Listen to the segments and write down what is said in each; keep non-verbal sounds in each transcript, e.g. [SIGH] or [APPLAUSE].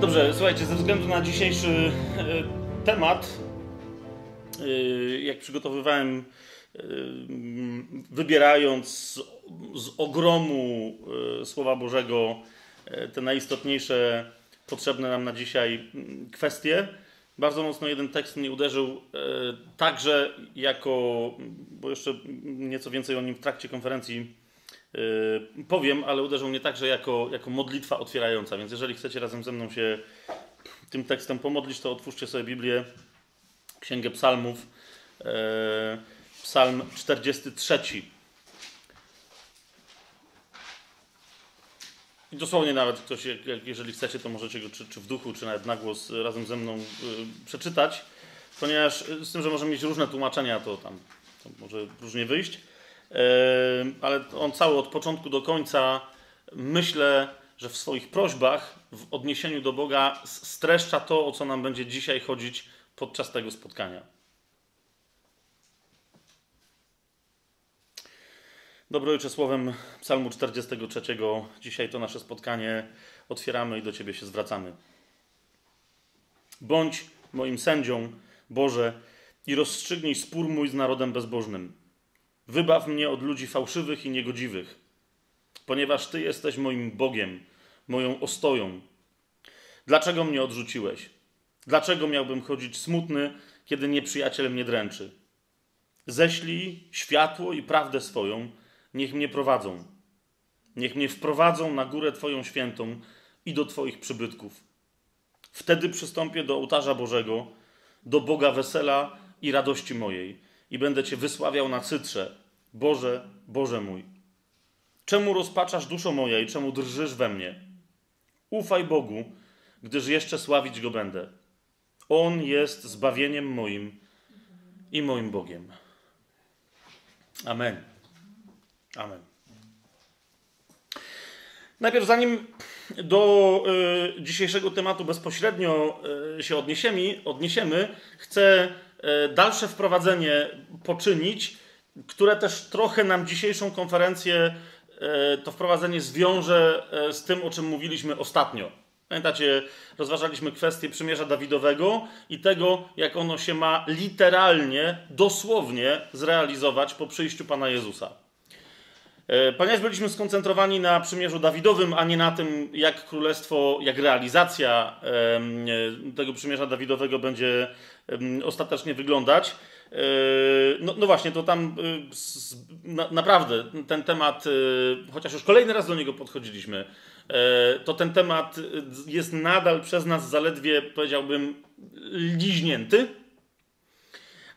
Dobrze, słuchajcie, ze względu na dzisiejszy e, temat, e, jak przygotowywałem, e, wybierając z, ogromu Słowa Bożego te najistotniejsze, potrzebne nam na dzisiaj mm, kwestie, bardzo mocno jeden tekst mnie uderzył, także jako, bo jeszcze nieco więcej o nim w trakcie konferencji powiem, ale uderzył mnie także jako, jako modlitwa otwierająca. Więc jeżeli chcecie razem ze mną się tym tekstem pomodlić, to otwórzcie sobie Biblię, Księgę Psalmów, e, Psalm 43. I dosłownie nawet ktoś, jeżeli chcecie, to możecie go czy, czy w duchu, czy nawet na głos razem ze mną y, przeczytać, ponieważ z tym, że możemy mieć różne tłumaczenia, to tam to może różnie wyjść, ale on cały od początku do końca myślę, że w swoich prośbach w odniesieniu do Boga streszcza to, o co nam będzie dzisiaj chodzić podczas tego spotkania. Dobry Ojcze, słowem Psalmu 43. Dzisiaj to nasze spotkanie otwieramy i do Ciebie się zwracamy. Bądź moim sędzią, Boże, i rozstrzygnij spór mój z narodem bezbożnym. Wybaw mnie od ludzi fałszywych i niegodziwych, ponieważ Ty jesteś moim Bogiem, moją ostoją. Dlaczego mnie odrzuciłeś? Dlaczego miałbym chodzić smutny, kiedy nieprzyjaciel mnie dręczy? Ześlij światło i prawdę swoją, niech mnie prowadzą. Niech mnie wprowadzą na górę Twoją świętą i do Twoich przybytków. Wtedy przystąpię do ołtarza Bożego, do Boga wesela i radości mojej i będę Cię wysławiał na cytrze. Boże, Boże mój. Czemu rozpaczasz duszo moja i czemu drżysz we mnie? Ufaj Bogu, gdyż jeszcze sławić Go będę. On jest zbawieniem moim i moim Bogiem. Amen. Amen. Najpierw, zanim do y, dzisiejszego tematu bezpośrednio y, się odniesiemy, odniesiemy, chcę dalsze wprowadzenie poczynić, które też trochę nam dzisiejszą konferencję, to wprowadzenie zwiąże z tym, o czym mówiliśmy ostatnio. Pamiętacie, rozważaliśmy kwestię przymierza Dawidowego i tego, jak ono się ma literalnie, dosłownie zrealizować po przyjściu Pana Jezusa. E, ponieważ byliśmy skoncentrowani na przymierzu Dawidowym, a nie na tym, jak królestwo, jak realizacja e, tego przymierza Dawidowego będzie ostatecznie wyglądać. E, no, no właśnie, to tam naprawdę ten temat, chociaż już kolejny raz do niego podchodziliśmy, to ten temat jest nadal przez nas zaledwie, powiedziałbym, liźnięty,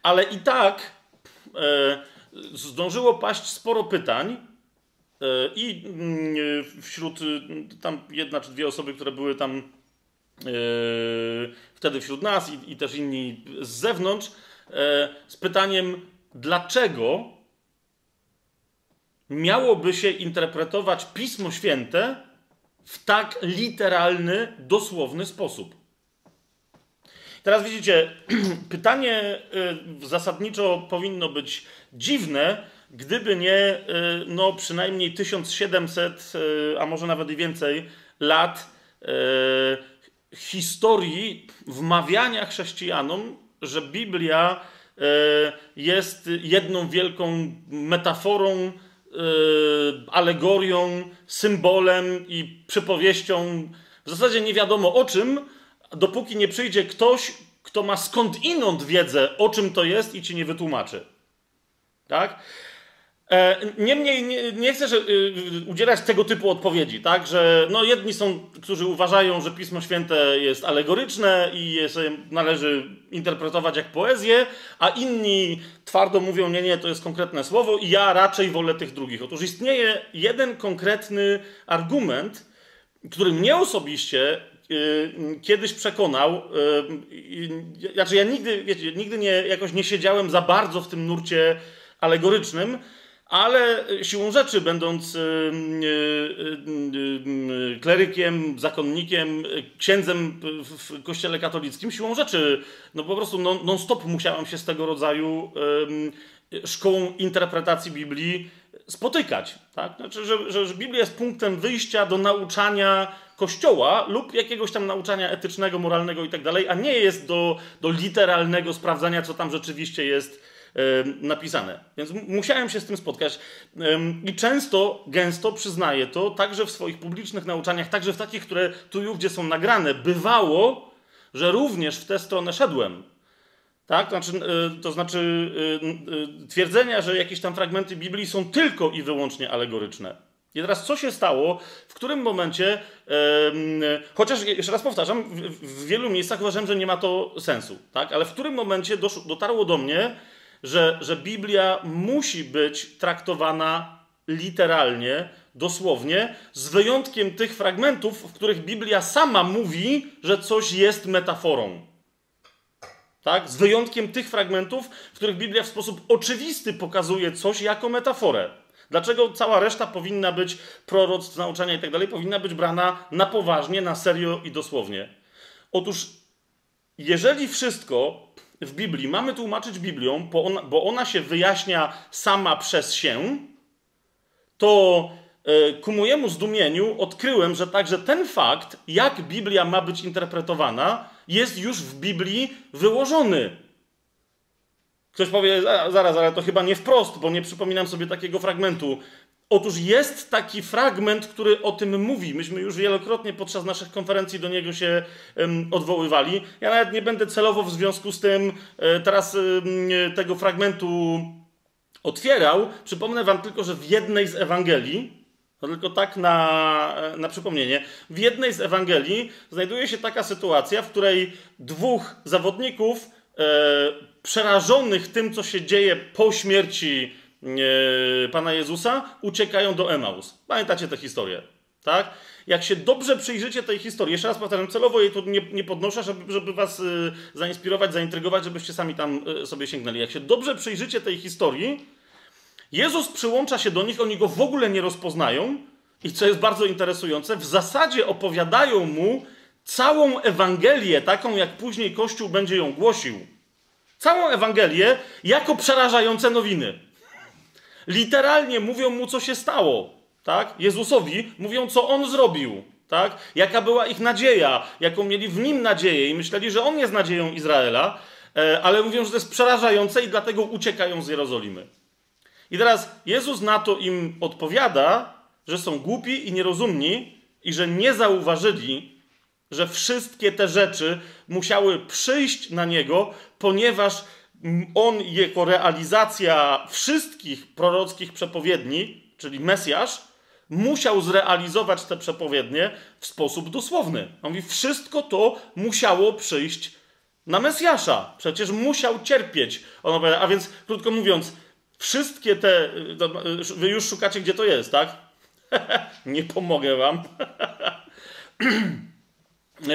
ale i tak zdążyło paść sporo pytań, E, I mm, wśród tam jedna czy dwie osoby, które były tam e, wtedy wśród nas i, i też inni z zewnątrz, e, z pytaniem, dlaczego miałoby się interpretować Pismo Święte w tak literalny, dosłowny sposób. Teraz widzicie, [CLEARS THROAT] pytanie zasadniczo powinno być dziwne, gdyby nie y, no, przynajmniej 1700, y, a może nawet i więcej lat historii wmawiania chrześcijanom, że Biblia jest jedną wielką metaforą, alegorią, symbolem i przypowieścią, w zasadzie nie wiadomo o czym, dopóki nie przyjdzie ktoś, kto ma skąd inąd wiedzę, o czym to jest i ci nie wytłumaczy. Tak? E, niemniej nie, nie chcę że, y, udzielać tego typu odpowiedzi, tak? Że no, jedni są, którzy uważają, że Pismo Święte jest alegoryczne i je sobie należy interpretować jak poezję, a inni twardo mówią, nie, nie, to jest konkretne słowo i ja raczej wolę tych drugich. Otóż istnieje jeden konkretny argument, który mnie osobiście y, kiedyś przekonał, y, znaczy ja nigdy, wiecie, nigdy nie, jakoś nie siedziałem za bardzo w tym nurcie alegorycznym, ale siłą rzeczy, będąc y, y, y, klerykiem, zakonnikiem, księdzem w kościele katolickim, siłą rzeczy, no po prostu non-stop musiałem się z tego rodzaju szkołą interpretacji Biblii spotykać. Tak? Znaczy, że, że, Biblia jest punktem wyjścia do nauczania kościoła lub jakiegoś tam nauczania etycznego, moralnego i tak dalej, a nie jest do, do literalnego sprawdzania, co tam rzeczywiście jest napisane. Więc musiałem się z tym spotkać i często, gęsto przyznaję to, także w swoich publicznych nauczaniach, także w takich, które tu i ówdzie są nagrane, bywało, że również w tę stronę szedłem. Tak? To znaczy, y, to znaczy y, y, twierdzenia, że jakieś tam fragmenty Biblii są tylko i wyłącznie alegoryczne. I teraz co się stało, w którym momencie, chociaż jeszcze raz powtarzam, w, w, wielu miejscach uważam, że nie ma to sensu, tak? ale w którym momencie dotarło do mnie, że, że Biblia musi być traktowana literalnie, dosłownie, z wyjątkiem tych fragmentów, w których Biblia sama mówi, że coś jest metaforą. Tak? Z wyjątkiem tych fragmentów, w których Biblia w sposób oczywisty pokazuje coś jako metaforę. Dlaczego cała reszta powinna być proroctw, nauczania i tak dalej, powinna być brana na poważnie, na serio i dosłownie? Otóż, jeżeli wszystko w Biblii mamy tłumaczyć Biblią, bo ona, bo ona się wyjaśnia sama przez się, to e, ku mojemu zdumieniu odkryłem, że także ten fakt, jak Biblia ma być interpretowana, jest już w Biblii wyłożony. Ktoś powie, zaraz, ale to chyba nie wprost, bo nie przypominam sobie takiego fragmentu. Otóż jest taki fragment, który o tym mówi. Myśmy już wielokrotnie podczas naszych konferencji do niego się odwoływali. Ja nawet nie będę celowo w związku z tym e, teraz tego fragmentu otwierał. Przypomnę Wam tylko, że w jednej z Ewangelii, no tylko tak na, na przypomnienie. W jednej z Ewangelii znajduje się taka sytuacja, w której dwóch zawodników e, przerażonych tym, co się dzieje po śmierci Pana Jezusa, uciekają do Emaus. Pamiętacie tę historię, tak? Jak się dobrze przyjrzycie tej historii, jeszcze raz powtarzam, celowo jej tu nie, nie podnoszę, żeby, żeby was e, zainspirować, zaintrygować, żebyście sami tam e, sobie sięgnęli. Jak się dobrze przyjrzycie tej historii, Jezus przyłącza się do nich, oni go w ogóle nie rozpoznają i co jest bardzo interesujące, w zasadzie opowiadają mu całą Ewangelię, taką jak później Kościół będzie ją głosił. Całą Ewangelię jako przerażające nowiny. Literalnie mówią mu, co się stało. Tak? Jezusowi mówią, co on zrobił. Tak? Jaka była ich nadzieja, jaką mieli w nim nadzieję i myśleli, że on jest nadzieją Izraela, e, ale mówią, że to jest przerażające i dlatego uciekają z Jerozolimy. I teraz Jezus na to im odpowiada, że są głupi i nierozumni i że nie zauważyli, że wszystkie te rzeczy musiały przyjść na niego, ponieważ on jako realizacja wszystkich prorockich przepowiedni, czyli Mesjasz, musiał zrealizować te przepowiednie w sposób dosłowny. On mówi, wszystko to musiało przyjść na Mesjasza. Przecież musiał cierpieć. On opowiada, a więc, krótko mówiąc, Wszystkie te. Wy już szukacie, gdzie to jest, tak? [LAUGHS] Nie pomogę wam. [CLEARS THROAT] I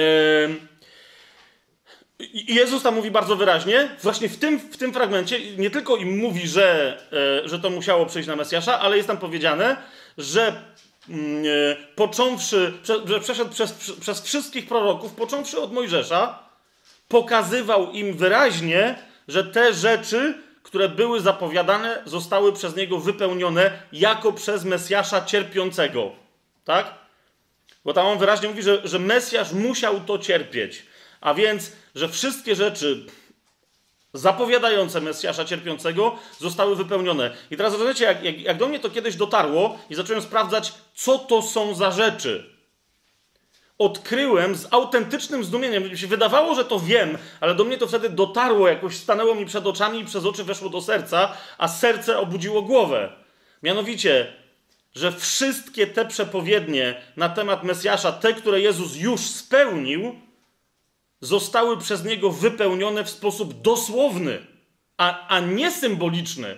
Jezus tam mówi bardzo wyraźnie, właśnie w tym, w tym fragmencie, nie tylko im mówi, że, e, że to musiało przyjść na Mesjasza, ale jest tam powiedziane, że mm, e, począwszy, że przeszedł przez, przez wszystkich proroków, począwszy od Mojżesza, pokazywał im wyraźnie, że te rzeczy które były zapowiadane, zostały przez niego wypełnione jako przez Mesjasza cierpiącego. Tak? Bo tam on wyraźnie mówi, że, że Mesjasz musiał to cierpieć. A więc, że wszystkie rzeczy zapowiadające Mesjasza cierpiącego zostały wypełnione. I teraz rozumiecie, jak, jak, jak do mnie to kiedyś dotarło i zacząłem sprawdzać, co to są za rzeczy odkryłem z autentycznym zdumieniem. Mi się wydawało, że to wiem, ale do mnie to wtedy dotarło, jakoś stanęło mi przed oczami i przez oczy weszło do serca, a serce obudziło głowę. Mianowicie, że wszystkie te przepowiednie na temat Mesjasza, te, które Jezus już spełnił, zostały przez niego wypełnione w sposób dosłowny, a, a nie symboliczny.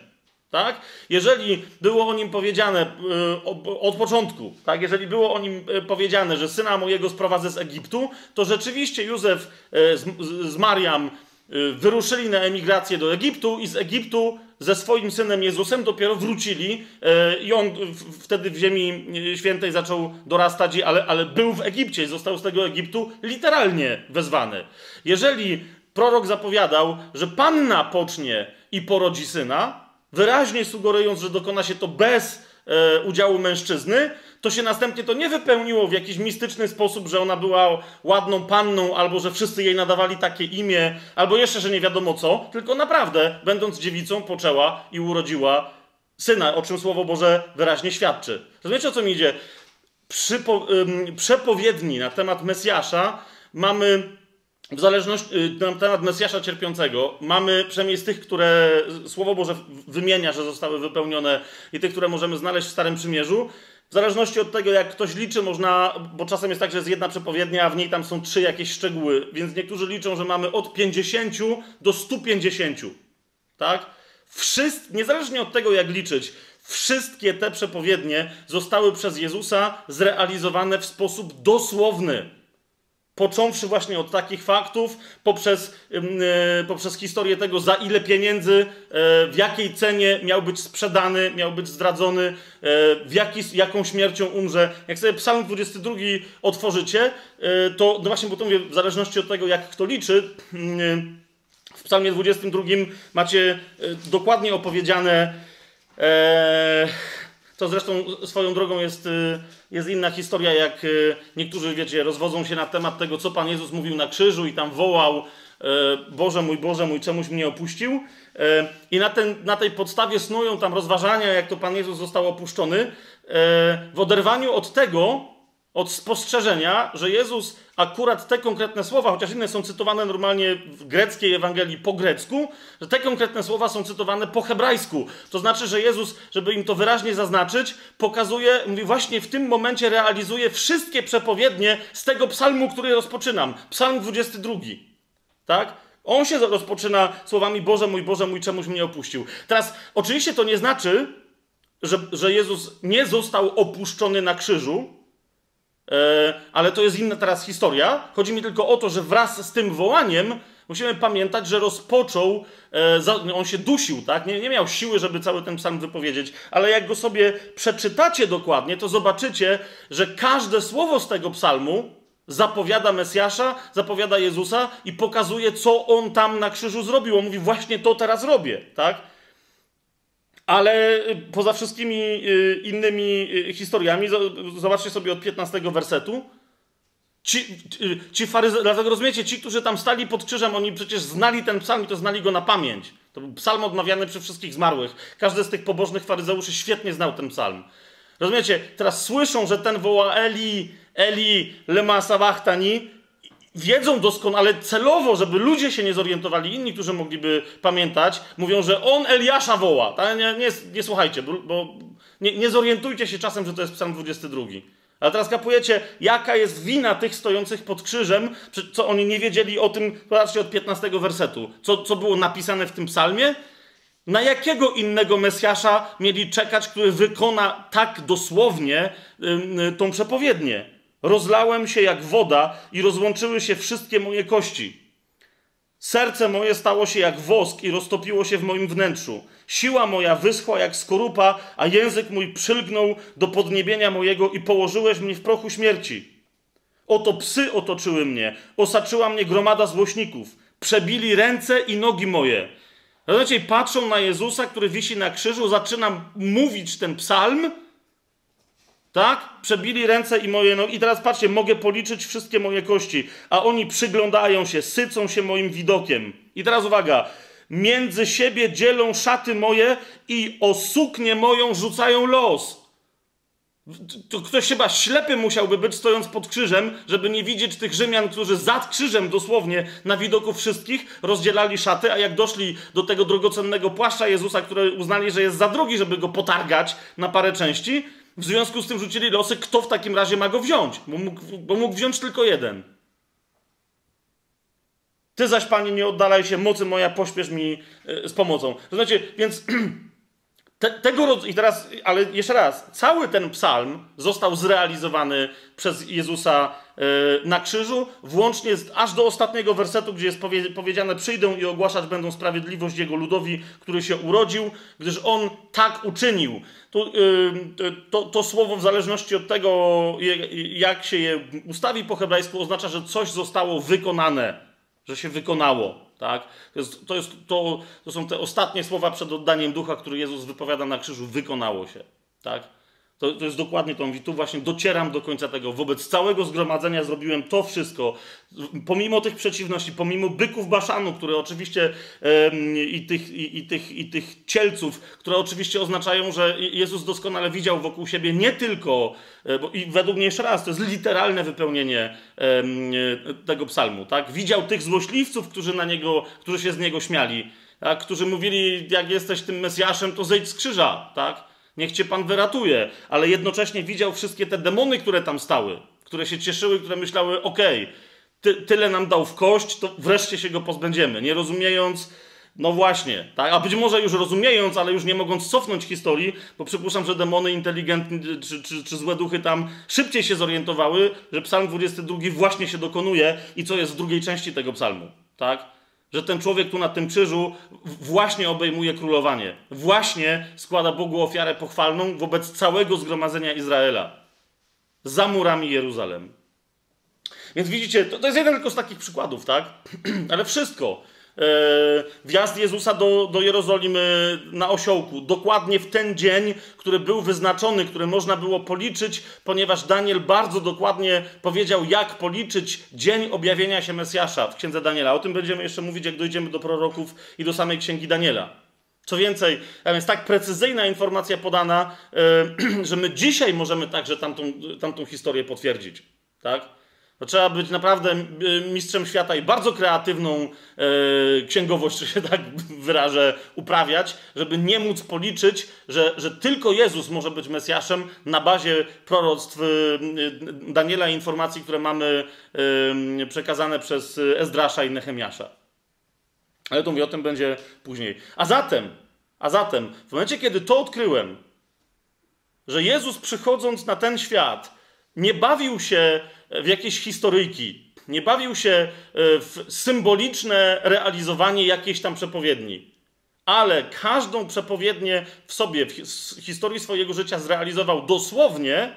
Tak? Jeżeli było o nim powiedziane y, od początku, tak? jeżeli było o nim y, powiedziane, że syna mojego sprowadzę z Egiptu, to rzeczywiście Józef y, z, z Mariam wyruszyli na emigrację do Egiptu i z Egiptu ze swoim synem Jezusem dopiero wrócili i on wtedy w ziemi świętej zaczął dorastać, ale, ale był w Egipcie został z tego Egiptu literalnie wezwany. Jeżeli prorok zapowiadał, że panna pocznie i porodzi syna, wyraźnie sugerując, że dokona się to bez e, udziału mężczyzny, to się następnie to nie wypełniło w jakiś mistyczny sposób, że ona była ładną panną, albo że wszyscy jej nadawali takie imię, albo jeszcze, że nie wiadomo co, tylko naprawdę, będąc dziewicą, poczęła i urodziła syna, o czym Słowo Boże wyraźnie świadczy. Rozumiecie, o co mi idzie? Przy przepowiedni na temat Mesjasza mamy w zależności, y, na temat Mesjasza cierpiącego, mamy przynajmniej z tych, które Słowo Boże wymienia, że zostały wypełnione i tych, które możemy znaleźć w Starym Przymierzu, w zależności od tego, jak ktoś liczy, można, bo czasem jest tak, że jest jedna przepowiednia, a w niej tam są trzy jakieś szczegóły, więc niektórzy liczą, że mamy od 50 do 150. Tak? Wszyst, niezależnie od tego, jak liczyć, wszystkie te przepowiednie zostały przez Jezusa zrealizowane w sposób dosłowny począwszy właśnie od takich faktów, poprzez, yy, poprzez historię tego, za ile pieniędzy, yy, w jakiej cenie miał być sprzedany, miał być zdradzony, yy, w jaki, jaką śmiercią umrze. Jak sobie Psalm 22 otworzycie, to no właśnie, bo to mówię, w zależności od tego, jak kto liczy, w Psalmie 22 macie dokładnie opowiedziane to zresztą swoją drogą jest, y, jest inna historia, jak y, niektórzy, wiecie, rozwodzą się na temat tego, co Pan Jezus mówił na krzyżu i tam wołał y, Boże mój, Boże mój, czemuś mnie opuścił. I na, ten, na tej podstawie snują tam rozważania, jak to Pan Jezus został opuszczony. W oderwaniu od tego, od spostrzeżenia, że Jezus akurat te konkretne słowa, chociaż inne są cytowane normalnie w greckiej Ewangelii po grecku, że te konkretne słowa są cytowane po hebrajsku. To znaczy, że Jezus, żeby im to wyraźnie zaznaczyć, pokazuje, mówi właśnie w tym momencie realizuje wszystkie przepowiednie z tego psalmu, który rozpoczynam. Psalm 22. Tak? On się rozpoczyna słowami Boże mój, Boże mój, czemuś mnie opuścił. Teraz, oczywiście to nie znaczy, że, że Jezus nie został opuszczony na krzyżu, ale to jest inna teraz historia. Chodzi mi tylko o to, że wraz z tym wołaniem musimy pamiętać, że rozpoczął, e, on się dusił, tak? Nie, nie miał siły, żeby cały ten psalm wypowiedzieć, ale jak go sobie przeczytacie dokładnie, to zobaczycie, że każde słowo z tego psalmu zapowiada Mesjasza, zapowiada Jezusa i pokazuje, co on tam na krzyżu zrobił. On mówi, właśnie to teraz robię, tak? Ale y, poza wszystkimi y, innymi y, historiami, zobaczcie sobie od 15 wersetu. Ci, ci faryze... dlatego rozumiecie, ci, którzy tam stali pod krzyżem, oni przecież znali ten psalm i to znali go na pamięć. To był psalm odmawiany przy wszystkich zmarłych. Każdy z tych pobożnych faryzeuszy świetnie znał ten psalm. Rozumiecie? Teraz słyszą, że ten woła Eli, Eli, lema sabachtani wiedzą doskonale, celowo, żeby ludzie się nie zorientowali, inni, którzy mogliby pamiętać, mówią, że on Eliasza woła. Nie, nie, nie słuchajcie, bo nie, nie zorientujcie się czasem, że to jest psalm 22. Ale teraz kapujecie, jaka jest wina tych stojących pod krzyżem, co oni nie wiedzieli o tym, zobaczcie od 15 wersetu, co, co było napisane w tym psalmie. Na jakiego innego Mesjasza mieli czekać, który wykona tak dosłownie tą przepowiednię? Rozlałem się jak woda i rozłączyły się wszystkie moje kości. Serce moje stało się jak wosk i roztopiło się w moim wnętrzu. Siła moja wyschła jak skorupa, a język mój przylgnął do podniebienia mojego i położyłeś mnie w prochu śmierci. Oto psy otoczyły mnie, osaczyła mnie gromada złośników, przebili ręce i nogi moje. Rozumiecie, patrzą na Jezusa, który wisi na krzyżu, zaczynam mówić ten psalm, tak? Przebili ręce i moje nogi. I teraz patrzcie, mogę policzyć wszystkie moje kości, a oni przyglądają się, sycą się moim widokiem. I teraz uwaga. Między siebie dzielą szaty moje i o suknię moją rzucają los. To ktoś chyba ślepy musiałby być stojąc pod krzyżem, żeby nie widzieć tych Rzymian, którzy za krzyżem dosłownie na widoku wszystkich rozdzielali szaty, a jak doszli do tego drogocennego płaszcza Jezusa, który uznali, że jest za drogi, żeby go potargać na parę części, w związku z tym rzucili losy, kto w takim razie ma go wziąć, bo mógł, bo mógł wziąć tylko jeden. Ty zaś, Panie, nie oddalaj się, mocy moja, pośpiesz mi e, z pomocą. Znaczy, więc [CLEARS THROAT] te, tego rodzaju, i teraz, ale jeszcze raz, cały ten psalm został zrealizowany przez Jezusa na krzyżu, włącznie z, aż do ostatniego wersetu, gdzie jest powie, powiedziane: Przyjdą i ogłaszać będą sprawiedliwość Jego ludowi, który się urodził, gdyż On tak uczynił. To, yy, to, to słowo, w zależności od tego, jak się je ustawi po hebrajsku, oznacza, że coś zostało wykonane, że się wykonało. Tak? To, jest, to, jest, to, to są te ostatnie słowa przed oddaniem ducha, który Jezus wypowiada na krzyżu, wykonało się. Tak? To, to jest dokładnie to. Mówi, tu właśnie docieram do końca tego. Wobec całego zgromadzenia zrobiłem to wszystko. Pomimo tych przeciwności, pomimo byków Baszanu, które oczywiście i, tych, i, i, tych, i tych cielców, które oczywiście oznaczają, że Jezus doskonale widział wokół siebie nie tylko, e, bo, i według mnie jeszcze raz, to jest literalne wypełnienie tego psalmu, tak? Widział tych złośliwców, którzy na niego, którzy się z niego śmiali, tak? którzy mówili, jak jesteś tym Mesjaszem, to zejdź z krzyża, tak? Niech cię Pan wyratuje. Ale jednocześnie widział wszystkie te demony, które tam stały, które się cieszyły, które myślały, okej, okay, ty, tyle nam dał w kość, to wreszcie się go pozbędziemy. Nie rozumiejąc, no właśnie, tak? a być może już rozumiejąc, ale już nie mogąc cofnąć historii, bo przypuszczam, że demony inteligentne czy, czy, czy złe duchy tam szybciej się zorientowały, że psalm 22 właśnie się dokonuje i co jest w drugiej części tego psalmu. Tak? Że ten człowiek tu na tym krzyżu właśnie obejmuje królowanie. Właśnie składa Bogu ofiarę pochwalną wobec całego zgromadzenia Izraela. Za murami Jeruzalem. Więc widzicie, to, to jest jeden tylko z takich przykładów, tak? [CLEARS THROAT] Ale wszystko, wjazd Jezusa do, do Jerozolimy na osiołku, dokładnie w ten dzień, który był wyznaczony, który można było policzyć, ponieważ Daniel bardzo dokładnie powiedział, jak policzyć dzień objawienia się Mesjasza w księdze Daniela. O tym będziemy jeszcze mówić, jak dojdziemy do proroków i do samej księgi Daniela. Co więcej, więc tak precyzyjna informacja podana, e, [CLEARS THROAT] że my dzisiaj możemy także tamtą, tamtą historię potwierdzić. Tak? To trzeba być naprawdę mistrzem świata i bardzo kreatywną e, księgowość, że się tak wyrażę, uprawiać, żeby nie móc policzyć, że, że tylko Jezus może być Mesjaszem na bazie proroctw e, Daniela i informacji, które mamy e, przekazane przez Ezdrasza i Nehemiasza. Ale to mówię, o tym będzie później. A zatem, a zatem, w momencie, kiedy to odkryłem, że Jezus przychodząc na ten świat, nie bawił się w jakieś historyjki, nie bawił się e, w symboliczne realizowanie jakiejś tam przepowiedni, ale każdą przepowiednię w sobie, w historii swojego życia zrealizował dosłownie,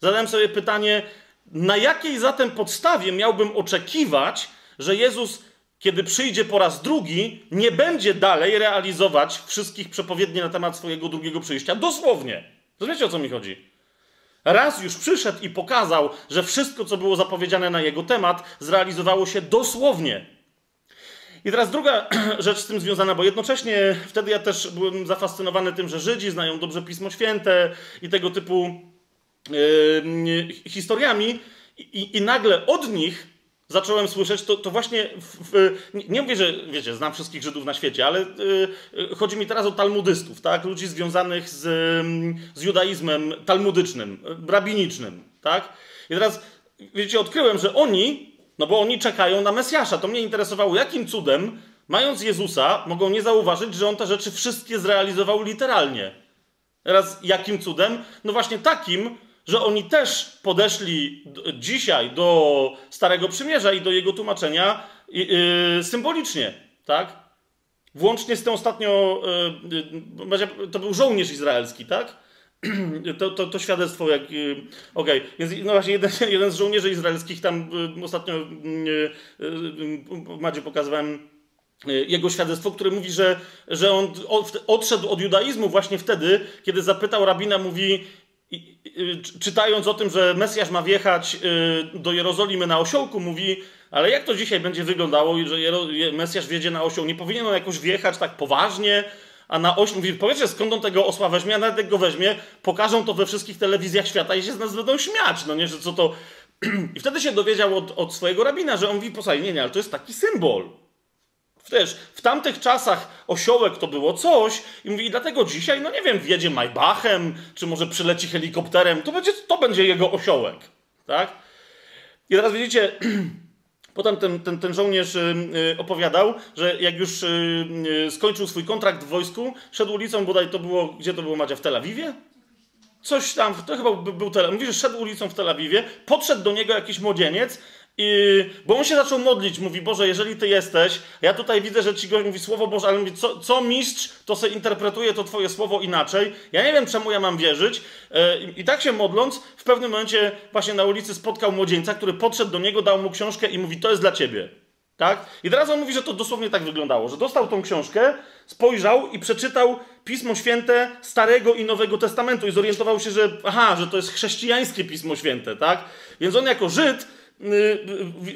zadałem sobie pytanie, na jakiej zatem podstawie miałbym oczekiwać, że Jezus, kiedy przyjdzie po raz drugi, nie będzie dalej realizować wszystkich przepowiedni na temat swojego drugiego przyjścia? Dosłownie. Rozumiecie, o co mi chodzi? Raz już przyszedł i pokazał, że wszystko, co było zapowiedziane na jego temat, zrealizowało się dosłownie. I teraz druga [CLEARS THROAT] rzecz z tym związana, bo jednocześnie wtedy ja też byłem zafascynowany tym, że Żydzi znają dobrze Pismo Święte i tego typu yy, historiami, i, i nagle od nich zacząłem słyszeć, to, to właśnie, w, w, nie mówię, że wiecie, znam wszystkich Żydów na świecie, ale y, chodzi mi teraz o talmudystów, tak? Ludzi związanych z, z judaizmem talmudycznym, rabinicznym, tak? I teraz, wiecie, odkryłem, że oni, no bo oni czekają na Mesjasza. To mnie interesowało, jakim cudem, mając Jezusa, mogą nie zauważyć, że on te rzeczy wszystkie zrealizował literalnie. Teraz, jakim cudem? No właśnie takim, że oni też podeszli dzisiaj do Starego Przymierza i do jego tłumaczenia yy, symbolicznie, tak? Włącznie z tym ostatnio, yy, to był żołnierz izraelski, tak? [CLEARS THROAT] To, to, to świadectwo, jak. Okej, okay. więc no właśnie jeden, [LAUGHS] jeden z żołnierzy izraelskich tam y, ostatnio Madzie pokazywałem jego świadectwo, które mówi, że, że on odszedł od judaizmu właśnie wtedy, kiedy zapytał rabina, mówi, czytając o tym, że Mesjasz ma wjechać y, do Jerozolimy na osiołku, mówi, ale jak to dzisiaj będzie wyglądało, że Mesjasz wjedzie na osioł? Nie powinien on jakoś wjechać tak poważnie, a na oś mówi, powiedzcie skąd on tego osła weźmie, a nawet jak go weźmie, pokażą to we wszystkich telewizjach świata i się z nas będą śmiać, no nie, że co to... [CLEARS THROAT] I wtedy się dowiedział od, od swojego rabina, że on mówi, posłuchaj, nie, nie, ale to jest taki symbol. Wiesz, w tamtych czasach osiołek to było coś i mówi, i dlatego dzisiaj, no nie wiem, wjedzie Maybachem, czy może przyleci helikopterem, to będzie, to będzie jego osiołek, tak? I teraz widzicie, [CLEARS THROAT] potem ten, ten, ten żołnierz y, y, opowiadał, że jak już y, skończył swój kontrakt w wojsku, szedł ulicą, bodaj to było, gdzie to było Madzia, w Tel Awiwie? Coś tam, to chyba był Tel Mówi, że szedł ulicą w Tel Awiwie, podszedł do niego jakiś młodzieniec i, bo on się zaczął modlić, mówi, Boże, jeżeli Ty jesteś, ja tutaj widzę, że Ci gość mówi Słowo Boże, ale mówi, co, co mistrz, to se interpretuje to Twoje Słowo inaczej. Ja nie wiem, czemu ja mam wierzyć. E, I, I tak się modląc, w pewnym momencie właśnie na ulicy spotkał młodzieńca, który podszedł do niego, dał mu książkę i mówi, to jest dla Ciebie. Tak? I teraz on mówi, że to dosłownie tak wyglądało, że dostał tą książkę, spojrzał i przeczytał Pismo Święte Starego i Nowego Testamentu i zorientował się, że aha, że to jest chrześcijańskie Pismo Święte, tak? Więc on jako Żyd yy,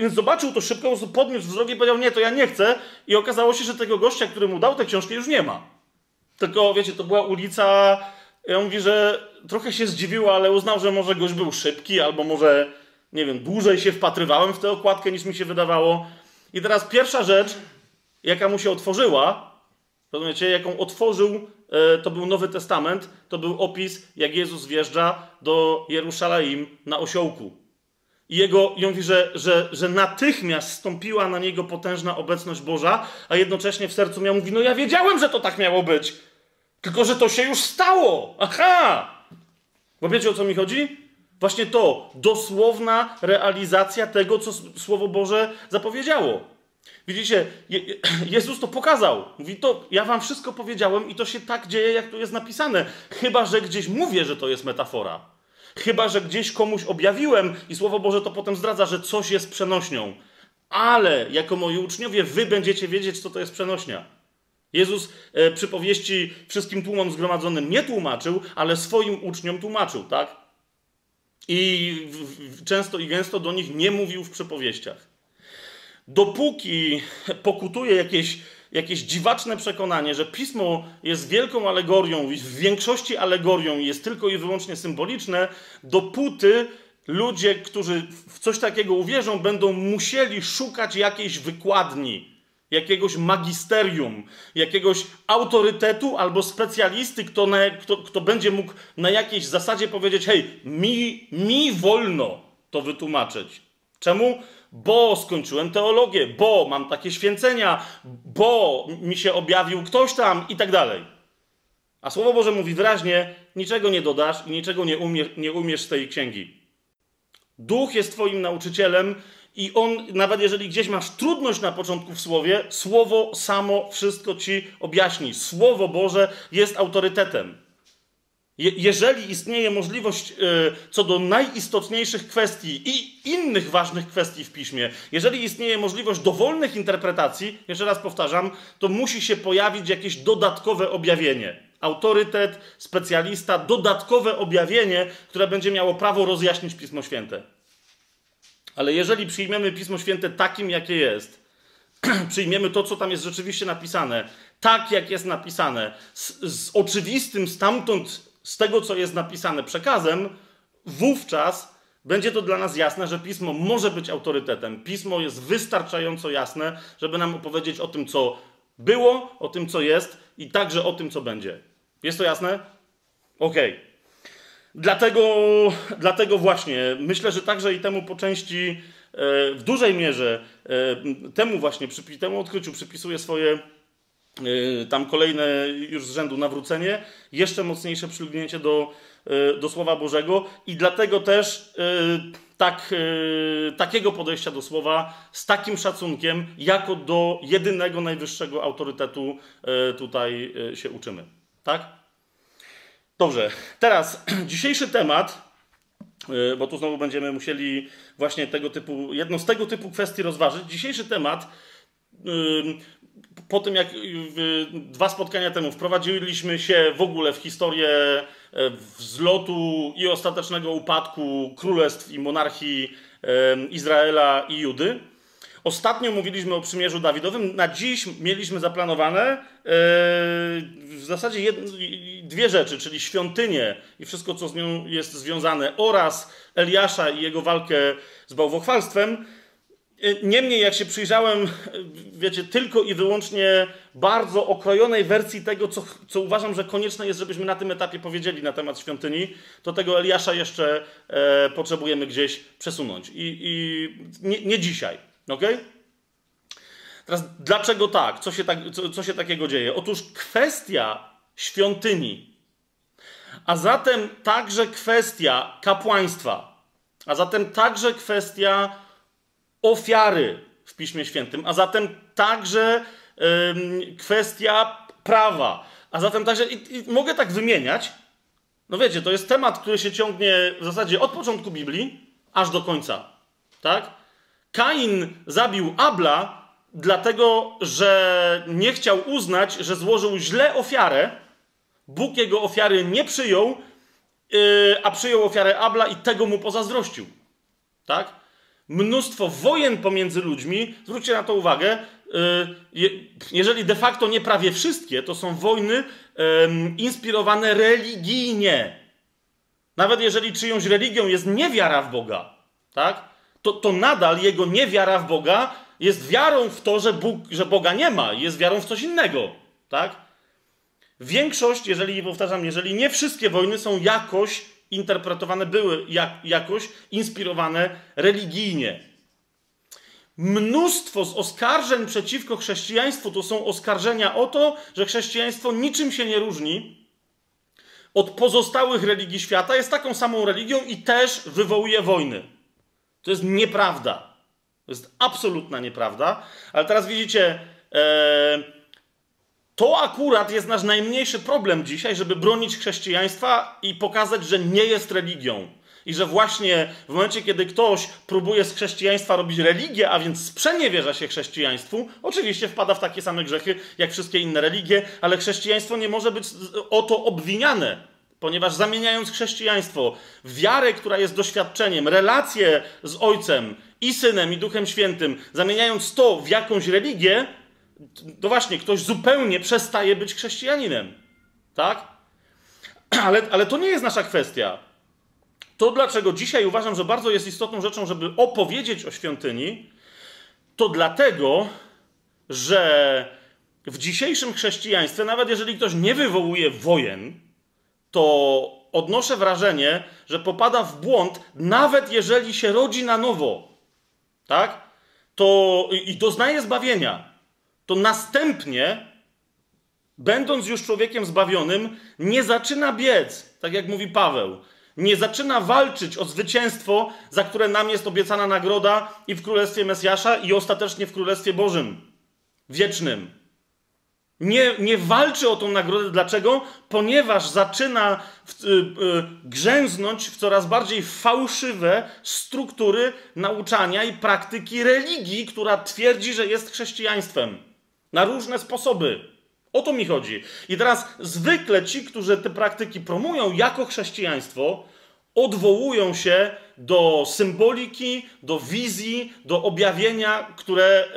yy, zobaczył to szybko, podniósł wzrok i powiedział, nie, to ja nie chcę. I okazało się, że tego gościa, który mu dał te książki, już nie ma. Tylko, wiecie, to była ulica, ja mówi, że trochę się zdziwił, ale uznał, że może gość był szybki, albo może, nie wiem, dłużej się wpatrywałem w tę okładkę, niż mi się wydawało. I teraz pierwsza rzecz, jaka mu się otworzyła, rozumiecie, jaką otworzył, e, to był Nowy Testament, to był opis, jak Jezus wjeżdża do Jerusalem na osiołku. I, jego, i on mówi, że, że, że natychmiast stąpiła na niego potężna obecność Boża, a jednocześnie w sercu miał, mówi, no ja wiedziałem, że to tak miało być, tylko że to się już stało. Aha! Bo wiecie o co mi chodzi? Właśnie to, dosłowna realizacja tego, co Słowo Boże zapowiedziało. Widzicie, Je [CLEARS THROAT] Jezus to pokazał. Mówi, to ja wam wszystko powiedziałem i to się tak dzieje, jak tu jest napisane. Chyba, że gdzieś mówię, że to jest metafora. Chyba, że gdzieś komuś objawiłem i Słowo Boże to potem zdradza, że coś jest przenośnią. Ale jako moi uczniowie, wy będziecie wiedzieć, co to jest przenośnia. Jezus e, przypowieści wszystkim tłumom zgromadzonym nie tłumaczył, ale swoim uczniom tłumaczył, tak? I w, w, często i gęsto do nich nie mówił w przypowieściach. Dopóki pokutuje jakieś, jakieś dziwaczne przekonanie, że pismo jest wielką alegorią, w większości alegorią jest tylko i wyłącznie symboliczne, dopóty ludzie, którzy w coś takiego uwierzą, będą musieli szukać jakiejś wykładni, jakiegoś magisterium, jakiegoś autorytetu albo specjalisty, kto, na, kto, kto będzie mógł na jakiejś zasadzie powiedzieć: hej, mi, mi wolno to wytłumaczyć. Czemu? Bo skończyłem teologię, bo mam takie święcenia, bo mi się objawił ktoś tam i tak dalej. A Słowo Boże mówi wyraźnie: niczego nie dodasz i niczego nie, umie, nie umiesz z tej księgi. Duch jest Twoim nauczycielem i on, nawet jeżeli gdzieś masz trudność na początku w słowie, słowo samo wszystko ci objaśni. Słowo Boże jest autorytetem. Je jeżeli istnieje możliwość yy, co do najistotniejszych kwestii i innych ważnych kwestii w piśmie, jeżeli istnieje możliwość dowolnych interpretacji, jeszcze raz powtarzam, to musi się pojawić jakieś dodatkowe objawienie. Autorytet, specjalista, dodatkowe objawienie, które będzie miało prawo rozjaśnić Pismo Święte. Ale jeżeli przyjmiemy Pismo Święte takim, jakie jest, [CLEARS THROAT] przyjmiemy to, co tam jest rzeczywiście napisane, tak jak jest napisane, z, z oczywistym stamtąd, z tego, co jest napisane przekazem, wówczas będzie to dla nas jasne, że pismo może być autorytetem. Pismo jest wystarczająco jasne, żeby nam opowiedzieć o tym, co było, o tym, co jest i także o tym, co będzie. Jest to jasne? Okej. Okay. Dlatego, dlatego właśnie myślę, że także i temu po części e, w dużej mierze e, temu właśnie, temu odkryciu przypisuje swoje tam kolejne już z rzędu nawrócenie, jeszcze mocniejsze przylgnięcie do, do Słowa Bożego i dlatego też tak, takiego podejścia do Słowa z takim szacunkiem, jako do jedynego najwyższego autorytetu tutaj się uczymy. Tak? Dobrze, teraz [CLEARS THROAT] dzisiejszy temat, y, bo tu znowu będziemy musieli właśnie tego typu, jedną z tego typu kwestii rozważyć. Dzisiejszy temat, y, po tym jak dwa spotkania temu wprowadziliśmy się w ogóle w historię e, wzlotu i ostatecznego upadku królestw i monarchii Izraela i Judy, Ostatnio mówiliśmy o przymierzu Dawidowym. Na dziś mieliśmy zaplanowane e, w zasadzie dwie rzeczy, czyli świątynię i wszystko, co z nią jest związane, oraz Eliasza i jego walkę z bałwochwalstwem. E, niemniej, jak się przyjrzałem, e, wiecie, tylko i wyłącznie bardzo okrojonej wersji tego, co, co uważam, że konieczne jest, żebyśmy na tym etapie powiedzieli na temat świątyni, to tego Eliasza jeszcze e, potrzebujemy gdzieś przesunąć. I, i nie, nie dzisiaj. Ok? Teraz dlaczego tak? Co się, tak, co, co się takiego dzieje? Otóż kwestia świątyni, a zatem także kwestia kapłaństwa, a zatem także kwestia ofiary w Piśmie Świętym, a zatem także kwestia prawa, a zatem także, i, i mogę tak wymieniać, no wiecie, to jest temat, który się ciągnie w zasadzie od początku Biblii aż do końca, tak? Kain zabił Abla, dlatego że nie chciał uznać, że złożył źle ofiarę, Bóg jego ofiary nie przyjął, yy, a przyjął ofiarę Abla i tego mu pozazdrościł. Tak? Mnóstwo wojen pomiędzy ludźmi, zwróćcie na to uwagę, yy, jeżeli de facto nie prawie wszystkie, to są wojny inspirowane religijnie. Nawet jeżeli czyjąś religią jest niewiara w Boga, tak? to, to nadal jego niewiara w Boga jest wiarą w to, że, Bóg, że Boga nie ma, jest wiarą w coś innego. Tak? Większość, jeżeli powtarzam, jeżeli nie wszystkie wojny są jakoś interpretowane, były jak, jakoś inspirowane religijnie. Mnóstwo z oskarżeń przeciwko chrześcijaństwu to są oskarżenia o to, że chrześcijaństwo niczym się nie różni od pozostałych religii świata, jest taką samą religią i też wywołuje wojny. To jest nieprawda. To jest absolutna nieprawda. Ale teraz widzicie, e, to akurat jest nasz najmniejszy problem dzisiaj, żeby bronić chrześcijaństwa i pokazać, że nie jest religią. I że właśnie w momencie, kiedy ktoś próbuje z chrześcijaństwa robić religię, a więc sprzeniewierza się chrześcijaństwu, oczywiście wpada w takie same grzechy jak wszystkie inne religie, ale chrześcijaństwo nie może być o to obwiniane. Ponieważ zamieniając chrześcijaństwo w wiarę, która jest doświadczeniem, relacje z Ojcem i Synem i Duchem Świętym, zamieniając to w jakąś religię, to właśnie ktoś zupełnie przestaje być chrześcijaninem. Tak? Ale, ale to nie jest nasza kwestia. To, dlaczego dzisiaj uważam, że bardzo jest istotną rzeczą, żeby opowiedzieć o świątyni, to dlatego, że w dzisiejszym chrześcijaństwie, nawet jeżeli ktoś nie wywołuje wojen, to odnoszę wrażenie, że popada w błąd, nawet jeżeli się rodzi na nowo, tak? To i doznaje zbawienia, to następnie, będąc już człowiekiem zbawionym, nie zaczyna biec, tak jak mówi Paweł. Nie zaczyna walczyć o zwycięstwo, za które nam jest obiecana nagroda i w Królestwie Mesjasza, i ostatecznie w Królestwie Bożym, wiecznym. Nie, nie walczy o tą nagrodę. Dlaczego? Ponieważ zaczyna w, y, y, grzęznąć w coraz bardziej fałszywe struktury nauczania i praktyki religii, która twierdzi, że jest chrześcijaństwem. Na różne sposoby. O to mi chodzi. I teraz zwykle ci, którzy te praktyki promują jako chrześcijaństwo, odwołują się do symboliki, do wizji, do objawienia, które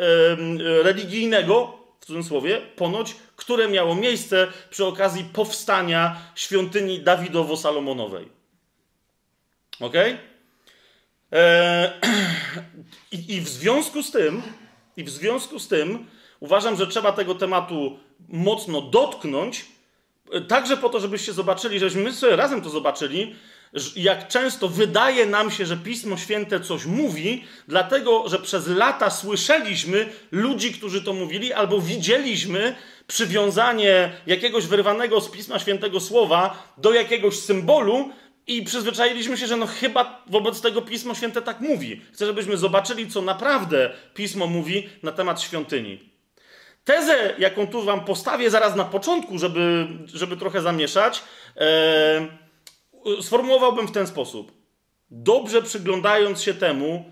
religijnego, w cudzysłowie, ponoć, które miało miejsce przy okazji powstania świątyni Dawidowo-Salomonowej. Ok? Eee, [CLEARS THROAT] i, I w związku z tym, i w związku z tym uważam, że trzeba tego tematu mocno dotknąć, także po to, żebyście zobaczyli, żebyśmy sobie razem to zobaczyli, jak często wydaje nam się, że Pismo Święte coś mówi, dlatego że przez lata słyszeliśmy ludzi, którzy to mówili, albo widzieliśmy przywiązanie jakiegoś wyrwanego z Pisma Świętego słowa do jakiegoś symbolu i przyzwyczailiśmy się, że no chyba wobec tego Pismo Święte tak mówi. Chcę, żebyśmy zobaczyli, co naprawdę Pismo mówi na temat świątyni. Tezę, jaką tu wam postawię zaraz na początku, żeby, żeby trochę zamieszać, e, sformułowałbym w ten sposób. Dobrze przyglądając się temu,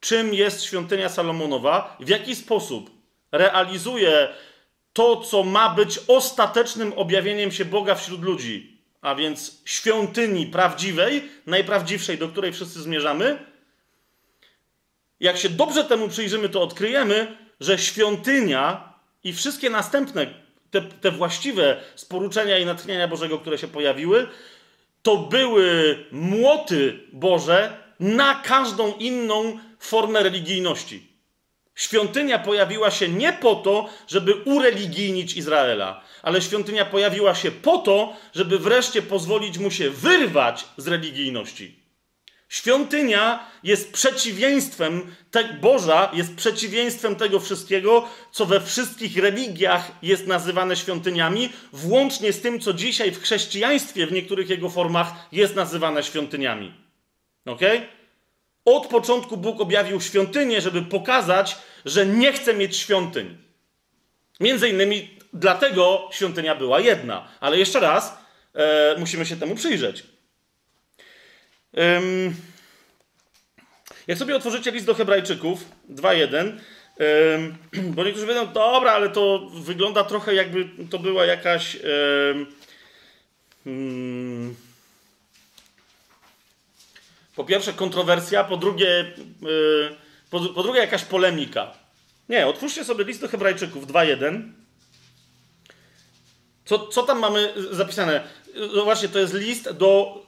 czym jest świątynia Salomonowa, w jaki sposób realizuje to, co ma być ostatecznym objawieniem się Boga wśród ludzi, a więc świątyni prawdziwej, najprawdziwszej, do której wszyscy zmierzamy. Jak się dobrze temu przyjrzymy, to odkryjemy, że świątynia i wszystkie następne, te, te właściwe sporuczenia i natchnienia Bożego, które się pojawiły, to były młoty Boże na każdą inną formę religijności. Świątynia pojawiła się nie po to, żeby ureligijnić Izraela, ale świątynia pojawiła się po to, żeby wreszcie pozwolić mu się wyrwać z religijności. Świątynia jest przeciwieństwem, te, Boża jest przeciwieństwem tego wszystkiego, co we wszystkich religiach jest nazywane świątyniami, włącznie z tym, co dzisiaj w chrześcijaństwie w niektórych jego formach jest nazywane świątyniami. Ok? Od początku Bóg objawił świątynię, żeby pokazać, że nie chce mieć świątyń. Między innymi dlatego świątynia była jedna. Ale jeszcze raz, e, musimy się temu przyjrzeć. Jak sobie otworzycie list do Hebrajczyków 2.1, [CLEARS THROAT] bo niektórzy powiedzą, dobra, ale to wygląda trochę jakby to była jakaś Hmm, po pierwsze kontrowersja, po drugie, yy, po, po drugie jakaś polemika. Nie, otwórzcie sobie list do Hebrajczyków 2.1. Co, co tam mamy zapisane? No właśnie, to jest list do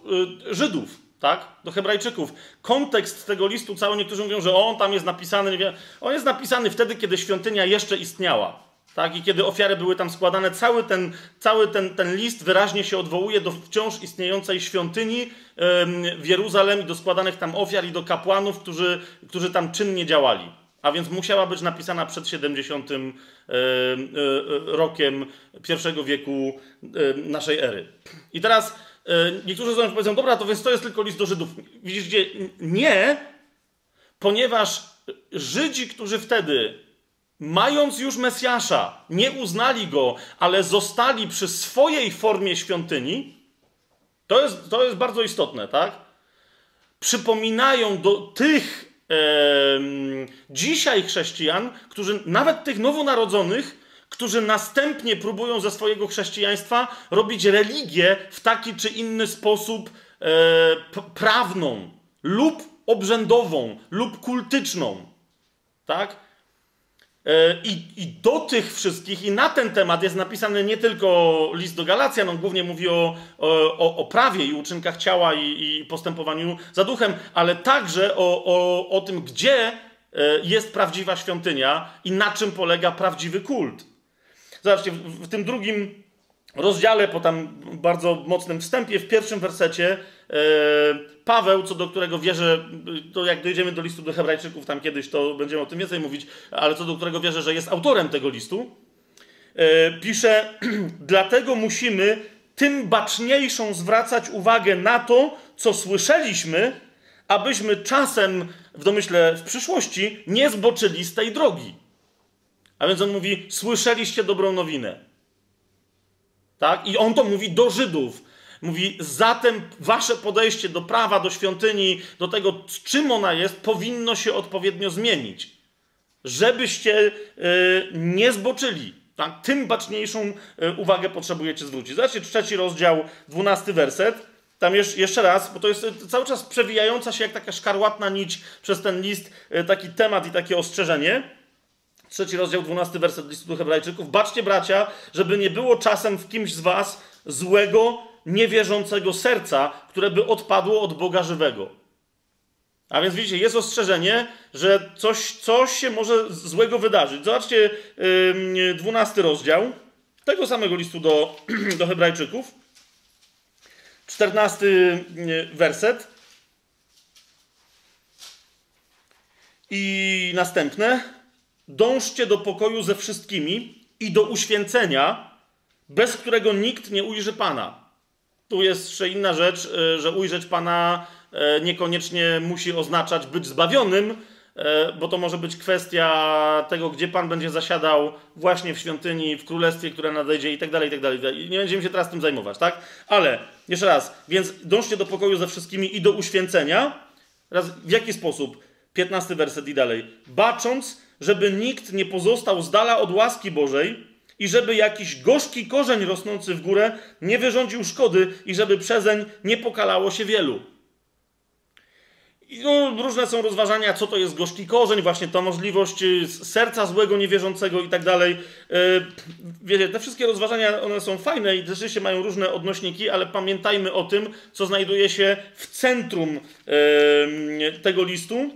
y, Żydów, tak? Do Hebrajczyków. Kontekst tego listu cały, niektórzy mówią, że on tam jest napisany, nie wiem, on jest napisany wtedy, kiedy świątynia jeszcze istniała. Tak? I kiedy ofiary były tam składane, cały, ten, cały ten, ten list wyraźnie się odwołuje do wciąż istniejącej świątyni w Jeruzalem i do składanych tam ofiar i do kapłanów, którzy, którzy tam czynnie działali. A więc musiała być napisana przed 70 rokiem pierwszego wieku naszej ery. I teraz niektórzy z powiedzą, dobra, to więc to jest tylko list do Żydów. Widzicie, nie, ponieważ Żydzi, którzy wtedy mając już Mesjasza, nie uznali go, ale zostali przy swojej formie świątyni, to jest, to jest bardzo istotne, tak? Przypominają do tych e, dzisiaj chrześcijan, którzy, nawet tych nowonarodzonych, którzy następnie próbują ze swojego chrześcijaństwa robić religię w taki czy inny sposób e, prawną, lub obrzędową, lub kultyczną. Tak? E, I, I, do tych wszystkich, i na ten temat jest napisany nie tylko list do Galacjan, on głównie mówi o, o, o prawie i uczynkach ciała i, i, postępowaniu za duchem, ale także o, o, o tym, gdzie e, jest prawdziwa świątynia i na czym polega prawdziwy kult. Zobaczcie, w, w tym drugim rozdziale, po tam bardzo mocnym wstępie, w pierwszym wersecie, e, Paweł, co do którego wierzę, to jak dojdziemy do listu do Hebrajczyków, tam kiedyś to będziemy o tym więcej mówić, ale co do którego wierzę, że jest autorem tego listu, e, pisze: [CLEARS THROAT] Dlatego musimy tym baczniejszą zwracać uwagę na to, co słyszeliśmy, abyśmy czasem, w domyśle w przyszłości, nie zboczyli z tej drogi. A więc on mówi: Słyszeliście dobrą nowinę. Tak? I on to mówi do Żydów. Mówi, zatem wasze podejście do prawa, do świątyni, do tego, czym ona jest, powinno się odpowiednio zmienić. Żebyście y, nie zboczyli. Tak? Tym baczniejszą y, uwagę potrzebujecie zwrócić. Zobaczcie, trzeci rozdział, dwunasty werset. Tam jeszcze raz, bo to jest cały czas przewijająca się jak taka szkarłatna nić przez ten list, taki temat i takie ostrzeżenie. Trzeci rozdział, dwunasty werset listu Hebrajczyków. Baczcie, bracia, żeby nie było czasem w kimś z was złego, niewierzącego serca, które by odpadło od Boga żywego. A więc widzicie, jest ostrzeżenie, że coś, coś się może złego wydarzyć. Zobaczcie, dwunasty rozdział tego samego listu do, [CLEARS THROAT] do Hebrajczyków. Czternasty werset. I następne dążcie do pokoju ze wszystkimi i do uświęcenia, bez którego nikt nie ujrzy Pana. Tu jest jeszcze inna rzecz, e, że ujrzeć Pana e, niekoniecznie musi oznaczać być zbawionym, e, bo to może być kwestia tego, gdzie Pan będzie zasiadał właśnie w świątyni, w królestwie, które nadejdzie i tak dalej, i tak dalej. Nie będziemy się teraz tym zajmować, tak? Ale, jeszcze raz, więc dążcie do pokoju ze wszystkimi i do uświęcenia. Raz, w jaki sposób? 15 werset i dalej. Bacząc, żeby nikt nie pozostał z dala od łaski Bożej i żeby jakiś gorzki korzeń rosnący w górę nie wyrządził szkody i żeby przezeń nie pokalało się wielu. I no, różne są rozważania, co to jest gorzki korzeń, właśnie ta możliwość y, serca złego, niewierzącego i tak dalej. Y, wiecie, te wszystkie rozważania, one są fajne i rzeczywiście mają różne odnośniki, ale pamiętajmy o tym, co znajduje się w centrum y, tego listu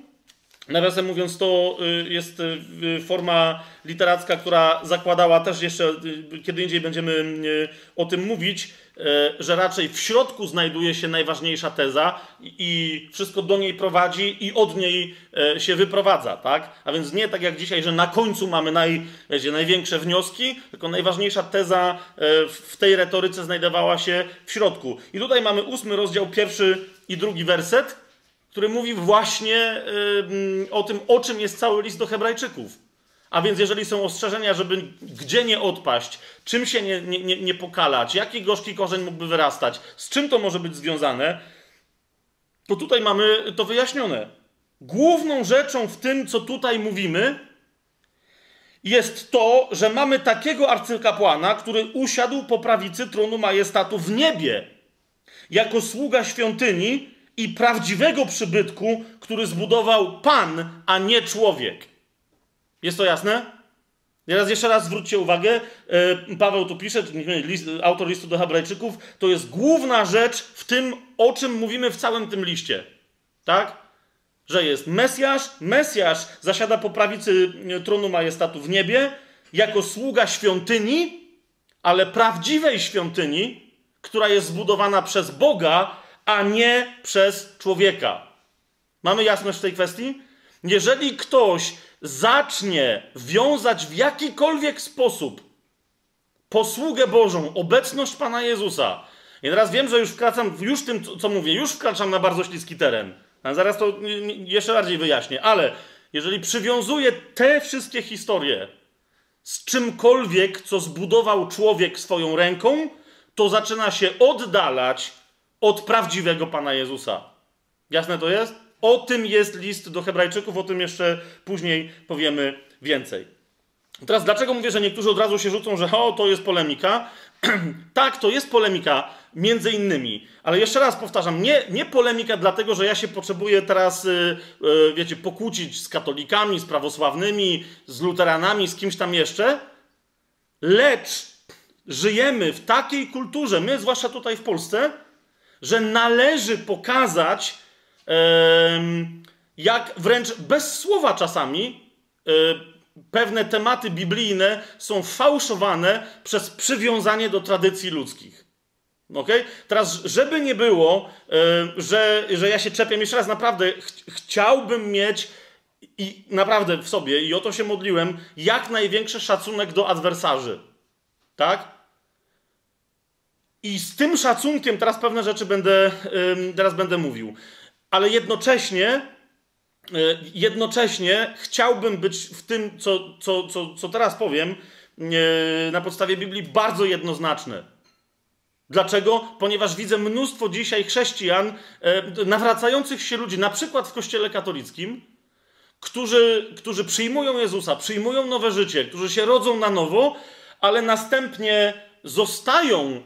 Nawiasem mówiąc, to y, jest y, forma literacka, która zakładała też jeszcze, y, kiedy indziej będziemy o tym mówić, że raczej w środku znajduje się najważniejsza teza i wszystko do niej prowadzi i od niej się wyprowadza, tak? A więc nie tak jak dzisiaj, że na końcu mamy naj, wiecie, największe wnioski, tylko najważniejsza teza w tej retoryce znajdowała się w środku. I tutaj mamy ósmy rozdział, pierwszy i drugi werset który mówi właśnie o tym, o czym jest cały list do Hebrajczyków. A więc jeżeli są ostrzeżenia, żeby gdzie nie odpaść, czym się nie, nie, nie pokalać, jaki gorzki korzeń mógłby wyrastać, z czym to może być związane, to tutaj mamy to wyjaśnione. Główną rzeczą w tym, co tutaj mówimy, jest to, że mamy takiego arcykapłana, który usiadł po prawicy tronu majestatu w niebie, jako sługa świątyni i prawdziwego przybytku, który zbudował Pan, a nie człowiek. Jest to jasne? Teraz jeszcze raz zwróćcie uwagę, e, Paweł tu pisze, autor listu do Hebrajczyków, to jest główna rzecz w tym, o czym mówimy w całym tym liście. Tak? Że jest Mesjasz, Mesjasz zasiada po prawicy e, tronu majestatu w niebie, jako sługa świątyni, ale prawdziwej świątyni, która jest zbudowana przez Boga, a nie przez człowieka. Mamy jasność w tej kwestii? Jeżeli ktoś zacznie wiązać w jakikolwiek sposób posługę Bożą, obecność Pana Jezusa, i teraz wiem, że już wkraczam, już tym, co mówię, już wkraczam na bardzo śliski teren. A zaraz to jeszcze bardziej wyjaśnię, ale jeżeli przywiązuję te wszystkie historie z czymkolwiek, co zbudował człowiek swoją ręką, to zaczyna się oddalać od prawdziwego Pana Jezusa. Jasne to jest? O tym jest list do Hebrajczyków, o tym jeszcze później powiemy więcej. Teraz dlaczego mówię, że niektórzy od razu się rzucą, że o, to jest polemika? [CLEARS THROAT] tak, to jest polemika, między innymi, ale jeszcze raz powtarzam, nie, nie polemika dlatego, że ja się potrzebuję teraz, yy, wiecie, pokłócić z katolikami, z prawosławnymi, z luteranami, z kimś tam jeszcze, lecz żyjemy w takiej kulturze, my zwłaszcza tutaj w Polsce, że należy pokazać, jak wręcz bez słowa czasami e, pewne tematy biblijne są fałszowane przez przywiązanie do tradycji ludzkich. Okay? Teraz, żeby nie było, e, że, że ja się czepiam, jeszcze raz naprawdę ch chciałbym mieć i naprawdę w sobie, i o to się modliłem, jak największy szacunek do adwersarzy. Tak? I z tym szacunkiem teraz pewne rzeczy będę, teraz będę mówił ale jednocześnie, e, jednocześnie chciałbym być w tym, co, co, co, co teraz powiem, e, na podstawie Biblii bardzo jednoznaczny. Dlaczego? Ponieważ widzę mnóstwo dzisiaj chrześcijan, e, nawracających się ludzi, na przykład w Kościele katolickim, którzy, którzy przyjmują Jezusa, przyjmują nowe życie, którzy się rodzą na nowo, ale następnie zostają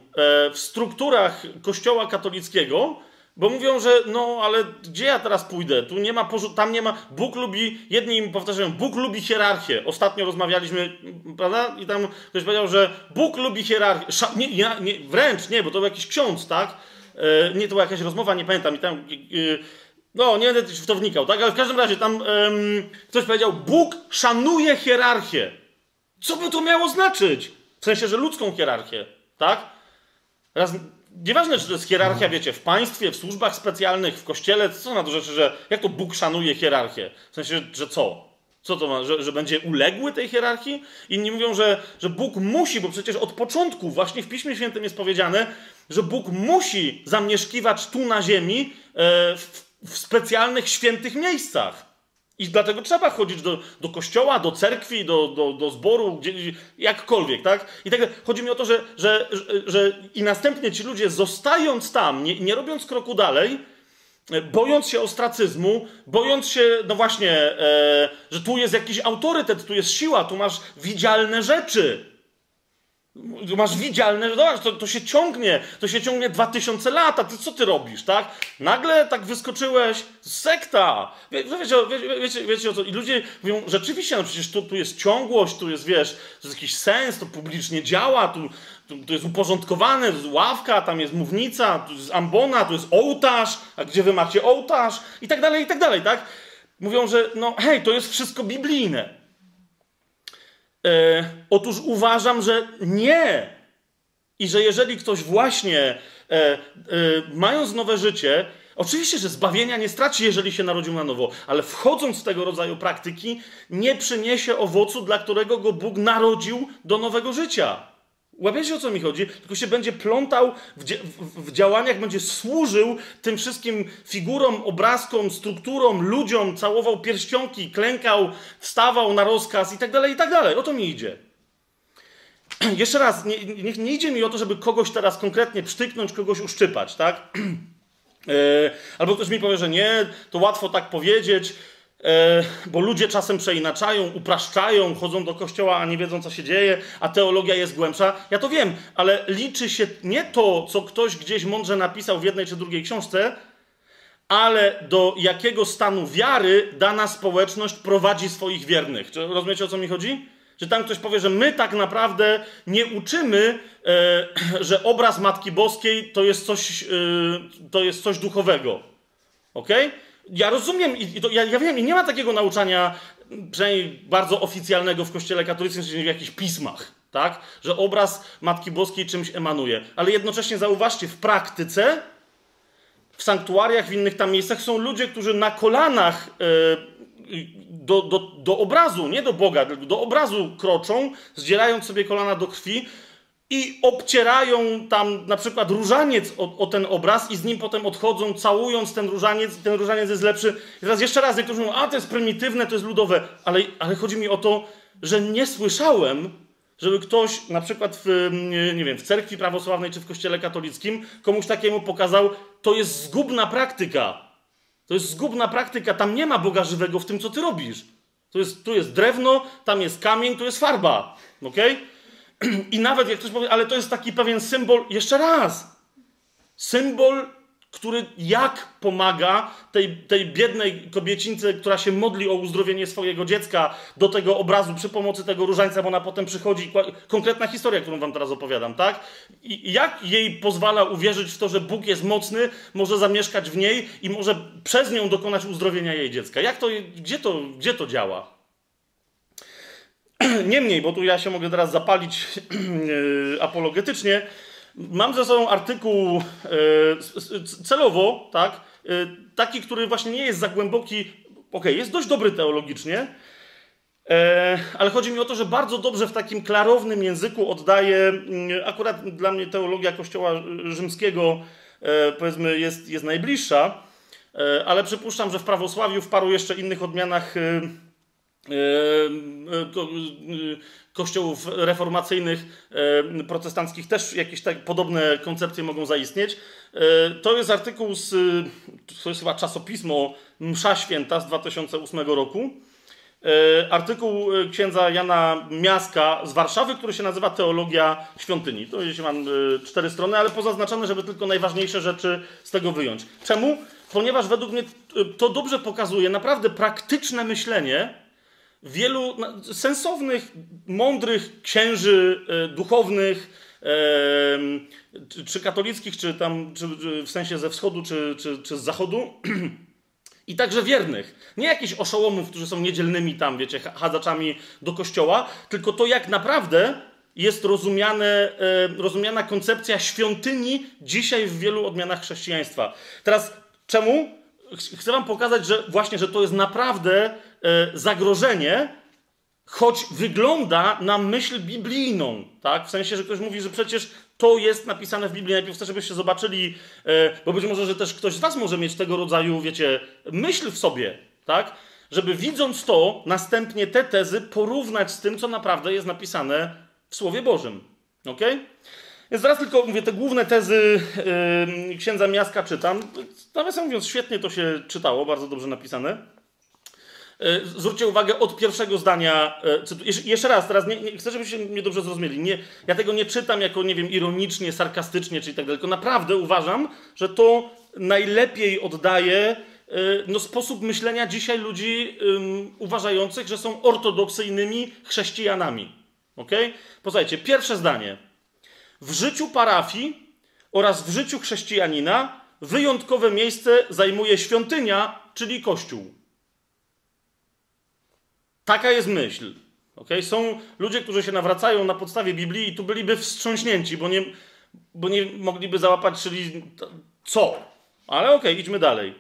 w strukturach Kościoła katolickiego, bo mówią, że no, ale gdzie ja teraz pójdę? Tu nie ma, tam nie ma. Bóg lubi, jedni im powtarzają, Bóg lubi hierarchię. Ostatnio rozmawialiśmy, prawda? I tam ktoś powiedział, że Bóg lubi hierarchię. Sza, nie, nie, wręcz nie, bo to był jakiś ksiądz, tak? E, nie, to była jakaś rozmowa, nie pamiętam. I tam, e, no, nie będę w to wnikał, tak? Ale w każdym razie tam ktoś powiedział, Bóg szanuje hierarchię. Co by to miało znaczyć? W sensie, że ludzką hierarchię, tak? Raz, Nieważne, czy to jest hierarchia, wiecie, w państwie, w służbach specjalnych, w kościele, co na to rzeczy, że jak to Bóg szanuje hierarchię? W sensie, że co? Co to ma, że, że będzie uległy tej hierarchii? Inni mówią, że, że Bóg musi, bo przecież od początku, właśnie w Piśmie Świętym jest powiedziane, że Bóg musi zamieszkiwać tu na ziemi e, w, w specjalnych, świętych miejscach. I dlatego trzeba chodzić do, do kościoła, do cerkwi, do, do, do zboru, gdzie, jakkolwiek, tak? I tak chodzi mi o to, że, że, że, i następnie ci ludzie, zostając tam, nie, nie robiąc kroku dalej, bojąc się ostracyzmu, bojąc się, no właśnie, e, że tu jest jakiś autorytet, tu jest siła, tu masz widzialne rzeczy, Masz widzialne, zobacz, to, to się ciągnie, to się ciągnie dwa tysiące lat, a ty co ty robisz, tak? Nagle tak wyskoczyłeś, sekta! Wie, wiecie, wie, wiecie, wiecie o co? I ludzie mówią, rzeczywiście, no przecież tu, tu jest ciągłość, tu jest, wiesz, to jest jakiś sens, to publicznie działa, tu, tu, tu jest uporządkowane, tu jest ławka, tam jest mównica, tu jest ambona, tu jest ołtarz, a gdzie wy macie ołtarz? I tak dalej, i tak dalej, tak? Mówią, że no hej, to jest wszystko biblijne. E, otóż uważam, że nie. I że jeżeli ktoś właśnie, e, e, mając nowe życie, oczywiście, że zbawienia nie straci, jeżeli się narodził na nowo, ale wchodząc w tego rodzaju praktyki, nie przyniesie owocu, dla którego go Bóg narodził do nowego życia. Łapiecie o co mi chodzi? Tylko się będzie plątał w, w, działaniach, będzie służył tym wszystkim figurom, obrazkom, strukturom, ludziom, całował pierścionki, klękał, wstawał na rozkaz i tak dalej, i tak dalej. O to mi idzie. [CLEARS THROAT] Jeszcze raz, nie, nie, nie idzie mi o to, żeby kogoś teraz konkretnie przytyknąć, kogoś uszczypać, tak? Yy, [CLEARS THROAT] albo ktoś mi powie, że nie, to łatwo tak powiedzieć. E, bo ludzie czasem przeinaczają, upraszczają, chodzą do kościoła, a nie wiedzą, co się dzieje, a teologia jest głębsza. Ja to wiem, ale liczy się nie to, co ktoś gdzieś mądrze napisał w jednej czy drugiej książce, ale do jakiego stanu wiary dana społeczność prowadzi swoich wiernych. Czy rozumiecie, o co mi chodzi? Że tam ktoś powie, że my tak naprawdę nie uczymy, e, [CLEARS THROAT] że obraz Matki Boskiej to jest coś, e, to jest coś duchowego. Okej? Ja rozumiem, i to, ja, ja wiem, i nie ma takiego nauczania, przynajmniej bardzo oficjalnego w Kościele katolickim, w jakichś pismach, tak? Że obraz Matki Boskiej czymś emanuje. Ale jednocześnie zauważcie, w praktyce, w sanktuariach, w innych tam miejscach są ludzie, którzy na kolanach yy, do, do, do obrazu, nie do Boga, tylko do obrazu kroczą, zdzierając sobie kolana do krwi, i obcierają tam na przykład różaniec o, o, ten obraz i z nim potem odchodzą, całując ten różaniec, ten różaniec jest lepszy. I teraz jeszcze raz, niektórzy mówią, a to jest prymitywne, to jest ludowe, ale, ale chodzi mi o to, że nie słyszałem, żeby ktoś na przykład w, nie wiem, w cerkwi prawosławnej czy w kościele katolickim komuś takiemu pokazał, to jest zgubna praktyka. To jest zgubna praktyka, tam nie ma Boga żywego w tym, co ty robisz. Tu jest, tu jest drewno, tam jest kamień, tu jest farba. Okej? Okay? [CLEARS THROAT] I nawet jak ktoś powie, ale to jest taki pewien symbol, jeszcze raz, symbol, który jak pomaga tej, tej biednej kobiecince, która się modli o uzdrowienie swojego dziecka do tego obrazu przy pomocy tego różańca, bo ona potem przychodzi. Konkretna historia, którą wam teraz opowiadam, tak? I jak jej pozwala uwierzyć w to, że Bóg jest mocny, może zamieszkać w niej i może przez nią dokonać uzdrowienia jej dziecka? Jak to, gdzie to, gdzie to działa? [CLEARS THROAT] Niemniej, bo tu ja się mogę teraz zapalić [CLEARS THROAT] e, apologetycznie, mam ze sobą artykuł e, celowo, tak, e, taki, który właśnie nie jest za głęboki, ok, jest dość dobry teologicznie, ale chodzi mi o to, że bardzo dobrze w takim klarownym języku oddaje, mm, akurat dla mnie teologia Kościoła Rzymskiego, powiedzmy, jest, jest najbliższa, ale przypuszczam, że w prawosławiu, w paru jeszcze innych odmianach kościołów reformacyjnych, protestanckich też jakieś tak podobne koncepcje mogą zaistnieć. To jest artykuł z, to jest chyba czasopismo Msza Święta z 2008 roku. Artykuł księdza Jana Miaska z Warszawy, który się nazywa Teologia Świątyni. To jest, mam cztery strony, ale pozaznaczone, żeby tylko najważniejsze rzeczy z tego wyjąć. Czemu? Ponieważ według mnie to dobrze pokazuje naprawdę praktyczne myślenie, wielu sensownych, mądrych księży e, duchownych, czy katolickich, czy tam czy w sensie ze wschodu, czy, czy, czy z zachodu, [CLEARS THROAT] i także wiernych. Nie jakichś oszołomów, którzy są niedzielnymi tam, wiecie, hadzaczami do kościoła, tylko to, jak naprawdę jest rozumiane, rozumiana koncepcja świątyni dzisiaj w wielu odmianach chrześcijaństwa. Teraz czemu? Chcę wam pokazać, że właśnie, że to jest naprawdę E, zagrożenie, choć wygląda na myśl biblijną, tak? W sensie, że ktoś mówi, że przecież to jest napisane w Biblii. Najpierw chcę, żebyście zobaczyli, e, bo być może, że też ktoś z was może mieć tego rodzaju, wiecie, myśl w sobie, tak? Żeby widząc to, następnie te tezy porównać z tym, co naprawdę jest napisane w Słowie Bożym. Ok? Więc zaraz tylko mówię, te główne tezy yy, księdza Miaska czytam. Nawiasem mówiąc, świetnie to się czytało, bardzo dobrze napisane. E, zwróćcie uwagę od pierwszego zdania. E, jeszcze raz, teraz nie, nie, chcę, żebyście mnie dobrze zrozumieli. Nie, ja tego nie czytam jako, nie wiem, ironicznie, sarkastycznie czy tak dalej, tylko naprawdę uważam, że to najlepiej oddaje e, no, sposób myślenia dzisiaj ludzi um, uważających, że są ortodoksyjnymi chrześcijanami. Ok? Posłuchajcie, pierwsze zdanie. W życiu parafii oraz w życiu chrześcijanina wyjątkowe miejsce zajmuje świątynia, czyli kościół. Taka jest myśl. Okay? Są ludzie, którzy się nawracają na podstawie Biblii i tu byliby wstrząśnięci, bo nie, bo nie mogliby załapać, czyli co? Ale okej, okay, idźmy dalej.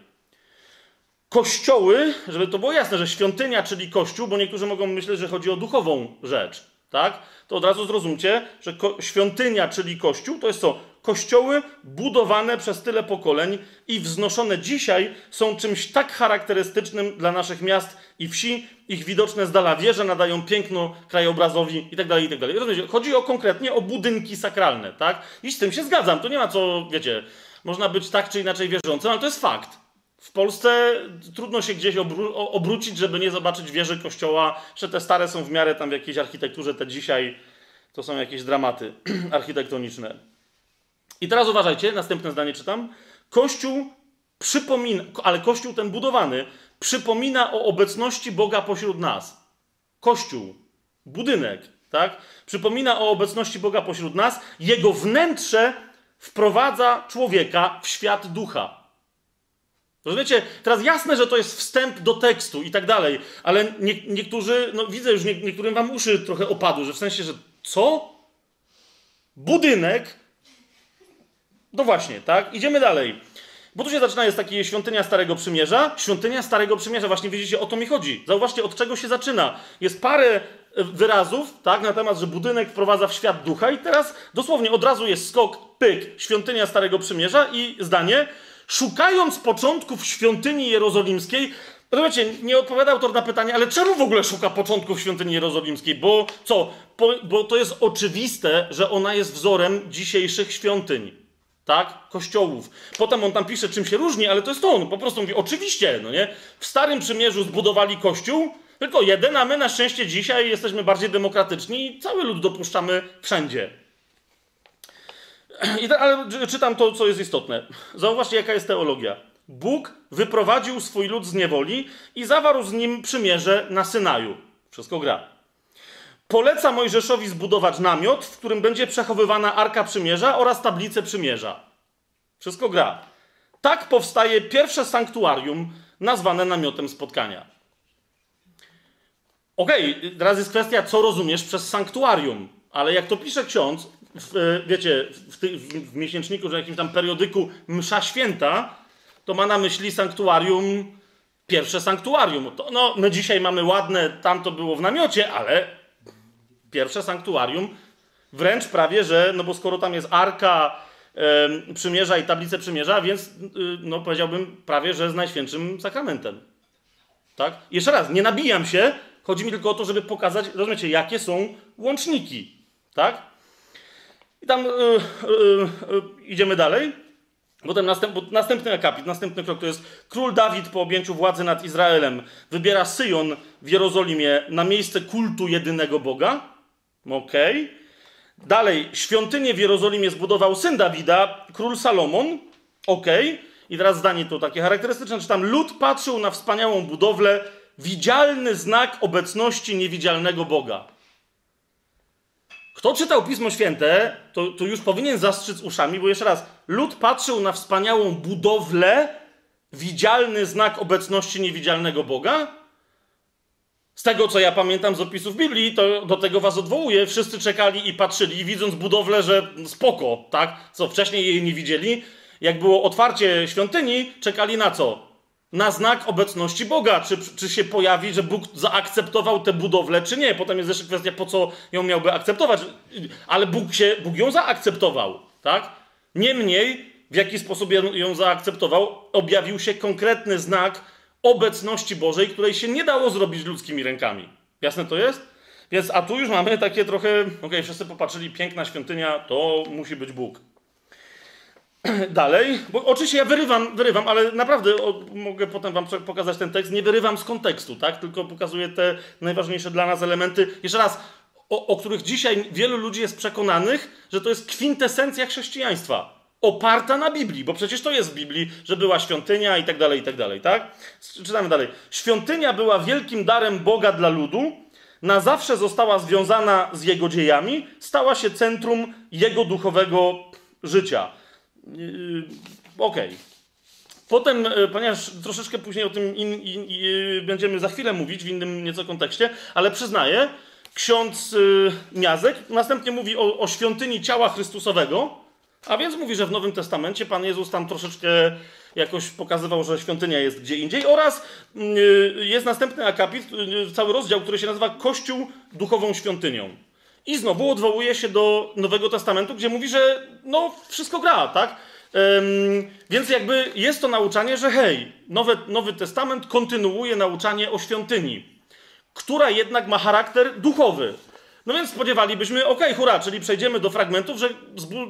Kościoły, żeby to było jasne, że świątynia, czyli kościół, bo niektórzy mogą myśleć, że chodzi o duchową rzecz, tak? To od razu zrozumcie, że świątynia, czyli kościół, to jest co? Kościoły budowane przez tyle pokoleń i wznoszone dzisiaj są czymś tak charakterystycznym dla naszych miast i wsi, ich widoczne z dala wieże nadają piękno krajobrazowi itd., tak itd. Tak Rozumiecie? Chodzi o konkretnie o budynki sakralne, tak? I z tym się zgadzam, to nie ma co, wiecie, można być tak czy inaczej wierzącym, ale to jest fakt. W Polsce trudno się gdzieś obró- obrócić, żeby nie zobaczyć wieży kościoła, że te stare są w miarę tam w jakiejś architekturze, te dzisiaj to są jakieś dramaty [CLEARS THROAT] architektoniczne. I teraz uważajcie, następne zdanie czytam. Kościół przypomina, ale kościół ten budowany przypomina o obecności Boga pośród nas. Kościół, budynek, tak? Przypomina o obecności Boga pośród nas. Jego wnętrze wprowadza człowieka w świat ducha. Rozumiecie? Teraz jasne, że to jest wstęp do tekstu i tak dalej, ale nie, niektórzy, no widzę już, nie, niektórym wam uszy trochę opadły, że w sensie, że co? Budynek? No właśnie, tak? Idziemy dalej. Bo tu się zaczyna, jest takie świątynia Starego Przymierza. Świątynia Starego Przymierza, właśnie widzicie, o to mi chodzi. Zauważcie, od czego się zaczyna. Jest parę e, wyrazów, tak, na temat, że budynek wprowadza w świat ducha i teraz dosłownie od razu jest skok, pyk, świątynia Starego Przymierza i zdanie, szukając początków świątyni jerozolimskiej, Rozumiecie, nie odpowiada autor na pytanie, ale czemu w ogóle szuka początków świątyni jerozolimskiej? Bo co? Bo to jest oczywiste, że ona jest wzorem dzisiejszych świątyń tak? Kościołów. Potem on tam pisze, czym się różni, ale to jest to. On po prostu mówi, oczywiście, no nie? W Starym Przymierzu zbudowali kościół, tylko jeden, a my na szczęście dzisiaj jesteśmy bardziej demokratyczni i cały lud dopuszczamy wszędzie. [CLEARS THROAT] I te, ale czytam to, co jest istotne. Zauważcie, jaka jest teologia. Bóg wyprowadził swój lud z niewoli i zawarł z nim przymierze na Synaju. Wszystko gra. Poleca Mojżeszowi zbudować namiot, w którym będzie przechowywana Arka Przymierza oraz tablice Przymierza. Wszystko gra. Tak powstaje pierwsze sanktuarium nazwane namiotem spotkania. Okej, okay, teraz jest kwestia, co rozumiesz przez sanktuarium. Ale jak to pisze ksiądz, w, wiecie, w, ty, w, miesięczniku, że jakimś tam periodyku Msza Święta, to ma na myśli sanktuarium, pierwsze sanktuarium. To, no, my dzisiaj mamy ładne, tam to było w namiocie, ale pierwsze sanktuarium, wręcz prawie, że, no bo skoro tam jest arka e, przymierza i tablice przymierza, więc, y, no powiedziałbym prawie, że z najświętszym sakramentem. Tak? Jeszcze raz, nie nabijam się, chodzi mi tylko o to, żeby pokazać, rozumiecie, jakie są łączniki. Tak? I tam y, y, idziemy dalej. Potem następ, następny akapit, następny krok to jest król Dawid po objęciu władzy nad Izraelem wybiera Syjon w Jerozolimie na miejsce kultu jedynego Boga. Okay. Dalej, świątynię w Jerozolimie zbudował syn Dawida, król Salomon. Okay. I teraz zdanie to takie charakterystyczne, czy tam lud patrzył na wspaniałą budowlę, widzialny znak obecności niewidzialnego Boga. Kto czytał Pismo Święte, to, to już powinien zastrzyc uszami, bo jeszcze raz, lud patrzył na wspaniałą budowlę, widzialny znak obecności niewidzialnego Boga. Z tego, co ja pamiętam z opisów Biblii, to do tego was odwołuję. Wszyscy czekali i patrzyli, widząc budowlę, że spoko, tak? Co wcześniej jej nie widzieli. Jak było otwarcie świątyni, czekali na co? Na znak obecności Boga. Czy, czy się pojawi, że Bóg zaakceptował tę budowlę, czy nie. Potem jest jeszcze kwestia, po co ją miałby akceptować. Ale Bóg, się, Bóg ją zaakceptował, tak? Niemniej, w jaki sposób ją zaakceptował, objawił się konkretny znak obecności Bożej, której się nie dało zrobić ludzkimi rękami. Jasne to jest? Więc, a tu już mamy takie trochę, okej, okay, wszyscy popatrzyli, piękna świątynia, to musi być Bóg. [CLEARS THROAT] Dalej, bo oczywiście ja wyrywam, wyrywam, ale naprawdę o, mogę potem wam pokazać ten tekst, nie wyrywam z kontekstu, tak? Tylko pokazuję te najważniejsze dla nas elementy. Jeszcze raz, o, o których dzisiaj wielu ludzi jest przekonanych, że to jest kwintesencja chrześcijaństwa oparta na Biblii, bo przecież to jest w Biblii, że była świątynia i tak dalej, i tak dalej, tak? Czytamy dalej. Świątynia była wielkim darem Boga dla ludu, na zawsze została związana z jego dziejami, stała się centrum jego duchowego życia. Yy, Okej. Okay. Potem, yy, ponieważ troszeczkę później o tym in, in, in, będziemy za chwilę mówić w innym nieco kontekście, ale przyznaję, ksiądz yy, Miazek następnie mówi o, o świątyni ciała Chrystusowego, a więc mówi, że w Nowym Testamencie Pan Jezus tam troszeczkę jakoś pokazywał, że świątynia jest gdzie indziej oraz y, jest następny akapit, y, cały rozdział, który się nazywa Kościół duchową świątynią. I znowu odwołuje się do Nowego Testamentu, gdzie mówi, że no wszystko gra, tak? Więc jakby jest to nauczanie, że hej, Nowy, Nowy Testament kontynuuje nauczanie o świątyni, która jednak ma charakter duchowy. No więc spodziewalibyśmy, okej, okay, hura, czyli przejdziemy do fragmentów, że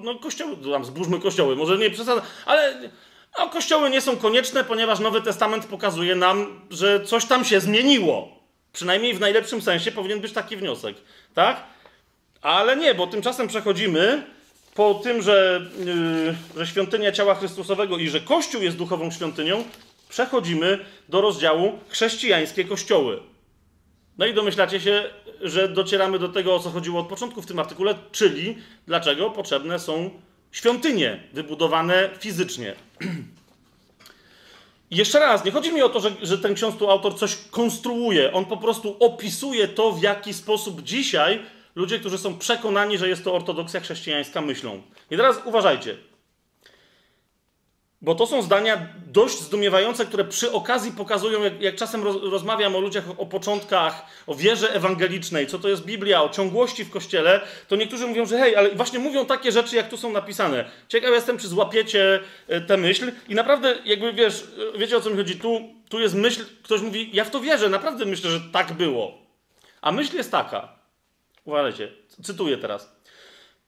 no kościoły, tam zburzmy kościoły, może nie przesadzę, ale A kościoły nie są konieczne, ponieważ Nowy Testament pokazuje nam, że coś tam się zmieniło. Przynajmniej w najlepszym sensie powinien być taki wniosek, tak? Ale nie, bo tymczasem przechodzimy po tym, że, yy, że świątynia ciała Chrystusowego i że Kościół jest duchową świątynią, przechodzimy do rozdziału chrześcijańskie kościoły. No i domyślacie się, że docieramy do tego, o co chodziło od początku w tym artykule, czyli dlaczego potrzebne są świątynie wybudowane fizycznie. [CLEARS THROAT] Jeszcze raz, nie chodzi mi o to, że, że ten ksiądz tu autor coś konstruuje. On po prostu opisuje to, w jaki sposób dzisiaj ludzie, którzy są przekonani, że jest to ortodoksja chrześcijańska, myślą. I teraz uważajcie. Bo to są zdania dość zdumiewające, które przy okazji pokazują, jak, jak czasem roz, rozmawiam o ludziach o początkach, o wierze ewangelicznej, co to jest Biblia, o ciągłości w kościele, to niektórzy mówią, że hej, ale właśnie mówią takie rzeczy, jak tu są napisane. Ciekaw jestem, czy złapiecie e, tę myśl i naprawdę, jakby wiesz, e, wiecie o co mi chodzi, tu, tu jest myśl, ktoś mówi, ja w to wierzę, naprawdę myślę, że tak było. A myśl jest taka, uważajcie, cytuję teraz.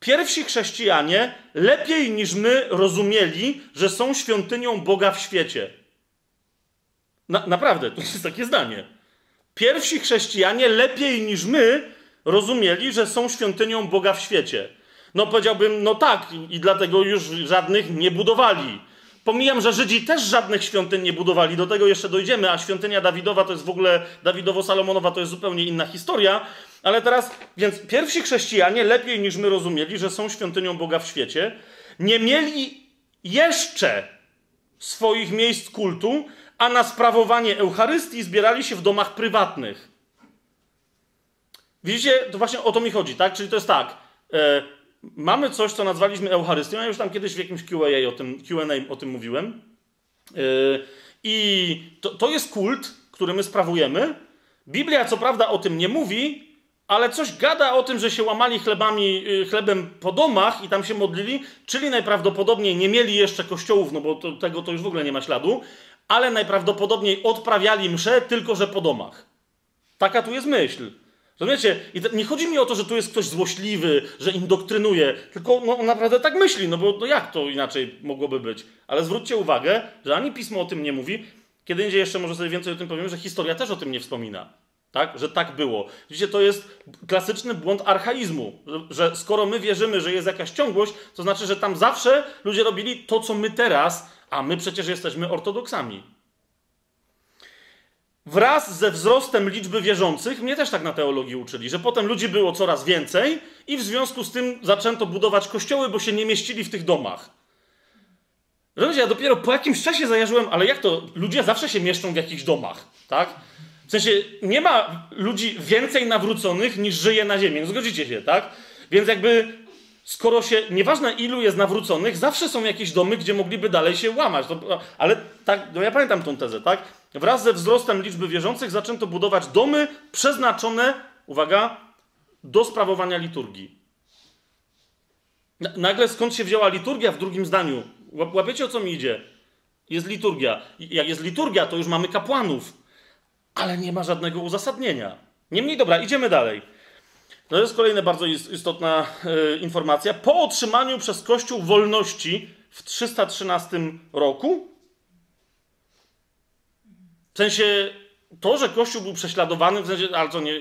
Pierwsi chrześcijanie lepiej niż my rozumieli, że są świątynią Boga w świecie. Na, naprawdę, to jest takie zdanie. Pierwsi chrześcijanie lepiej niż my rozumieli, że są świątynią Boga w świecie. No powiedziałbym, no tak, i dlatego już żadnych nie budowali. Pomijam, że Żydzi też żadnych świątyń nie budowali, do tego jeszcze dojdziemy, a świątynia Dawidowa to jest w ogóle, Dawidowo-Salomonowa to jest zupełnie inna historia. Ale teraz, więc pierwsi chrześcijanie lepiej niż my rozumieli, że są świątynią Boga w świecie, nie mieli jeszcze swoich miejsc kultu, a na sprawowanie Eucharystii zbierali się w domach prywatnych. Widzicie, to właśnie o to mi chodzi, tak? Czyli to jest tak. E, mamy coś, co nazwaliśmy Eucharystią. Ja już tam kiedyś w jakimś QA o tym, Q&A o tym mówiłem. E, I to, to jest kult, który my sprawujemy. Biblia co prawda o tym nie mówi, ale coś gada o tym, że się łamali chlebami, y, chlebem po domach i tam się modlili, czyli najprawdopodobniej nie mieli jeszcze kościołów, no bo to, tego to już w ogóle nie ma śladu, ale najprawdopodobniej odprawiali msze, tylko że po domach. Taka tu jest myśl. Rozumiecie? I nie chodzi mi o to, że tu jest ktoś złośliwy, że indoktrynuje, tylko no, on naprawdę tak myśli, no bo no jak to inaczej mogłoby być? Ale zwróćcie uwagę, że ani pismo o tym nie mówi, kiedy indziej jeszcze może sobie więcej o tym powiem, że historia też o tym nie wspomina tak? że tak było. Widzicie, to jest klasyczny błąd archaizmu, że skoro my wierzymy, że jest jakaś ciągłość, to znaczy, że tam zawsze ludzie robili to, co my teraz, a my przecież jesteśmy ortodoksami. Wraz ze wzrostem liczby wierzących, mnie też tak na teologii uczyli, że potem ludzi było coraz więcej i w związku z tym zaczęto budować kościoły, bo się nie mieścili w tych domach. Rozumiecie, ja dopiero po jakimś czasie zajarzyłem, ale jak to? Ludzie zawsze się mieszczą w jakichś domach, tak? W sensie nie ma ludzi więcej nawróconych niż żyje na ziemi. No zgodzicie się, tak? Więc jakby skoro się, nieważne ilu jest nawróconych, zawsze są jakieś domy, gdzie mogliby dalej się łamać. To, ale tak, no ja pamiętam tą tezę, tak? Wraz ze wzrostem liczby wierzących zaczęto budować domy przeznaczone, uwaga, do sprawowania liturgii. Nagle skąd się wzięła liturgia w drugim zdaniu? Łapiecie o co mi idzie? Jest liturgia. Jak jest liturgia, to już mamy kapłanów ale nie ma żadnego uzasadnienia. Niemniej dobra, idziemy dalej. To jest kolejna bardzo istotna e, informacja. Po otrzymaniu przez Kościół wolności w 313 roku, w sensie to, że Kościół był prześladowany, w sensie, ale co nie,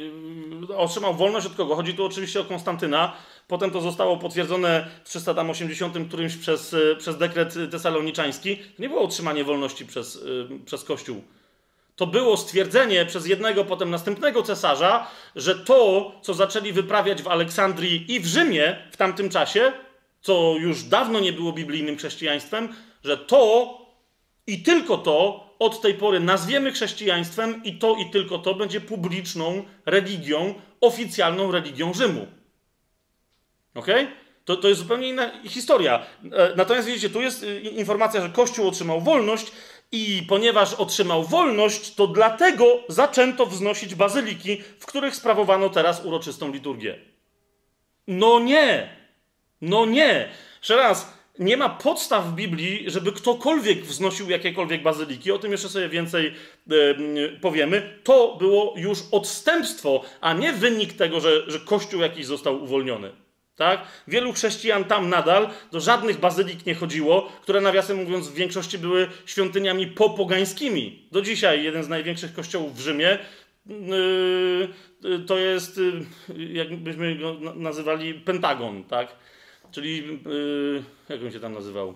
otrzymał wolność od kogo? Chodzi tu oczywiście o Konstantyna. Potem to zostało potwierdzone w 380 którymś przez, e, przez dekret tesaloniczański. To nie było otrzymanie wolności przez, e, przez Kościół to było stwierdzenie przez jednego, potem następnego cesarza, że to, co zaczęli wyprawiać w Aleksandrii i w Rzymie w tamtym czasie, co już dawno nie było biblijnym chrześcijaństwem, że to i tylko to od tej pory nazwiemy chrześcijaństwem i to i tylko to będzie publiczną religią, oficjalną religią Rzymu. Ok? To, to jest zupełnie inna historia. E, natomiast widzicie, tu jest y, informacja, że Kościół otrzymał wolność, i ponieważ otrzymał wolność, to dlatego zaczęto wznosić bazyliki, w których sprawowano teraz uroczystą liturgię. No nie! No nie! Jeszcze raz, nie ma podstaw w Biblii, żeby ktokolwiek wznosił jakiekolwiek bazyliki. O tym jeszcze sobie więcej powiemy. To było już odstępstwo, a nie wynik tego, że, że Kościół jakiś został uwolniony. Tak? Wielu chrześcijan tam nadal do żadnych bazylik nie chodziło, które nawiasem mówiąc w większości były świątyniami popogańskimi. Do dzisiaj jeden z największych kościołów w Rzymie yy, to jest, yy, jak byśmy go nazywali, Pentagon, tak? Czyli, yy, jak on się tam nazywał?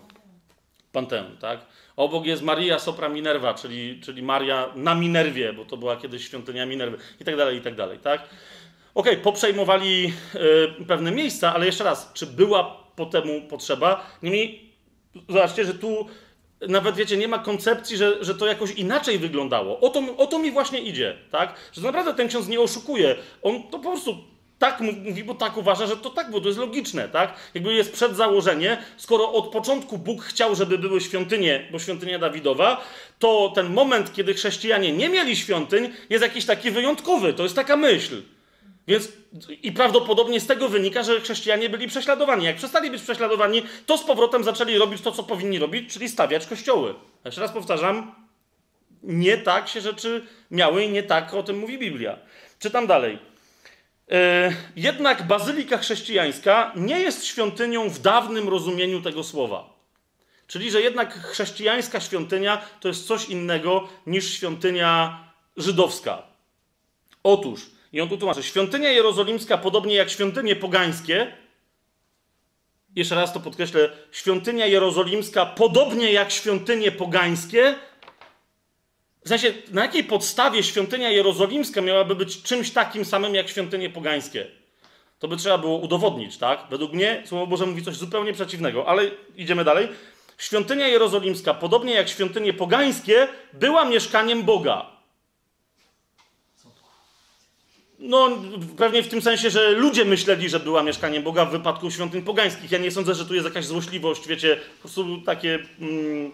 Panteon, tak? Obok jest Maria Sopra Minerva, czyli, czyli Maria na Minerwie, bo to była kiedyś świątynia Minerwy i tak dalej, i tak dalej, tak? Okej, okay, poprzejmowali y, pewne miejsca, ale jeszcze raz, czy była po temu potrzeba? Niemniej, zobaczcie, że tu nawet, wiecie, nie ma koncepcji, że, że to jakoś inaczej wyglądało. O to, o to mi właśnie idzie, tak? Że naprawdę ten ksiądz nie oszukuje. On to po prostu tak mówi, bo tak uważa, że to tak, bo to jest logiczne, tak? Jakby jest przed założenie, skoro od początku Bóg chciał, żeby były świątynie, bo świątynia Dawidowa, to ten moment, kiedy chrześcijanie nie mieli świątyń, jest jakiś taki wyjątkowy. To jest taka myśl. Więc i prawdopodobnie z tego wynika, że chrześcijanie byli prześladowani. Jak przestali być prześladowani, to z powrotem zaczęli robić to, co powinni robić, czyli stawiać kościoły. Jeszcze raz powtarzam, nie tak się rzeczy miały i nie tak o tym mówi Biblia. Czytam dalej. E, jednak bazylika chrześcijańska nie jest świątynią w dawnym rozumieniu tego słowa. Czyli, że jednak chrześcijańska świątynia to jest coś innego niż świątynia żydowska. Otóż, i on tu tłumaczy, świątynia jerozolimska, podobnie jak świątynie pogańskie, jeszcze raz to podkreślę, świątynia jerozolimska, podobnie jak świątynie pogańskie, w sensie, na jakiej podstawie świątynia jerozolimska miałaby być czymś takim samym jak świątynie pogańskie? To by trzeba było udowodnić, tak? Według mnie Słowo Boże mówi coś zupełnie przeciwnego, ale idziemy dalej. Świątynia jerozolimska, podobnie jak świątynie pogańskie, była mieszkaniem Boga. No, pewnie w tym sensie, że ludzie myśleli, że była mieszkaniem Boga w wypadku świątyń pogańskich. Ja nie sądzę, że tu jest jakaś złośliwość, wiecie, po prostu takie. Mm,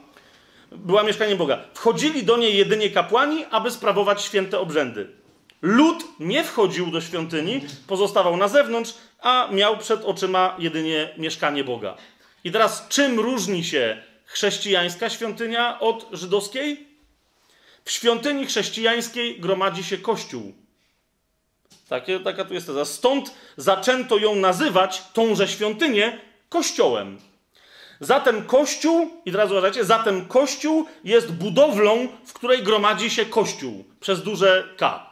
była mieszkaniem Boga. Wchodzili do niej jedynie kapłani, aby sprawować święte obrzędy. Lud nie wchodził do świątyni, pozostawał na zewnątrz, a miał przed oczyma jedynie mieszkanie Boga. I teraz, czym różni się chrześcijańska świątynia od żydowskiej? W świątyni chrześcijańskiej gromadzi się Kościół. Takie, taka tu jest teza. Stąd zaczęto ją nazywać, tąże świątynię, Kościołem. Zatem Kościół, i teraz uważajcie, zatem Kościół jest budowlą, w której gromadzi się Kościół przez duże K.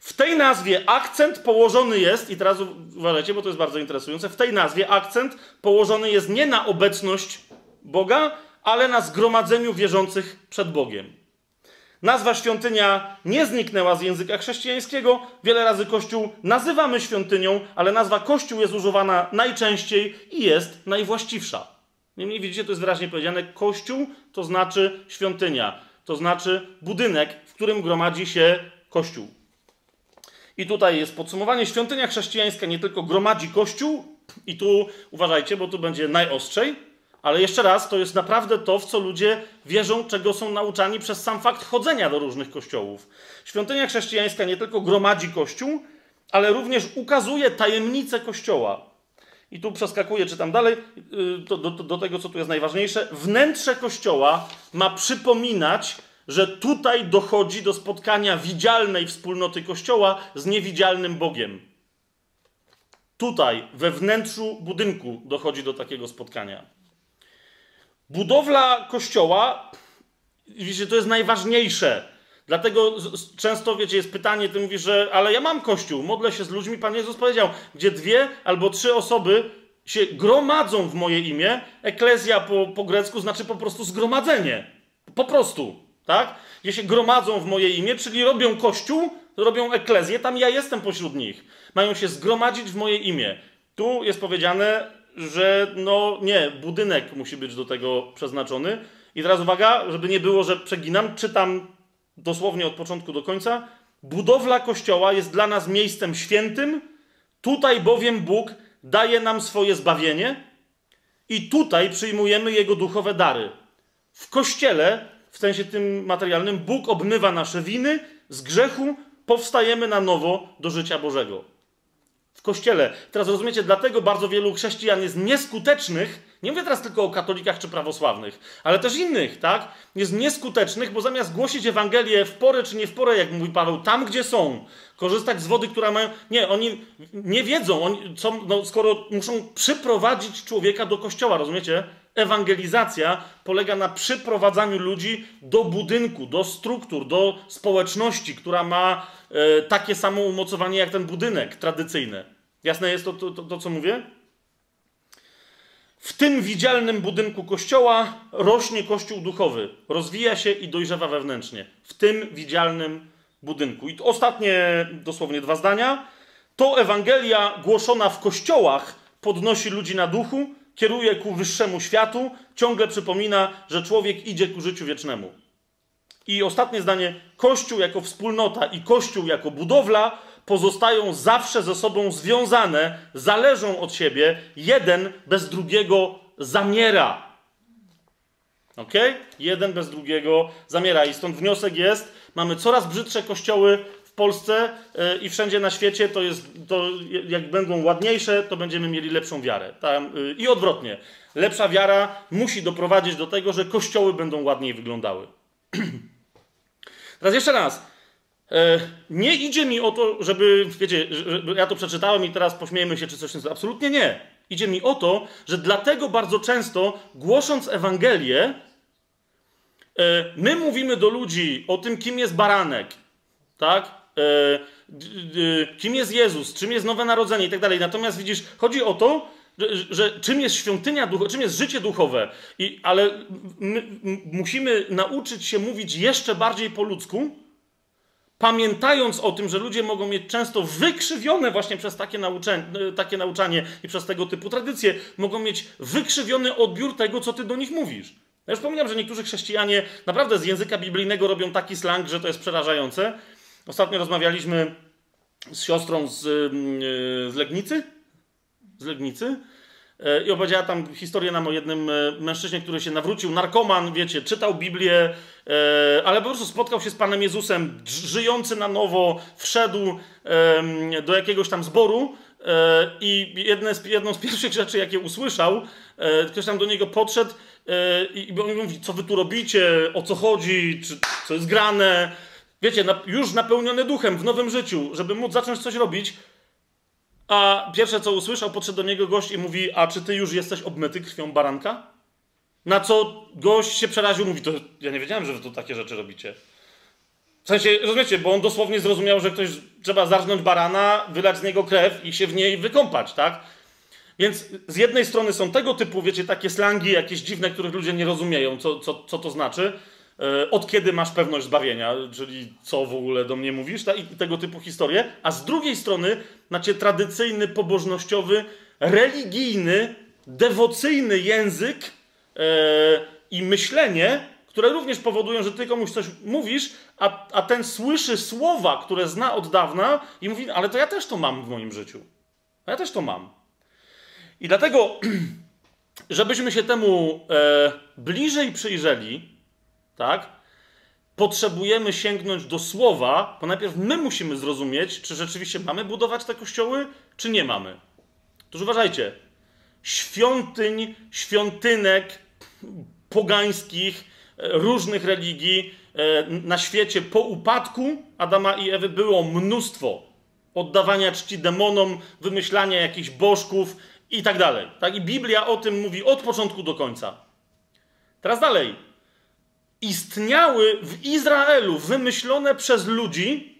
W tej nazwie akcent położony jest, i teraz uważajcie, bo to jest bardzo interesujące, w tej nazwie akcent położony jest nie na obecność Boga, ale na zgromadzeniu wierzących przed Bogiem. Nazwa świątynia nie zniknęła z języka chrześcijańskiego. Wiele razy Kościół nazywamy świątynią, ale nazwa Kościół jest używana najczęściej i jest najwłaściwsza. Niemniej widzicie, to jest wyraźnie powiedziane: Kościół to znaczy świątynia, to znaczy budynek, w którym gromadzi się Kościół. I tutaj jest podsumowanie: świątynia chrześcijańska nie tylko gromadzi Kościół, i tu uważajcie, bo tu będzie najostrzej ale jeszcze raz, to jest naprawdę to, w co ludzie wierzą, czego są nauczani przez sam fakt chodzenia do różnych kościołów. Świątynia chrześcijańska nie tylko gromadzi kościół, ale również ukazuje tajemnice kościoła. I tu przeskakuję, czytam dalej, y, do, do, do tego, co tu jest najważniejsze. Wnętrze kościoła ma przypominać, że tutaj dochodzi do spotkania widzialnej wspólnoty kościoła z niewidzialnym Bogiem. Tutaj, we wnętrzu budynku, dochodzi do takiego spotkania. Budowla kościoła, wiecie, to jest najważniejsze. Dlatego często, wiecie, jest pytanie, ty mówisz, że ale ja mam kościół, modlę się z ludźmi, Pan Jezus powiedział, gdzie dwie albo trzy osoby się gromadzą w moje imię, eklezja po, po grecku znaczy po prostu zgromadzenie. Po prostu, tak? Gdzie się gromadzą w moje imię, czyli robią kościół, robią eklezję, tam ja jestem pośród nich. Mają się zgromadzić w moje imię. Tu jest powiedziane, że no nie, budynek musi być do tego przeznaczony. I teraz uwaga, żeby nie było, że przeginam, czytam dosłownie od początku do końca. Budowla kościoła jest dla nas miejscem świętym, tutaj bowiem Bóg daje nam swoje zbawienie i tutaj przyjmujemy Jego duchowe dary. W kościele, w sensie tym materialnym, Bóg obmywa nasze winy, z grzechu powstajemy na nowo do życia Bożego. Kościele. Teraz rozumiecie, dlatego bardzo wielu chrześcijan jest nieskutecznych. Nie mówię teraz tylko o katolikach czy prawosławnych, ale też innych, tak? Jest nieskutecznych, bo zamiast głosić Ewangelię w porę czy nie w porę, jak mówi Paweł, tam gdzie są, korzystać z wody, która mają. Nie, oni nie wiedzą, oni, no, skoro muszą przyprowadzić człowieka do kościoła, rozumiecie? Ewangelizacja polega na przyprowadzaniu ludzi do budynku, do struktur, do społeczności, która ma e, takie samo umocowanie jak ten budynek tradycyjny. Jasne jest to, to, to, to, co mówię? W tym widzialnym budynku kościoła rośnie kościół duchowy, rozwija się i dojrzewa wewnętrznie. W tym widzialnym budynku. I ostatnie, dosłownie dwa zdania. To Ewangelia głoszona w kościołach podnosi ludzi na duchu, kieruje ku wyższemu światu, ciągle przypomina, że człowiek idzie ku życiu wiecznemu. I ostatnie zdanie: Kościół jako wspólnota i Kościół jako budowla pozostają zawsze ze sobą związane, zależą od siebie, jeden bez drugiego zamiera. Ok? Jeden bez drugiego zamiera. I stąd wniosek jest: mamy coraz brzydsze kościoły, w Polsce e, i wszędzie na świecie to jest, to jak będą ładniejsze, to będziemy mieli lepszą wiarę. Tam, y, I odwrotnie. Lepsza wiara musi doprowadzić do tego, że kościoły będą ładniej wyglądały. [CLEARS THROAT] Teraz jeszcze raz. E, nie idzie mi o to, żeby, wiecie, że ja to przeczytałem i teraz pośmiejemy się, czy coś. Absolutnie nie. Idzie mi o to, że dlatego bardzo często, głosząc Ewangelię, e, my mówimy do ludzi o tym, kim jest baranek, tak? E, kim jest Jezus, czym jest Nowe Narodzenie i tak dalej. Natomiast widzisz, chodzi o to, że, że czym jest świątynia duchowa, czym jest życie duchowe, I, ale my, musimy nauczyć się mówić jeszcze bardziej po ludzku, pamiętając o tym, że ludzie mogą mieć często wykrzywione właśnie przez takie, nauczenie, takie nauczanie i przez tego typu tradycje, mogą mieć wykrzywiony odbiór tego, co ty do nich mówisz. Ja już wspominam, że niektórzy chrześcijanie naprawdę z języka biblijnego robią taki slang, że to jest przerażające. Ostatnio rozmawialiśmy z siostrą z, mm, z Legnicy. Z Legnicy. E, I opowiedziała tam historię nam o jednym e, mężczyźnie, który się nawrócił, narkoman, wiecie, czytał Biblię, e, ale po prostu spotkał się z Panem Jezusem, żyjący na nowo, wszedł do jakiegoś tam zboru i z, jedną z pierwszych rzeczy, jakie usłyszał, ktoś tam do niego podszedł i mówi, co wy tu robicie, o co chodzi, czy co jest grane, wiecie, już napełniony duchem w nowym życiu, żeby móc zacząć coś robić, a pierwsze co usłyszał, podszedł do niego gość i mówi: A czy ty już jesteś obmyty krwią baranka? Na co gość się przeraził, mówi: To ja nie wiedziałem, że wy tu takie rzeczy robicie. W sensie, rozumiecie, bo on dosłownie zrozumiał, że ktoś trzeba zarżnąć barana, wylać z niego krew i się w niej wykąpać, tak? Więc z jednej strony są tego typu, wiecie, takie slangi jakieś dziwne, których ludzie nie rozumieją, co, co, co to znaczy. E, od kiedy masz pewność zbawienia, czyli co w ogóle do mnie mówisz, ta, i tego typu historie, a z drugiej strony macie tradycyjny, pobożnościowy, religijny, dewocyjny język e, i myślenie, które również powodują, że ty komuś coś mówisz, a, a ten słyszy słowa, które zna od dawna i mówi, ale to ja też to mam w moim życiu. Ja też to mam. I dlatego, [CLEARS THROAT] żebyśmy się temu e, bliżej przyjrzeli, tak? Potrzebujemy sięgnąć do słowa, bo najpierw my musimy zrozumieć, czy rzeczywiście mamy budować te kościoły, czy nie mamy. Otóż uważajcie, świątyń, świątynek pogańskich, e, różnych religii e, na świecie po upadku Adama i Ewy było mnóstwo. Oddawania czci demonom, wymyślania jakichś bożków i tak dalej. Tak? I Biblia o tym mówi od początku do końca. Teraz dalej istniały w Izraelu wymyślone przez ludzi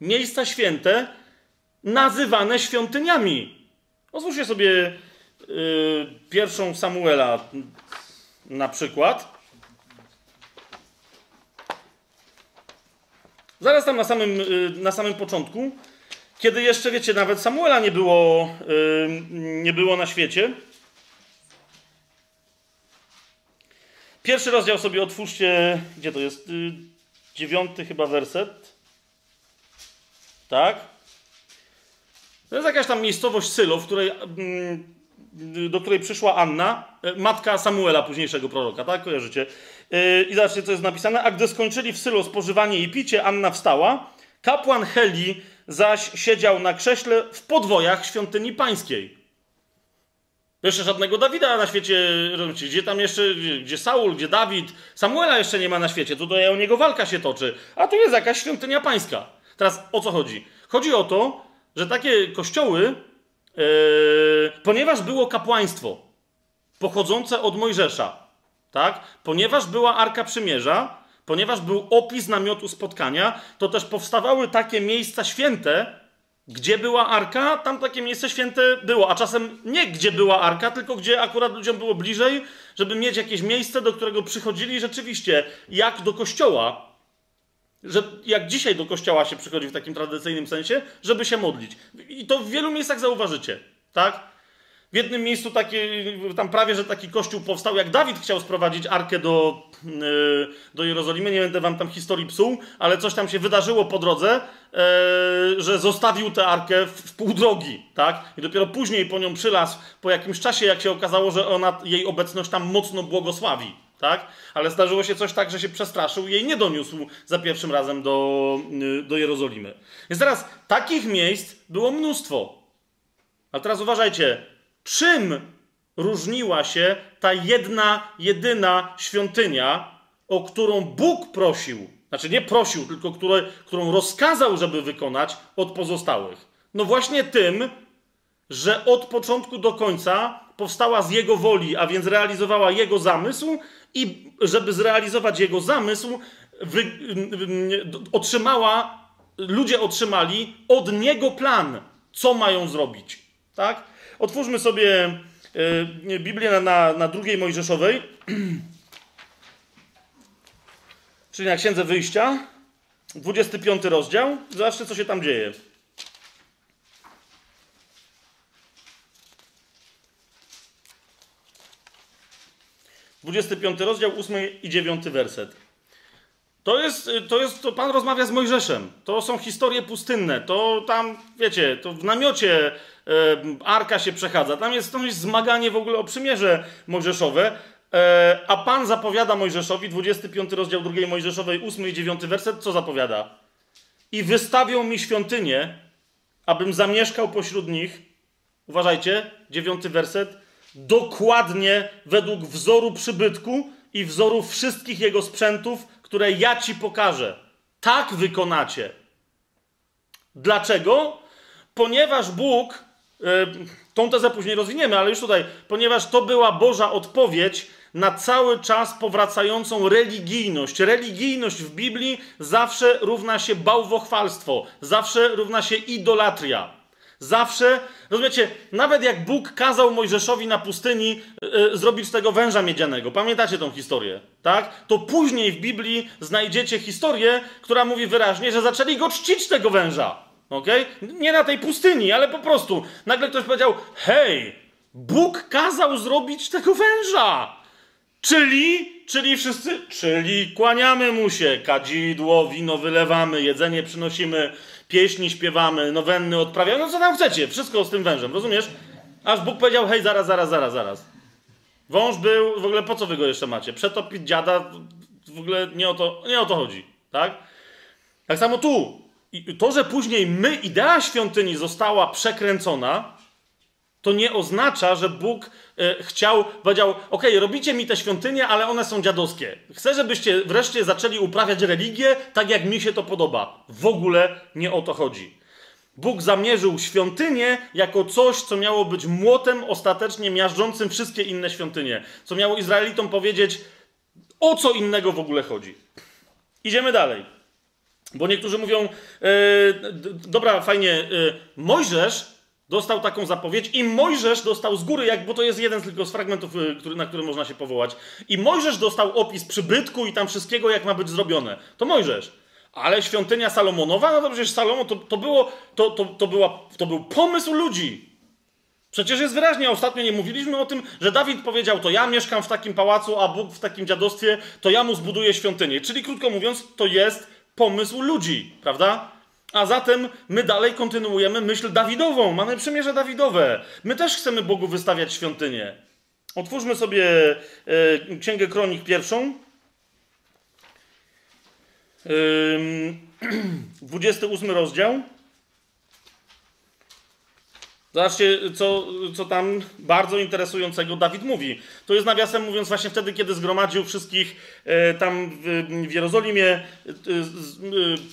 miejsca święte, nazywane świątyniami. Otwórzcie sobie yy, pierwszą Samuela na przykład. Zaraz tam na samym, yy, na samym początku, kiedy jeszcze, wiecie, nawet Samuela nie było, yy, nie było na świecie, Pierwszy rozdział sobie otwórzcie, gdzie to jest? Y, dziewiąty chyba werset. Tak? To jest jakaś tam miejscowość Sylo, w której, mm, do której przyszła Anna, y, matka Samuela, późniejszego proroka, tak? Kojarzycie? Y, I zobaczcie, co jest napisane. A gdy skończyli w Sylo spożywanie i picie, Anna wstała. Kapłan Heli zaś siedział na krześle w podwojach świątyni pańskiej. Jeszcze żadnego Dawida na świecie, gdzie tam jeszcze, gdzie, gdzie Saul, gdzie Dawid, Samuela jeszcze nie ma na świecie, tutaj o niego walka się toczy, a tu jest jakaś świątynia pańska. Teraz o co chodzi? Chodzi o to, że takie kościoły, yy, ponieważ było kapłaństwo pochodzące od Mojżesza, tak? Ponieważ była Arka Przymierza, ponieważ był opis namiotu spotkania, to też powstawały takie miejsca święte, gdzie była arka, tam takie miejsce święte było, a czasem nie gdzie była arka, tylko gdzie akurat ludziom było bliżej, żeby mieć jakieś miejsce, do którego przychodzili rzeczywiście, jak do kościoła, że jak dzisiaj do kościoła się przychodzi w takim tradycyjnym sensie, żeby się modlić. I to w wielu miejscach zauważycie, tak? W jednym miejscu taki, tam prawie, że taki kościół powstał, jak Dawid chciał sprowadzić arkę do, yy, do Jerozolimy. Nie będę wam tam historii psuł, ale coś tam się wydarzyło po drodze, yy, że zostawił tę arkę w, w pół drogi, tak? I dopiero później po nią przylazł, po jakimś czasie, jak się okazało, że ona, jej obecność tam mocno błogosławi, tak? Ale zdarzyło się coś tak, że się przestraszył i jej nie doniósł za pierwszym razem do, yy, do Jerozolimy. Więc teraz takich miejsc było mnóstwo. Ale teraz uważajcie, czym różniła się ta jedna, jedyna świątynia, o którą Bóg prosił, znaczy nie prosił, tylko które, którą rozkazał, żeby wykonać od pozostałych. No właśnie tym, że od początku do końca powstała z Jego woli, a więc realizowała Jego zamysł i żeby zrealizować Jego zamysł, wy, otrzymała, ludzie otrzymali od Niego plan, co mają zrobić. Tak? Otwórzmy sobie y, Biblię na, na, na drugiej Mojżeszowej, [CLEARS THROAT] czyli na Księdze Wyjścia, 25 rozdział. Zobaczcie, co się tam dzieje. Dwudziesty piąty rozdział, ósmy i dziewiąty werset. To jest, to jest, to Pan rozmawia z Mojżeszem. To są historie pustynne. To tam, wiecie, to w namiocie arka się przechadza. Tam jest, tam jest zmaganie w ogóle o przymierze mojżeszowe. E, a Pan zapowiada Mojżeszowi, 25 rozdział 2 Mojżeszowej, 8 i 9 werset, co zapowiada? I wystawią mi świątynię, abym zamieszkał pośród nich. Uważajcie, 9 werset. Dokładnie według wzoru przybytku i wzoru wszystkich jego sprzętów, które ja ci pokażę. Tak wykonacie. Dlaczego? Ponieważ Bóg E, tą tezę później rozwiniemy, ale już tutaj, ponieważ to była Boża odpowiedź na cały czas powracającą religijność. Religijność w Biblii zawsze równa się bałwochwalstwo, zawsze równa się idolatria. Zawsze, rozumiecie, nawet jak Bóg kazał Mojżeszowi na pustyni yy, zrobić tego węża miedzianego, pamiętacie tą historię, tak? To później w Biblii znajdziecie historię, która mówi wyraźnie, że zaczęli go czcić tego węża. Ok? Nie na tej pustyni, ale po prostu. Nagle ktoś powiedział: Hej, Bóg kazał zrobić tego węża. Czyli, czyli wszyscy, czyli kłaniamy mu się, kadzidło, wino wylewamy, jedzenie przynosimy, pieśni śpiewamy, nowenny odprawiamy. No co tam chcecie? Wszystko z tym wężem, rozumiesz? Aż Bóg powiedział: Hej, zaraz, zaraz, zaraz, zaraz. Wąż był, w ogóle po co wy go jeszcze macie? Przetopić dziada, w ogóle nie o to, nie o to chodzi, tak? Tak samo tu. I to, że później my, idea świątyni została przekręcona, to nie oznacza, że Bóg chciał, powiedział: OK, robicie mi te świątynie, ale one są dziadowskie. Chcę, żebyście wreszcie zaczęli uprawiać religię tak, jak mi się to podoba. W ogóle nie o to chodzi. Bóg zamierzył świątynię jako coś, co miało być młotem ostatecznie miażdżącym wszystkie inne świątynie. Co miało Izraelitom powiedzieć, o co innego w ogóle chodzi. Idziemy dalej. Bo niektórzy mówią, e, dobra, fajnie, e, Mojżesz dostał taką zapowiedź i Mojżesz dostał z góry, jak, bo to jest jeden tylko z fragmentów, e, który, na który można się powołać. I Mojżesz dostał opis przybytku i tam wszystkiego, jak ma być zrobione. To Mojżesz. Ale świątynia Salomonowa, no to przecież Salomon to, to, było, to, to, to, była, to był pomysł ludzi. Przecież jest wyraźnie, ostatnio nie mówiliśmy o tym, że Dawid powiedział, to ja mieszkam w takim pałacu, a Bóg w takim dziadostwie, to ja mu zbuduję świątynię. Czyli krótko mówiąc, to jest pomysł ludzi, prawda? A zatem my dalej kontynuujemy myśl Dawidową. Mamy przymierze Dawidowe. My też chcemy Bogu wystawiać świątynię. Otwórzmy sobie e, Księgę Kronik pierwszą. 28 [CLEARS THROAT] rozdział. Zobaczcie, co, co tam bardzo interesującego Dawid mówi. To jest nawiasem mówiąc właśnie wtedy, kiedy zgromadził wszystkich e, tam w, w Jerozolimie, e, e,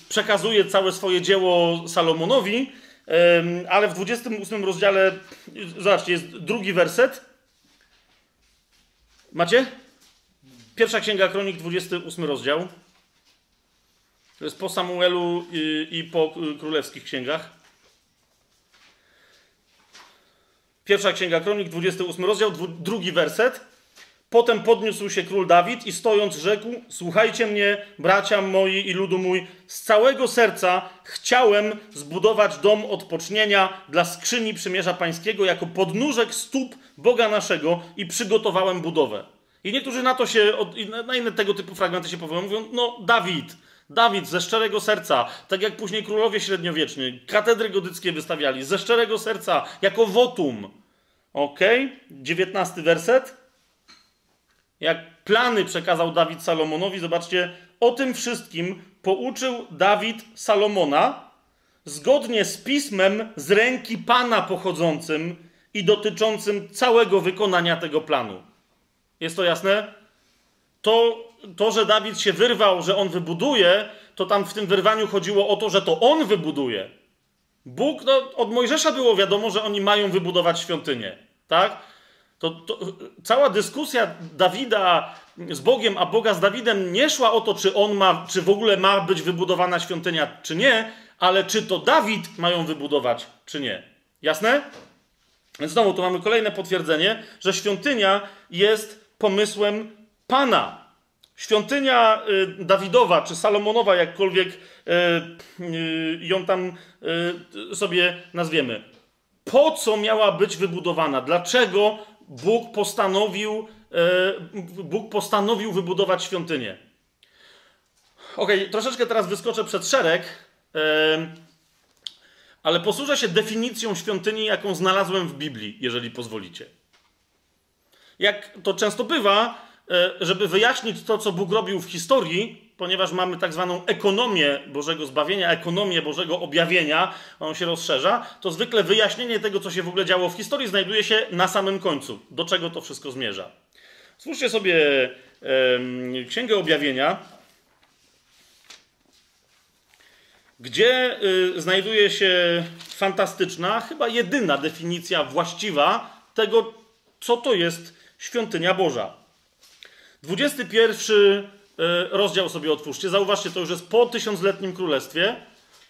przekazuje całe swoje dzieło Salomonowi, e, ale w 28 rozdziale, zobaczcie, jest drugi werset. Macie? Pierwsza Księga Kronik, 28 rozdział. To jest po Samuelu i, i po królewskich księgach. Pierwsza Księga Kronik, 28 rozdział, drugi werset. Potem podniósł się król Dawid i stojąc rzekł: Słuchajcie mnie, bracia moi i ludu mój, z całego serca chciałem zbudować dom odpocznienia dla skrzyni przymierza pańskiego jako podnóżek stóp Boga naszego i przygotowałem budowę. I niektórzy na to się, na inne tego typu fragmenty się powołują, mówią: No, Dawid, Dawid ze szczerego serca, tak jak później królowie średniowieczni, katedry gotyckie wystawiali, ze szczerego serca, jako wotum. Ok, 19 werset. Jak plany przekazał Dawid Salomonowi, zobaczcie, o tym wszystkim pouczył Dawid Salomona zgodnie z pismem z ręki Pana pochodzącym i dotyczącym całego wykonania tego planu. Jest to jasne? To, to, że Dawid się wyrwał, że on wybuduje, to tam w tym wyrwaniu chodziło o to, że to on wybuduje. Bóg, no, od Mojżesza było wiadomo, że oni mają wybudować świątynię, tak? To, to, cała dyskusja Dawida z Bogiem, a Boga z Dawidem nie szła o to, czy on ma, czy w ogóle ma być wybudowana świątynia, czy nie, ale czy to Dawid mają wybudować, czy nie. Jasne? Więc znowu tu mamy kolejne potwierdzenie, że świątynia jest pomysłem Pana. Świątynia y, Dawidowa czy Salomonowa, jakkolwiek y, y, ją tam sobie nazwiemy. Po co miała być wybudowana? Dlaczego Bóg postanowił, Bóg postanowił wybudować świątynię? Ok, troszeczkę teraz wyskoczę przed szereg, ale posłużę się definicją świątyni, jaką znalazłem w Biblii, jeżeli pozwolicie. Jak to często bywa, żeby wyjaśnić to, co Bóg robił w historii, ponieważ mamy tak zwaną ekonomię Bożego zbawienia, ekonomię Bożego objawienia, on się rozszerza, to zwykle wyjaśnienie tego, co się w ogóle działo w historii, znajduje się na samym końcu. Do czego to wszystko zmierza? Spójrzcie sobie e, Księgę Objawienia, gdzie y, znajduje się fantastyczna, chyba jedyna definicja właściwa tego, co to jest świątynia Boża. 21 e, rozdział sobie otwórzcie. Zauważcie, to już jest po tysiącletnim królestwie,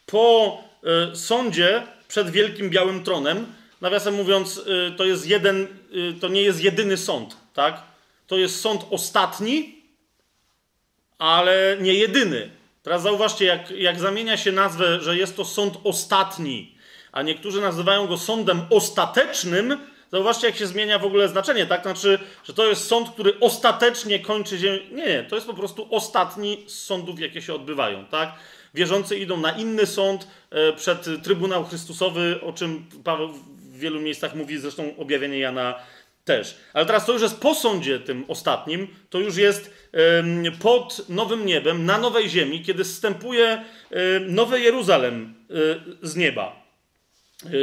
po e, sądzie przed wielkim białym tronem. Nawiasem mówiąc, e, to jest jeden, to nie jest jedyny sąd, tak? To jest sąd ostatni, ale nie jedyny. Teraz zauważcie, jak, jak zamienia się nazwę, że jest to sąd ostatni, a niektórzy nazywają go sądem ostatecznym, Zauważcie, jak się zmienia w ogóle znaczenie, tak? Znaczy, że to jest sąd, który ostatecznie kończy ziemię. Nie, nie, to jest po prostu ostatni z sądów, jakie się odbywają, tak? Wierzący idą na inny sąd e, przed Trybunał Chrystusowy, o czym Paweł w wielu miejscach mówi, zresztą objawienie Jana też. Ale teraz to już jest po sądzie tym ostatnim, to już jest pod nowym niebem, na nowej ziemi, kiedy zstępuje nowe Jeruzalem e, z nieba.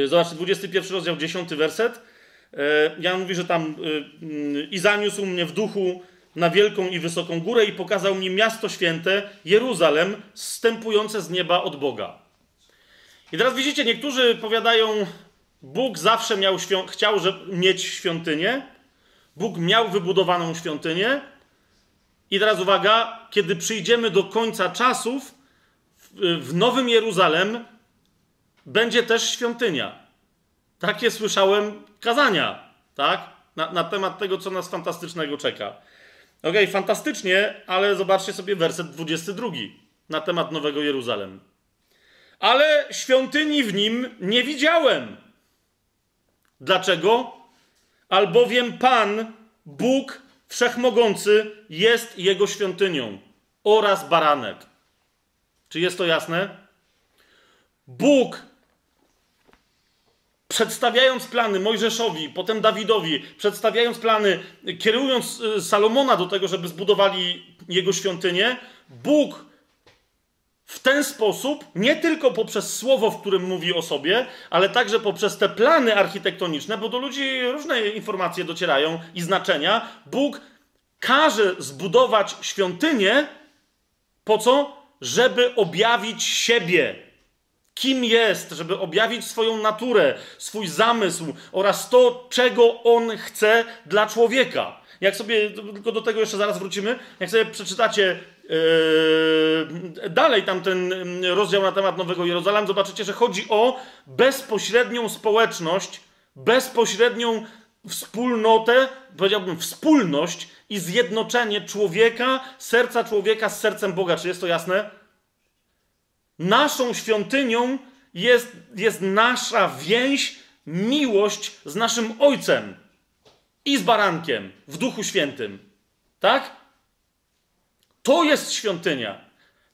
E, zobaczcie, 21 rozdział, 10 werset. E, Jan mówi, że tam e, mm, i zaniósł mnie w duchu na wielką i wysoką górę i pokazał mi miasto święte, Jeruzalem, zstępujące z nieba od Boga. I teraz widzicie, niektórzy powiadają, Bóg zawsze miał chciał że, mieć świątynię, Bóg miał wybudowaną świątynię. I teraz uwaga, kiedy przyjdziemy do końca czasów, w, w Nowym Jeruzalem będzie też świątynia. Takie słyszałem kazania, tak? Na, na temat tego, co nas fantastycznego czeka. Okay, fantastycznie, ale zobaczcie sobie werset 22 na temat Nowego Jeruzalem. Ale świątyni w nim nie widziałem. Dlaczego? Albowiem Pan, Bóg Wszechmogący, jest jego świątynią oraz baranek. Czy jest to jasne? Bóg przedstawiając plany Mojżeszowi, potem Dawidowi, przedstawiając plany, kierując y, Salomona do tego, żeby zbudowali jego świątynię, Bóg w ten sposób, nie tylko poprzez słowo, w którym mówi o sobie, ale także poprzez te plany architektoniczne, bo do ludzi różne informacje docierają i znaczenia. Bóg każe zbudować świątynię po co? Żeby objawić siebie. Kim jest, żeby objawić swoją naturę, swój zamysł oraz to, czego on chce dla człowieka. Jak sobie, tylko do tego jeszcze zaraz wrócimy, jak sobie przeczytacie Yy, dalej tam ten mm, rozdział na temat Nowego Jerozolem, zobaczycie, że chodzi o bezpośrednią społeczność, bezpośrednią wspólnotę, powiedziałbym wspólność i zjednoczenie człowieka, serca człowieka z sercem Boga. Czy jest to jasne? Naszą świątynią jest, jest nasza więź, miłość z naszym Ojcem i z barankiem w Duchu Świętym. Tak? To jest świątynia.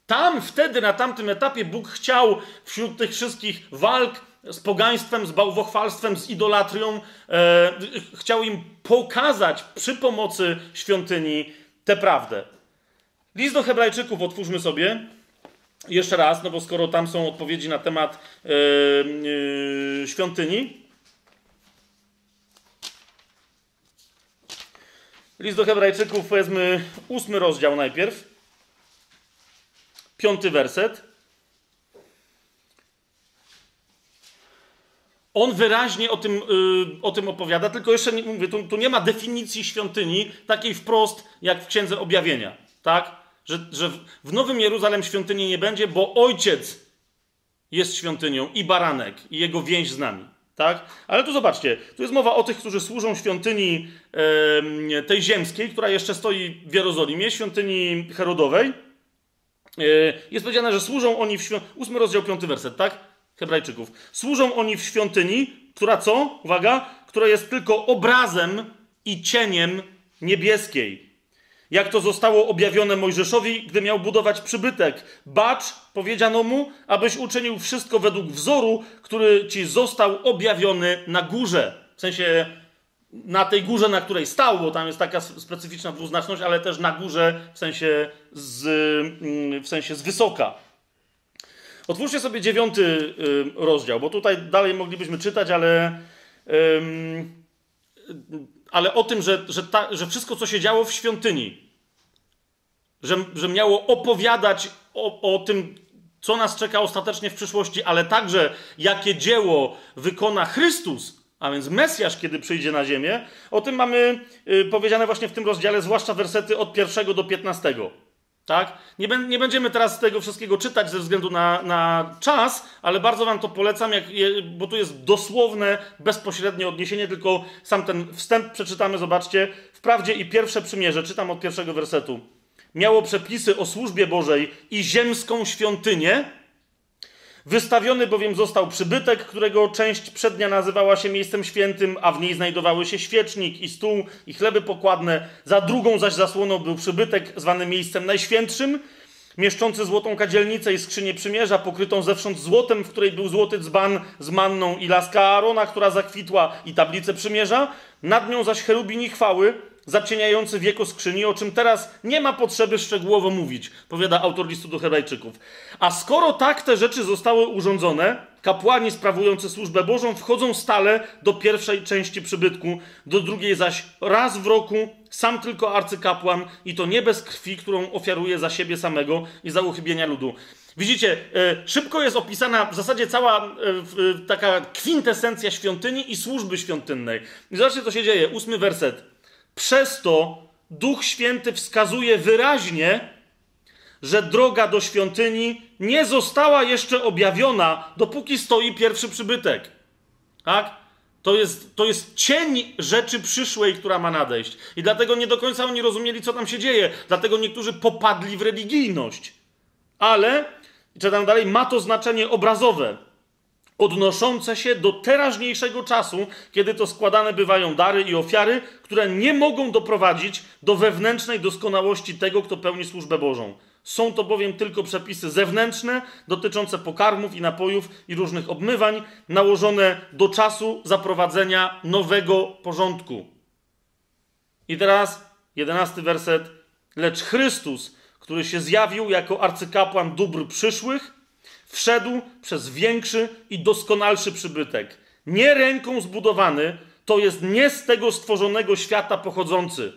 Tam wtedy, na tamtym etapie, Bóg chciał wśród tych wszystkich walk z pogaństwem, z bałwochwalstwem, z idolatrią, e, chciał im pokazać przy pomocy świątyni tę prawdę. List do Hebrajczyków otwórzmy sobie jeszcze raz, no bo skoro tam są odpowiedzi na temat e, e, świątyni. List do Hebrajczyków, powiedzmy, ósmy rozdział najpierw. Piąty werset. On wyraźnie o tym, yy, o tym opowiada, tylko jeszcze nie, mówię, tu, tu, nie ma definicji świątyni takiej wprost jak w Księdze Objawienia. Tak? Że, że w Nowym Jeruzalem świątyni nie będzie, bo Ojciec jest świątynią i baranek, i jego więź z nami. Tak? Ale tu zobaczcie, tu jest mowa o tych, którzy służą świątyni e, tej ziemskiej, która jeszcze stoi w Jerozolimie, świątyni Herodowej. E, jest powiedziane, że służą oni w świątyni. Ósmy rozdział, piąty werset, tak? Hebrajczyków. Służą oni w świątyni, która co? Uwaga, która jest tylko obrazem i cieniem niebieskiej jak to zostało objawione Mojżeszowi, gdy miał budować przybytek. Bacz, powiedziano mu, abyś uczynił wszystko według wzoru, który ci został objawiony na górze. W sensie na tej górze, na której stał, bo tam jest taka specyficzna dwuznaczność, ale też na górze w sensie z, mm, w sensie z wysoka. Otwórzcie sobie dziewiąty y, rozdział, bo tutaj dalej moglibyśmy czytać, ale, ale o tym, że, że, ta, że wszystko, co się działo w świątyni, że, że miało opowiadać o, o tym, co nas czeka ostatecznie w przyszłości, ale także jakie dzieło wykona Chrystus, a więc Mesjasz, kiedy przyjdzie na ziemię. O tym mamy y, powiedziane właśnie w tym rozdziale, zwłaszcza wersety od pierwszego do piętnastego. Tak? Nie, nie, będziemy teraz tego wszystkiego czytać ze względu na, na czas, ale bardzo Wam to polecam, jak, bo tu jest dosłowne, bezpośrednie odniesienie, tylko sam ten wstęp przeczytamy, zobaczcie. Wprawdzie i pierwsze przymierze, czytam od pierwszego wersetu miało przepisy o służbie Bożej i ziemską świątynię. Wystawiony bowiem został przybytek, którego część przednia nazywała się miejscem świętym, a w niej znajdowały się świecznik i stół i chleby pokładne. Za drugą zaś zasłoną był przybytek zwany miejscem najświętszym, mieszczący złotą kadzielnicę i skrzynię przymierza, pokrytą zewsząd złotem, w której był złoty dzban z manną i laska Aarona, która zakwitła i tablicę przymierza. Nad nią zaś cherubini chwały, zacieniający wieko skrzyni, o czym teraz nie ma potrzeby szczegółowo mówić, powiada autor listu do Hebrajczyków. A skoro tak te rzeczy zostały urządzone, kapłani sprawujący służbę Bożą wchodzą stale do pierwszej części przybytku, do drugiej zaś raz w roku, sam tylko arcykapłan i to nie bez krwi, którą ofiaruje za siebie samego i za uchybienia ludu. Widzicie, e, szybko jest opisana w zasadzie cała e, taka kwintesencja świątyni i służby świątynnej. I zobaczcie, co się dzieje. Ósmy werset. Przez to Duch Święty wskazuje wyraźnie, że droga do świątyni nie została jeszcze objawiona, dopóki stoi pierwszy przybytek. Tak? To jest, to jest cień rzeczy przyszłej, która ma nadejść. I dlatego nie do końca oni rozumieli, co tam się dzieje. Dlatego niektórzy popadli w religijność. Ale, czytam dalej, ma to znaczenie obrazowe odnoszące się do teraźniejszego czasu, kiedy to składane bywają dary i ofiary, które nie mogą doprowadzić do wewnętrznej doskonałości tego, kto pełni służbę Bożą. Są to bowiem tylko przepisy zewnętrzne dotyczące pokarmów i napojów i różnych obmywań, nałożone do czasu zaprowadzenia nowego porządku. I teraz jedenasty werset. Lecz Chrystus, który się zjawił jako arcykapłan dóbr przyszłych, wszedł przez większy i doskonalszy przybytek. Nie ręką zbudowany, to jest nie z tego stworzonego świata pochodzący.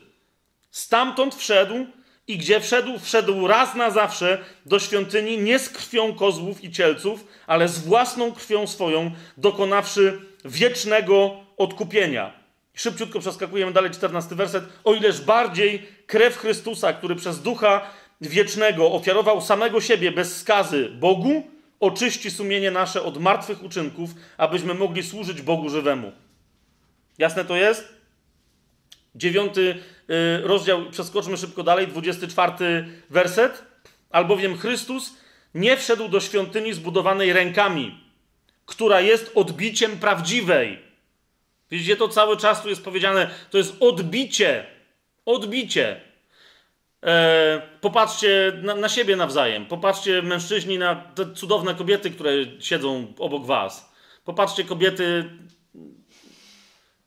Stamtąd wszedł i gdzie wszedł, wszedł raz na zawsze do świątyni nie z krwią kozłów i cielców, ale z własną krwią swoją, dokonawszy wiecznego odkupienia. Szybciutko przeskakujemy dalej, 14 werset. O ileż bardziej krew Chrystusa, który przez ducha wiecznego ofiarował samego siebie bez skazy Bogu, oczyści sumienie nasze od martwych uczynków, abyśmy mogli służyć Bogu żywemu. Jasne to jest? Dziewiąty y, rozdział, przeskoczmy szybko dalej, 24 werset. Albowiem Chrystus nie wszedł do świątyni zbudowanej rękami, która jest odbiciem prawdziwej. Widzicie, to cały czas tu jest powiedziane, to jest odbicie. Odbicie. E, popatrzcie na, na, siebie nawzajem. Popatrzcie, mężczyźni, na te cudowne kobiety, które siedzą obok was. Popatrzcie, kobiety,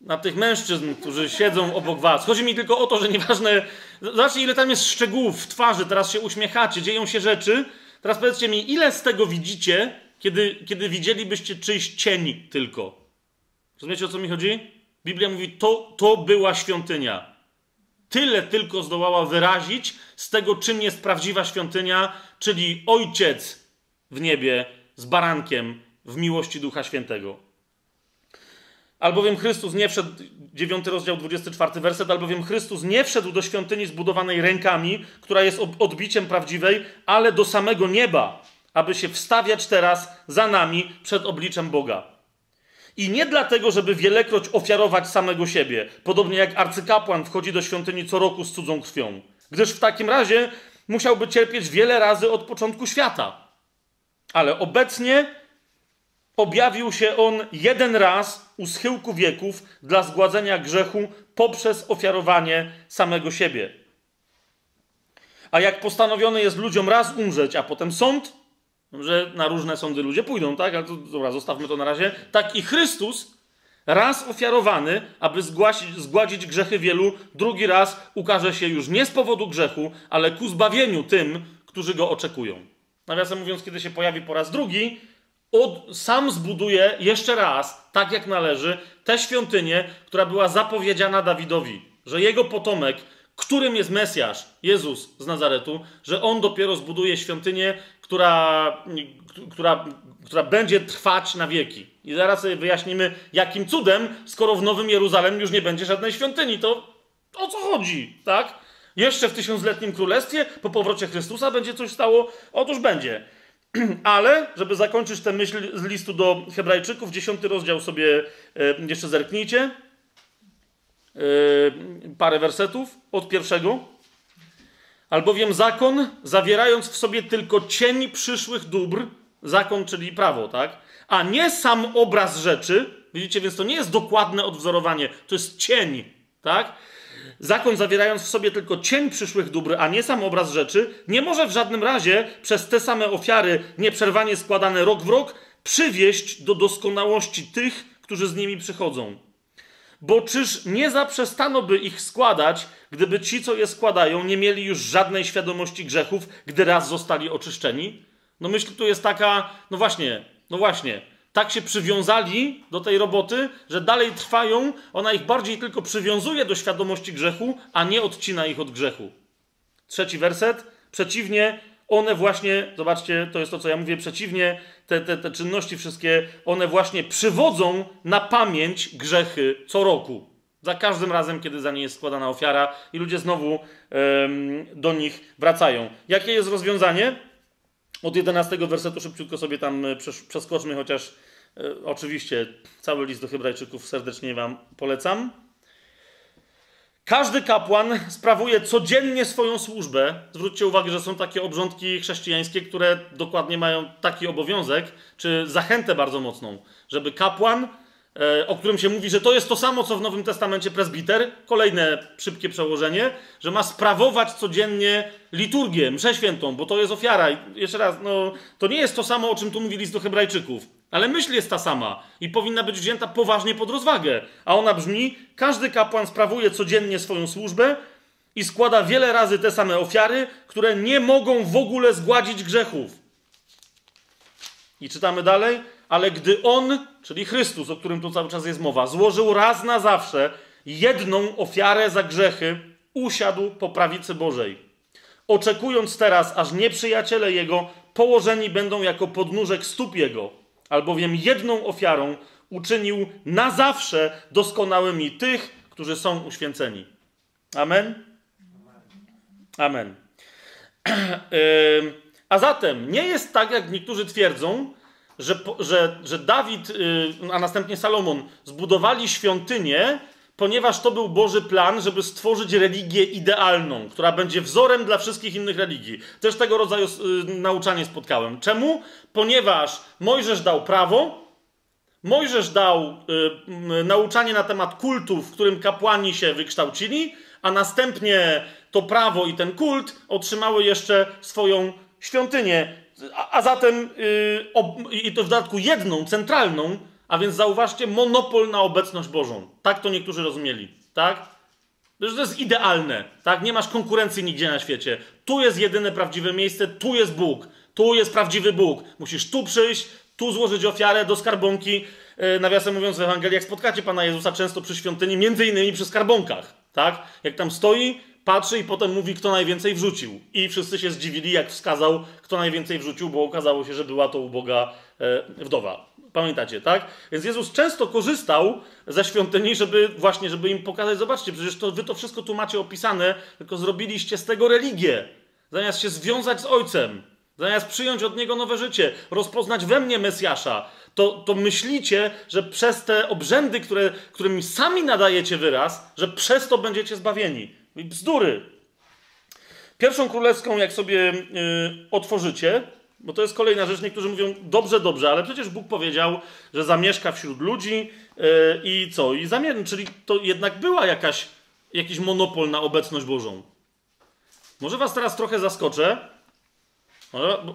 na tych mężczyzn, którzy siedzą obok was. Chodzi mi tylko o to, że nieważne. Zobaczcie, ile tam jest szczegółów w twarzy. Teraz się uśmiechacie, dzieją się rzeczy. Teraz powiedzcie mi, ile z tego widzicie, kiedy, kiedy widzielibyście czyjś cień tylko? Rozumiecie, o co mi chodzi? Biblia mówi, to, to była świątynia. Tyle tylko zdołała wyrazić z tego, czym jest prawdziwa świątynia, czyli Ojciec w niebie z barankiem w miłości Ducha Świętego. Albowiem Chrystus nie wszedł, 9 rozdział 24 werset, albowiem Chrystus nie wszedł do świątyni zbudowanej rękami, która jest odbiciem prawdziwej, ale do samego nieba, aby się wstawiać teraz za nami przed obliczem Boga. I nie dlatego, żeby wielekroć ofiarować samego siebie, podobnie jak arcykapłan wchodzi do świątyni co roku z cudzą krwią, gdyż w takim razie musiałby cierpieć wiele razy od początku świata. Ale obecnie objawił się on jeden raz u schyłku wieków dla zgładzenia grzechu poprzez ofiarowanie samego siebie. A jak postanowione jest ludziom raz umrzeć, a potem sąd, że na różne sądy ludzie pójdą, tak? Ale to, dobra, zostawmy to na razie. Tak i Chrystus, raz ofiarowany, aby zgłasić, zgładzić grzechy wielu, drugi raz ukaże się już nie z powodu grzechu, ale ku zbawieniu tym, którzy go oczekują. Nawiasem mówiąc, kiedy się pojawi po raz drugi, od, sam zbuduje jeszcze raz, tak jak należy, tę świątynię, która była zapowiedziana Dawidowi, że jego potomek, którym jest Mesjasz, Jezus z Nazaretu, że on dopiero zbuduje świątynię, która, która, która będzie trwać na wieki. I zaraz sobie wyjaśnimy, jakim cudem, skoro w Nowym Jeruzalem już nie będzie żadnej świątyni, to o co chodzi, tak? Jeszcze w tysiącletnim królestwie, po powrocie Chrystusa będzie coś stało? Otóż będzie. [CLEARS THROAT] Ale, żeby zakończyć tę myśl z listu do Hebrajczyków, dziesiąty rozdział sobie e, jeszcze zerknijcie. E, parę wersetów od pierwszego. Albowiem zakon, zawierając w sobie tylko cień przyszłych dóbr, zakon, czyli prawo, tak? A nie sam obraz rzeczy, widzicie, więc to nie jest dokładne odwzorowanie, to jest cień, tak? zakon zawierając w sobie tylko cień przyszłych dóbr, a nie sam obraz rzeczy, nie może w żadnym razie przez te same ofiary nieprzerwanie składane rok w rok przywieść do doskonałości tych, którzy z nimi przychodzą. Bo czyż nie zaprzestano by ich składać, gdyby ci, co je składają, nie mieli już żadnej świadomości grzechów, gdy raz zostali oczyszczeni? No myśl tu jest taka, no właśnie, no właśnie, tak się przywiązali do tej roboty, że dalej trwają, ona ich bardziej tylko przywiązuje do świadomości grzechu, a nie odcina ich od grzechu. Trzeci werset. Przeciwnie, one właśnie, zobaczcie, to jest to, co ja mówię, przeciwnie, te, te, te czynności wszystkie, one właśnie przywodzą na pamięć grzechy co roku. Za każdym razem, kiedy za nie jest składana ofiara i ludzie znowu ym, do nich wracają. Jakie jest rozwiązanie? Od 11 wersetu szybciutko sobie tam e, przeskoczmy, chociaż e, oczywiście cały list do Hebrajczyków serdecznie Wam polecam. Każdy kapłan sprawuje codziennie swoją służbę. Zwróćcie uwagę, że są takie obrządki chrześcijańskie, które dokładnie mają taki obowiązek, czy zachętę bardzo mocną, żeby kapłan E, o którym się mówi, że to jest to samo, co w Nowym Testamencie prezbiter, kolejne szybkie przełożenie, że ma sprawować codziennie liturgię, mszę świętą, bo to jest ofiara. I jeszcze raz, no, to nie jest to samo, o czym tu mówi list do hebrajczyków, ale myśl jest ta sama i powinna być wzięta poważnie pod rozwagę. A ona brzmi, każdy kapłan sprawuje codziennie swoją służbę, i składa wiele razy te same ofiary, które nie mogą w ogóle zgładzić grzechów. I czytamy dalej, ale gdy on, czyli Chrystus, o którym tu cały czas jest mowa, złożył raz na zawsze jedną ofiarę za grzechy, usiadł po prawicy Bożej. Oczekując teraz, aż nieprzyjaciele jego położeni będą jako podnóżek stóp jego, albowiem jedną ofiarą uczynił na zawsze doskonałymi tych, którzy są uświęceni. Amen. Amen. [CLEARS THROAT] A zatem nie jest tak, jak niektórzy twierdzą, że, że, że Dawid, y, a następnie Salomon zbudowali świątynię, ponieważ to był Boży plan, żeby stworzyć religię idealną, która będzie wzorem dla wszystkich innych religii. Też tego rodzaju y, nauczanie spotkałem. Czemu? Ponieważ Mojżesz dał prawo, Mojżesz dał y, nauczanie na temat kultu, w którym kapłani się wykształcili, a następnie to prawo i ten kult otrzymały jeszcze swoją świątynię. A, a zatem, yy, ob, i to w dodatku jedną, centralną, a więc zauważcie, monopol na obecność Bożą. Tak to niektórzy rozumieli, tak? To jest idealne, tak? Nie masz konkurencji nigdzie na świecie. Tu jest jedyne prawdziwe miejsce, tu jest Bóg, tu jest prawdziwy Bóg. Musisz tu przyjść, tu złożyć ofiarę do skarbonki. Yy, nawiasem mówiąc, w Ewangeliach spotkacie Pana Jezusa często przy świątyni, między innymi przy skarbonkach, tak? Jak tam stoi, patrzy i potem mówi, kto najwięcej wrzucił. I wszyscy się zdziwili, jak wskazał, kto najwięcej wrzucił, bo okazało się, że była to uboga e, wdowa. Pamiętacie, tak? Więc Jezus często korzystał ze świątyni, żeby właśnie, żeby im pokazać, zobaczcie, przecież to, wy to wszystko tu macie opisane, tylko zrobiliście z tego religię. Zamiast się związać z Ojcem, zamiast przyjąć od Niego nowe życie, rozpoznać we mnie Mesjasza, to, to myślicie, że przez te obrzędy, które, którymi sami nadajecie wyraz, że przez to będziecie zbawieni. Bzdury. Pierwszą królewską, jak sobie yy, otworzycie, bo to jest kolejna rzecz, niektórzy mówią, dobrze, dobrze, ale przecież Bóg powiedział, że zamieszka wśród ludzi yy, i co? I zamierny, czyli to jednak była jakaś, jakiś monopol na obecność Bożą. Może was teraz trochę zaskoczę,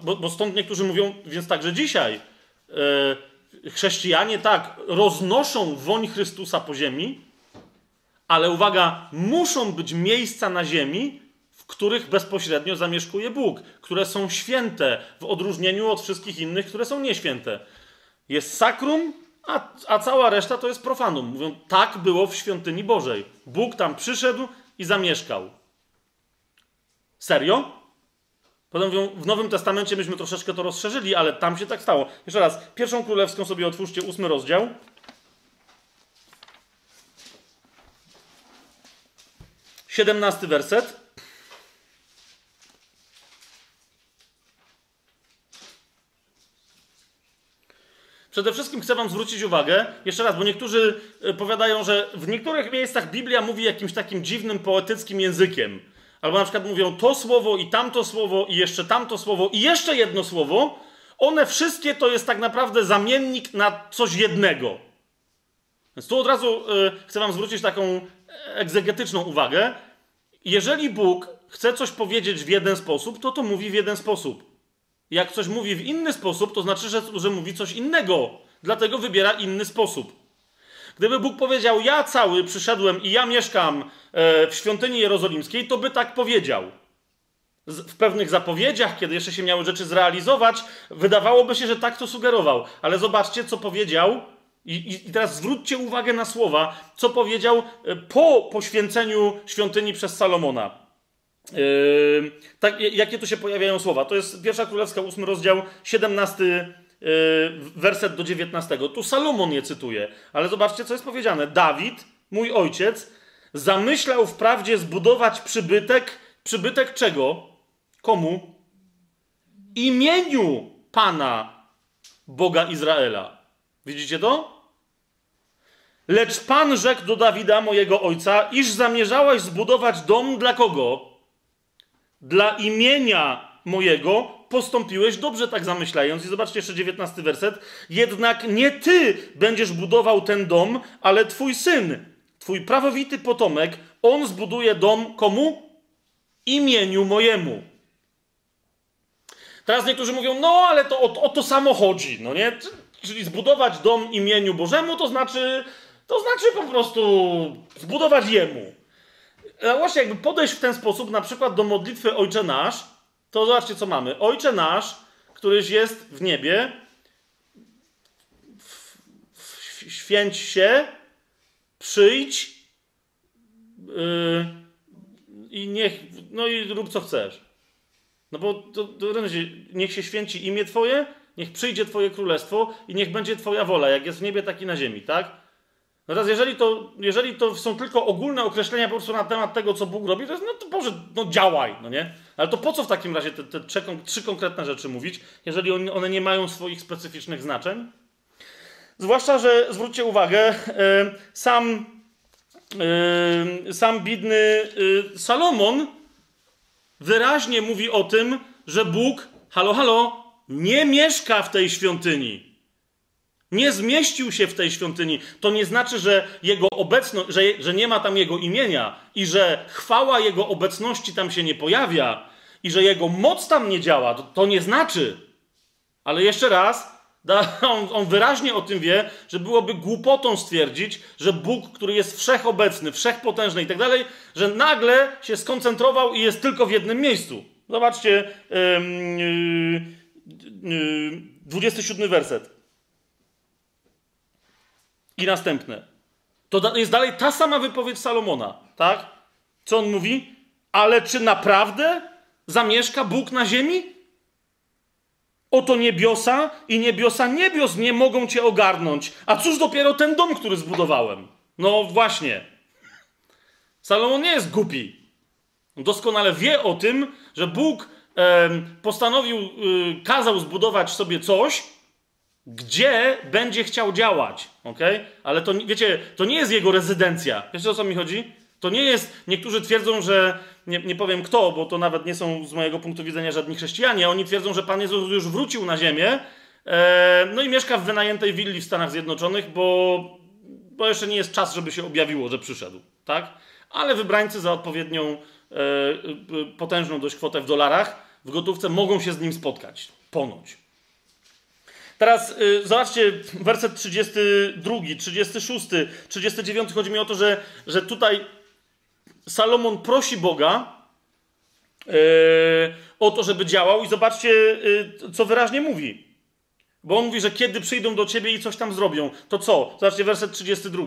bo, bo stąd niektórzy mówią, więc także dzisiaj yy, chrześcijanie tak roznoszą woń Chrystusa po ziemi, ale uwaga, muszą być miejsca na ziemi, których bezpośrednio zamieszkuje Bóg, które są święte w odróżnieniu od wszystkich innych, które są nieświęte. Jest sakrum, a, a cała reszta to jest profanum. Mówią, tak było w świątyni Bożej. Bóg tam przyszedł i zamieszkał. Serio? Potem mówią, w Nowym Testamencie myśmy troszeczkę to rozszerzyli, ale tam się tak stało. Jeszcze raz, pierwszą królewską sobie otwórzcie, ósmy rozdział. 17 werset. Przede wszystkim chcę Wam zwrócić uwagę, jeszcze raz, bo niektórzy e, powiadają, że w niektórych miejscach Biblia mówi jakimś takim dziwnym, poetyckim językiem. Albo na przykład mówią to słowo i tamto słowo i jeszcze tamto słowo i jeszcze jedno słowo. One wszystkie to jest tak naprawdę zamiennik na coś jednego. Więc tu od razu y, chcę Wam zwrócić taką egzegetyczną uwagę. Jeżeli Bóg chce coś powiedzieć w jeden sposób, to to mówi w jeden sposób. Jak coś mówi w inny sposób, to znaczy, że, że mówi coś innego. Dlatego wybiera inny sposób. Gdyby Bóg powiedział, ja cały przyszedłem i ja mieszkam e, w świątyni jerozolimskiej, to by tak powiedział. W pewnych zapowiedziach, kiedy jeszcze się miały rzeczy zrealizować, wydawałoby się, że tak to sugerował. Ale zobaczcie, co powiedział i, I, teraz zwróćcie uwagę na słowa, co powiedział e, po poświęceniu świątyni przez Salomona. Yy, tak, jakie tu się pojawiają słowa? To jest pierwsza królewska, ósmy rozdział, 17 yy, werset do 19. Tu Salomon je cytuje, ale zobaczcie, co jest powiedziane. Dawid, mój ojciec, zamyślał wprawdzie zbudować przybytek. Przybytek czego? Komu? Imieniu Pana, Boga Izraela. Widzicie to? Lecz Pan rzekł do Dawida, mojego ojca, iż zamierzałeś zbudować dom dla kogo? Dla imienia mojego postąpiłeś dobrze, tak zamyślając. I zobaczcie jeszcze dziewiętnasty werset. Jednak nie ty będziesz budował ten dom, ale twój syn, twój prawowity potomek, on zbuduje dom komu? Imieniu mojemu. Teraz niektórzy mówią, no ale to o, o to samo chodzi, no nie? Czyli zbudować dom imieniu Bożemu, to znaczy to znaczy po prostu zbudować jemu. A właśnie jakby podejść w ten sposób, na przykład do modlitwy Ojcze Nasz, to zobaczcie, co mamy. Ojcze Nasz, któryś jest w niebie, w, w, święć się, przyjdź yy, i niech, no i rób co chcesz. No bo to, to, niech się święci imię Twoje, niech przyjdzie Twoje królestwo i niech będzie Twoja wola, jak jest w niebie, tak i na ziemi, tak? No teraz, jeżeli to, jeżeli to są tylko ogólne określenia po prostu na temat tego, co Bóg robi, to jest, no to Boże, no działaj, no nie? Ale to po co w takim razie te, te trzy, trzy konkretne rzeczy mówić, jeżeli one nie mają swoich specyficznych znaczeń? Zwłaszcza, że zwróćcie uwagę, sam, sam bidny y, Salomon wyraźnie mówi o tym, że Bóg, halo, halo, nie mieszka w tej świątyni. Nie zmieścił się w tej świątyni. To nie znaczy, że jego obecność, że, że nie ma tam jego imienia i że chwała jego obecności tam się nie pojawia i że jego moc tam nie działa. To, to nie znaczy. Ale jeszcze raz, [LAUGHS] on, on, wyraźnie o tym wie, że byłoby głupotą stwierdzić, że Bóg, który jest wszechobecny, wszechpotężny i tak dalej, że nagle się skoncentrował i jest tylko w jednym miejscu. Zobaczcie, yy, yy, 27 werset. I następne. To jest dalej ta sama wypowiedź Salomona, tak? Co on mówi? Ale czy naprawdę zamieszka Bóg na ziemi? Oto niebiosa i niebiosa niebios nie mogą cię ogarnąć. A cóż dopiero ten dom, który zbudowałem? No właśnie. Salomon nie jest głupi. Doskonale wie o tym, że Bóg postanowił, e, kazał zbudować sobie coś, gdzie będzie chciał działać, ok? Ale to, wiecie, to nie jest jego rezydencja. Wiecie, o co mi chodzi? To nie jest, niektórzy twierdzą, że, nie, nie powiem kto, bo to nawet nie są z mojego punktu widzenia żadni chrześcijanie, oni twierdzą, że Pan Jezus już wrócił na ziemię, e, no i mieszka w wynajętej willi w Stanach Zjednoczonych, bo, bo jeszcze nie jest czas, żeby się objawiło, że przyszedł, tak? Ale wybrańcy za odpowiednią, e, potężną dość kwotę w dolarach w gotówce mogą się z nim spotkać, ponoć. Teraz y, zobaczcie, werset 32, 36, 39. Chodzi mi o to, że, że tutaj Salomon prosi Boga y, o to, żeby działał, i zobaczcie, y, co wyraźnie mówi. Bo on mówi, że kiedy przyjdą do ciebie i coś tam zrobią, to co? Zobaczcie, werset 32.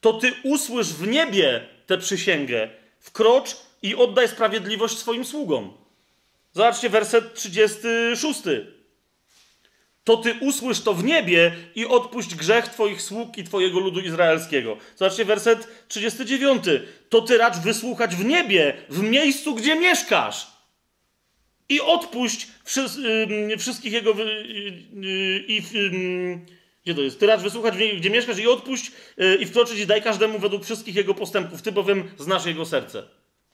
To ty usłysz w niebie tę przysięgę, wkrocz i oddaj sprawiedliwość swoim sługom. Zobaczcie, werset 36 to ty usłysz to w niebie i odpuść grzech twoich sług i twojego ludu izraelskiego. Zobaczcie werset 39. To ty racz wysłuchać w niebie, w miejscu, gdzie mieszkasz. I odpuść wszystkich jego... I, gdzie to jest? Ty racz wysłuchać, gdzie mieszkasz i odpuść y, i wkroczyć i daj każdemu według wszystkich jego postępów. Ty bowiem znasz jego serce.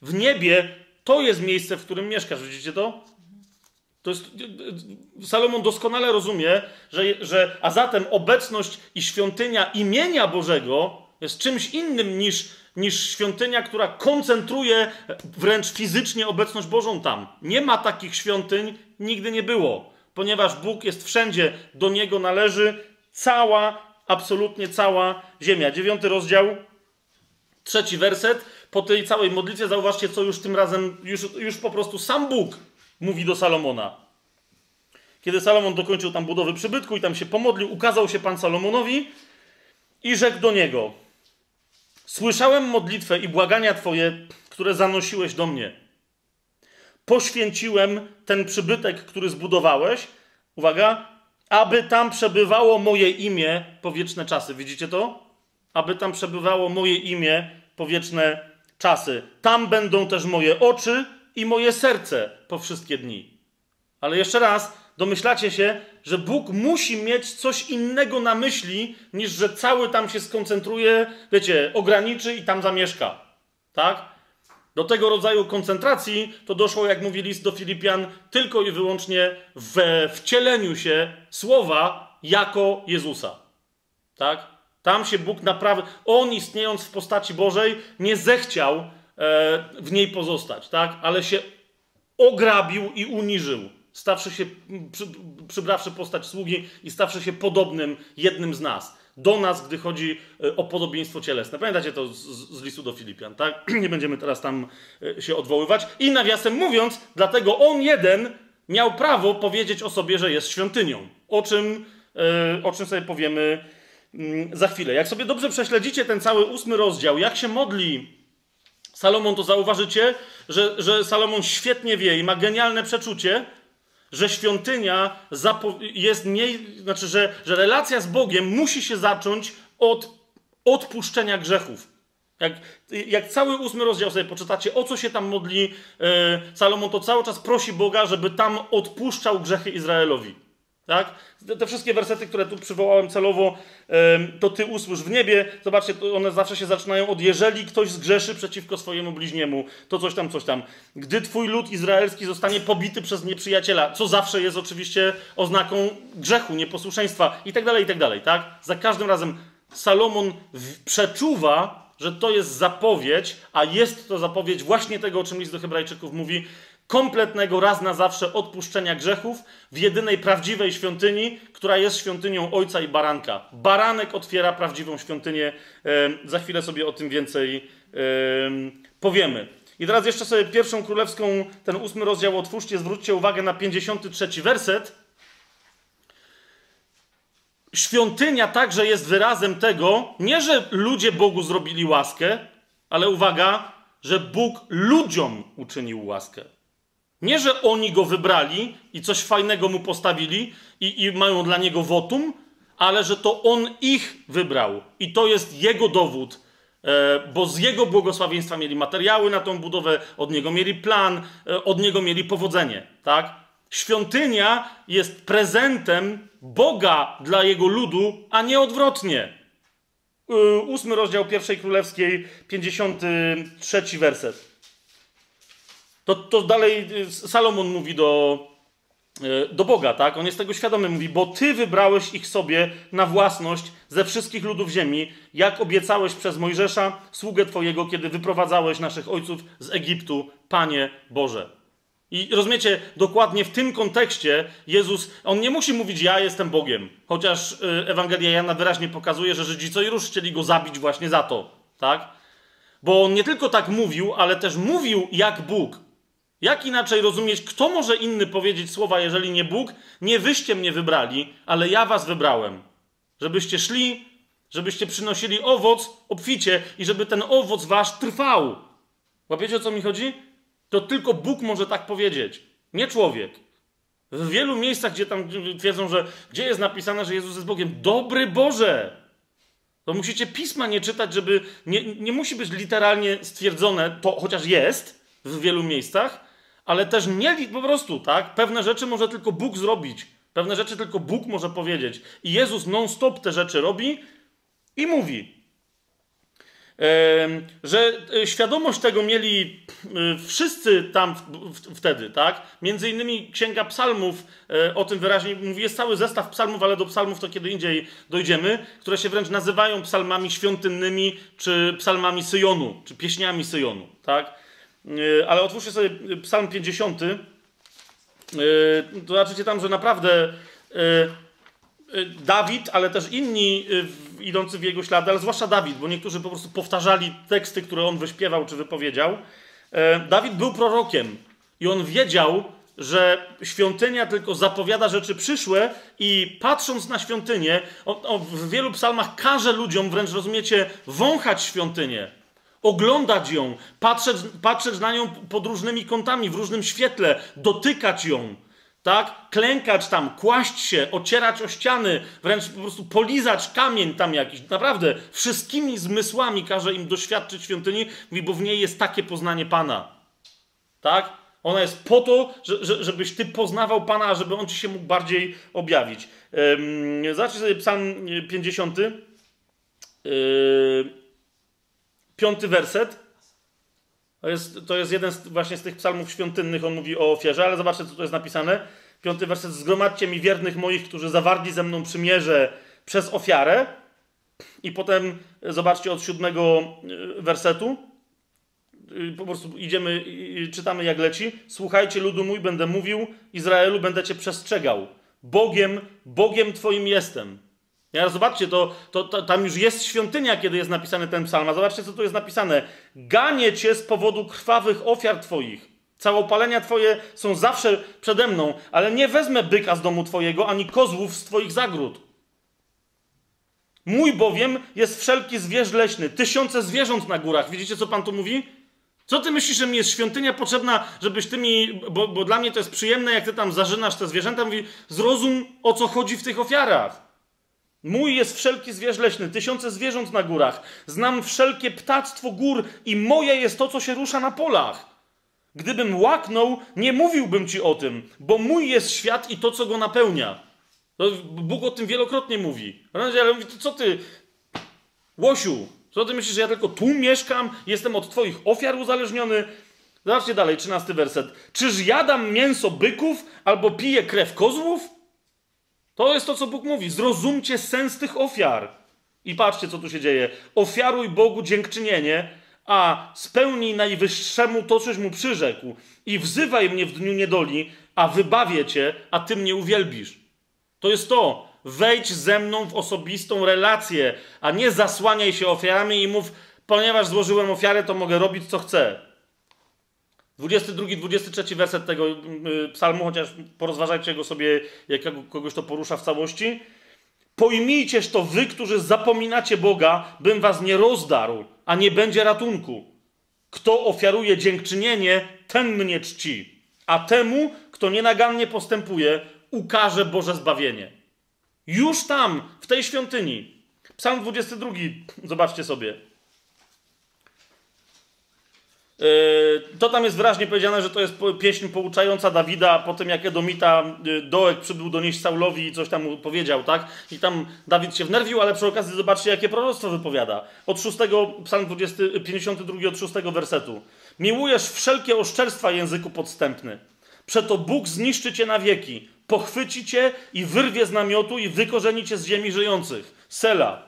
W niebie to jest miejsce, w którym mieszkasz. Widzicie to? To jest, Salomon doskonale rozumie, że, że, a zatem obecność i świątynia imienia Bożego jest czymś innym niż, niż świątynia, która koncentruje wręcz fizycznie obecność Bożą tam. Nie ma takich świątyń, nigdy nie było, ponieważ Bóg jest wszędzie, do Niego należy cała, absolutnie cała ziemia. Dziewiąty rozdział, trzeci werset. Po tej całej modlitwie zauważcie, co już tym razem, już, już po prostu sam Bóg mówi do Salomona. Kiedy Salomon dokończył tam budowy przybytku i tam się pomodlił, ukazał się Pan Salomonowi i rzekł do niego: Słyszałem modlitwę i błagania Twoje, które zanosiłeś do mnie. Poświęciłem ten przybytek, który zbudowałeś, uwaga, aby tam przebywało moje imię po wieczne czasy. Widzicie to? Aby tam przebywało moje imię po wieczne czasy. Tam będą też moje oczy i moje serce po wszystkie dni. Ale jeszcze raz, domyślacie się, że Bóg musi mieć coś innego na myśli, niż że cały tam się skoncentruje, wiecie, ograniczy i tam zamieszka. Tak? Do tego rodzaju koncentracji to doszło, jak mówi list do Filipian, tylko i wyłącznie we wcieleniu się słowa jako Jezusa. Tak? Tam się Bóg naprawdę, on istniejąc w postaci Bożej, nie zechciał w niej pozostać, tak? Ale się ograbił i uniżył, stawszy się, przy, przybrawszy postać sługi i stawszy się podobnym jednym z nas. do nas, gdy chodzi e, o podobieństwo cielesne. Pamiętacie to z, z listu do Filipian, tak? [CLEARS THROAT] Nie będziemy teraz tam e, się odwoływać. I nawiasem mówiąc, dlatego on jeden miał prawo powiedzieć o sobie, że jest świątynią. O czym, e, o czym sobie powiemy mm, za chwilę. Jak sobie dobrze prześledzicie ten cały ósmy rozdział, jak się modli Salomon, to zauważycie, że, że Salomon świetnie wie i ma genialne przeczucie, że świątynia jest nie, znaczy, że, że relacja z Bogiem musi się zacząć od odpuszczenia grzechów. Jak, jak cały ósmy rozdział sobie poczytacie, o co się tam modli e, Salomon, to cały czas prosi Boga, żeby tam odpuszczał grzechy Izraelowi. Tak? Te wszystkie wersety, które tu przywołałem celowo, to ty usłysz w niebie. Zobaczcie, one zawsze się zaczynają od jeżeli ktoś zgrzeszy przeciwko swojemu bliźniemu, to coś tam, coś tam. Gdy twój lud izraelski zostanie pobity przez nieprzyjaciela, co zawsze jest oczywiście oznaką grzechu, nieposłuszeństwa i tak dalej, i tak dalej, tak? Za każdym razem Salomon przeczuwa, że to jest zapowiedź, a jest to zapowiedź właśnie tego, o czym list do Hebrajczyków mówi, kompletnego raz na zawsze odpuszczenia grzechów w jedynej prawdziwej świątyni, która jest świątynią Ojca i Baranka. Baranek otwiera prawdziwą świątynię. Za chwilę sobie o tym więcej powiemy. I teraz jeszcze sobie pierwszą królewską, ten ósmy rozdział otwórzcie, zwróćcie uwagę na 53 werset. Świątynia także jest wyrazem tego, nie że ludzie Bogu zrobili łaskę, ale uwaga, że Bóg ludziom uczynił łaskę. Nie, że oni go wybrali i coś fajnego mu postawili i, i mają dla niego wotum, ale że to on ich wybrał. I to jest jego dowód, e, bo z jego błogosławieństwa mieli materiały na tą budowę, od niego mieli plan, e, od niego mieli powodzenie. Tak? Świątynia jest prezentem Boga dla jego ludu, a nie odwrotnie. E, ósmy rozdział pierwszej królewskiej, 53 werset. To, to dalej y, Salomon mówi do, y, do Boga, tak? On jest tego świadomy, mówi, bo Ty wybrałeś ich sobie na własność ze wszystkich ludów ziemi, jak obiecałeś przez Mojżesza, sługę Twojego, kiedy wyprowadzałeś naszych ojców z Egiptu, Panie Boże. I rozumiecie, dokładnie w tym kontekście Jezus, on nie musi mówić, ja jestem Bogiem, chociaż y, Ewangelia Jana wyraźnie pokazuje, że Żydzi co i rusz chcieli go zabić właśnie za to, tak? Bo on nie tylko tak mówił, ale też mówił jak Bóg. Jak inaczej rozumieć, kto może inny powiedzieć słowa, jeżeli nie Bóg? Nie wyście mnie wybrali, ale ja was wybrałem. Żebyście szli, żebyście przynosili owoc obficie i żeby ten owoc wasz trwał. Łapiecie o co mi chodzi? To tylko Bóg może tak powiedzieć, nie człowiek. W wielu miejscach, gdzie tam twierdzą, że gdzie jest napisane, że Jezus jest Bogiem, dobry Boże. To musicie pisma nie czytać, żeby. Nie, nie musi być literalnie stwierdzone, to chociaż jest w wielu miejscach, ale też nie po prostu, tak? Pewne rzeczy może tylko Bóg zrobić. Pewne rzeczy tylko Bóg może powiedzieć. I Jezus non-stop te rzeczy robi i mówi. Że e, świadomość tego mieli e, wszyscy tam wtedy, tak? Między innymi Księga Psalmów e, o tym wyraźnie mówi. Jest cały zestaw psalmów, ale do psalmów to kiedy indziej dojdziemy, które się wręcz nazywają psalmami świątynnymi, czy psalmami Syjonu, czy pieśniami Syjonu, tak? E, ale otwórzcie sobie Psalm 50. E, to zobaczycie tam, że naprawdę e, Dawid, ale też inni idący w jego ślady, ale zwłaszcza Dawid, bo niektórzy po prostu powtarzali teksty, które on wyśpiewał czy wypowiedział. Dawid był prorokiem i on wiedział, że świątynia tylko zapowiada rzeczy przyszłe i patrząc na świątynię, on, on w wielu psalmach każe ludziom, wręcz rozumiecie, wąchać świątynię oglądać ją, patrzeć, patrzeć na nią pod różnymi kątami, w różnym świetle, dotykać ją, tak? Klękać tam, kłaść się, ocierać o ściany, wręcz po prostu polizać kamień tam jakiś. Naprawdę, wszystkimi zmysłami każe im doświadczyć świątyni, bo w niej jest takie poznanie Pana. Tak? Ona jest po to, że, żebyś ty poznawał Pana, żeby On ci się mógł bardziej objawić. Zacznij sobie psalm 50. Yy, piąty werset. To jest, to jest jeden z, właśnie z tych psalmów świątynnych, on mówi o ofierze, ale zobaczcie, co tu jest napisane. Piąty werset. Zgromadźcie mi wiernych moich, którzy zawarli ze mną przymierze przez ofiarę. I potem zobaczcie od siódmego e, wersetu. E, po prostu idziemy, czytamy jak leci. Słuchajcie, ludu mój, będę mówił, Izraelu, będę cię przestrzegał. Bogiem, Bogiem Twoim jestem. Ja, zobaczcie, to, to, to, tam już jest świątynia, kiedy jest napisany ten psalm. A zobaczcie, co tu jest napisane. Ganię cię z powodu krwawych ofiar twoich. Całopalenia twoje są zawsze przede mną, ale nie wezmę byka z domu twojego, ani kozłów z twoich zagród. Mój bowiem jest wszelki zwierz leśny, tysiące zwierząt na górach. Widzicie, co Pan tu mówi? Co ty myślisz, że mi jest świątynia potrzebna, żebyś ty mi, bo, bo dla mnie to jest przyjemne, jak ty tam zażynasz te zwierzęta, mówi, zrozum o co chodzi w tych ofiarach. Mój jest wszelki zwierz leśny, tysiące zwierząt na górach. Znam wszelkie ptactwo gór i moje jest to, co się rusza na polach. Gdybym łaknął, nie mówiłbym ci o tym, bo mój jest świat i to, co go napełnia. Bóg o tym wielokrotnie mówi. Ale mówi, to co ty, Łosiu, co ty myślisz, że ja tylko tu mieszkam, jestem od twoich ofiar uzależniony? Zobaczcie dalej, trzynasty werset. Czyż jadam mięso byków albo piję krew kozłów? To jest to, co Bóg mówi. Zrozumcie sens tych ofiar. I patrzcie, co tu się dzieje. Ofiaruj Bogu dziękczynienie, a spełnij najwyższemu to, coś mu przyrzekł. I wzywaj mnie w dniu niedoli, a wybawię cię, a ty mnie uwielbisz. To jest to. Wejdź ze mną w osobistą relację, a nie zasłaniaj się ofiarami i mów, ponieważ złożyłem ofiarę, to mogę robić, co chcę. 22, 23 werset tego y, psalmu, chociaż porozważajcie go sobie, jak kogoś to porusza w całości. Pojmijcież to wy, którzy zapominacie Boga, bym was nie rozdarł, a nie będzie ratunku. Kto ofiaruje dziękczynienie, ten mnie czci, a temu, kto nienagannie postępuje, ukaże Boże zbawienie. Już tam, w tej świątyni. Psalm 22, zobaczcie sobie. E, to tam jest wyraźnie powiedziane, że to jest pieśń pouczająca Dawida po tym, jak Edomita e, Dołek przybył donieść Saulowi i coś tam powiedział, tak? I tam Dawid się wnerwił, ale przy okazji zobaczcie, jakie proroctwo wypowiada. Od 6, psalm 20, 52 od 6 wersetu. Miłujesz wszelkie oszczerstwa języku podstępny. Przeto Bóg zniszczy cię na wieki, pochwyci cię i wyrwie z namiotu i wykorzeni cię z ziemi żyjących. Sela.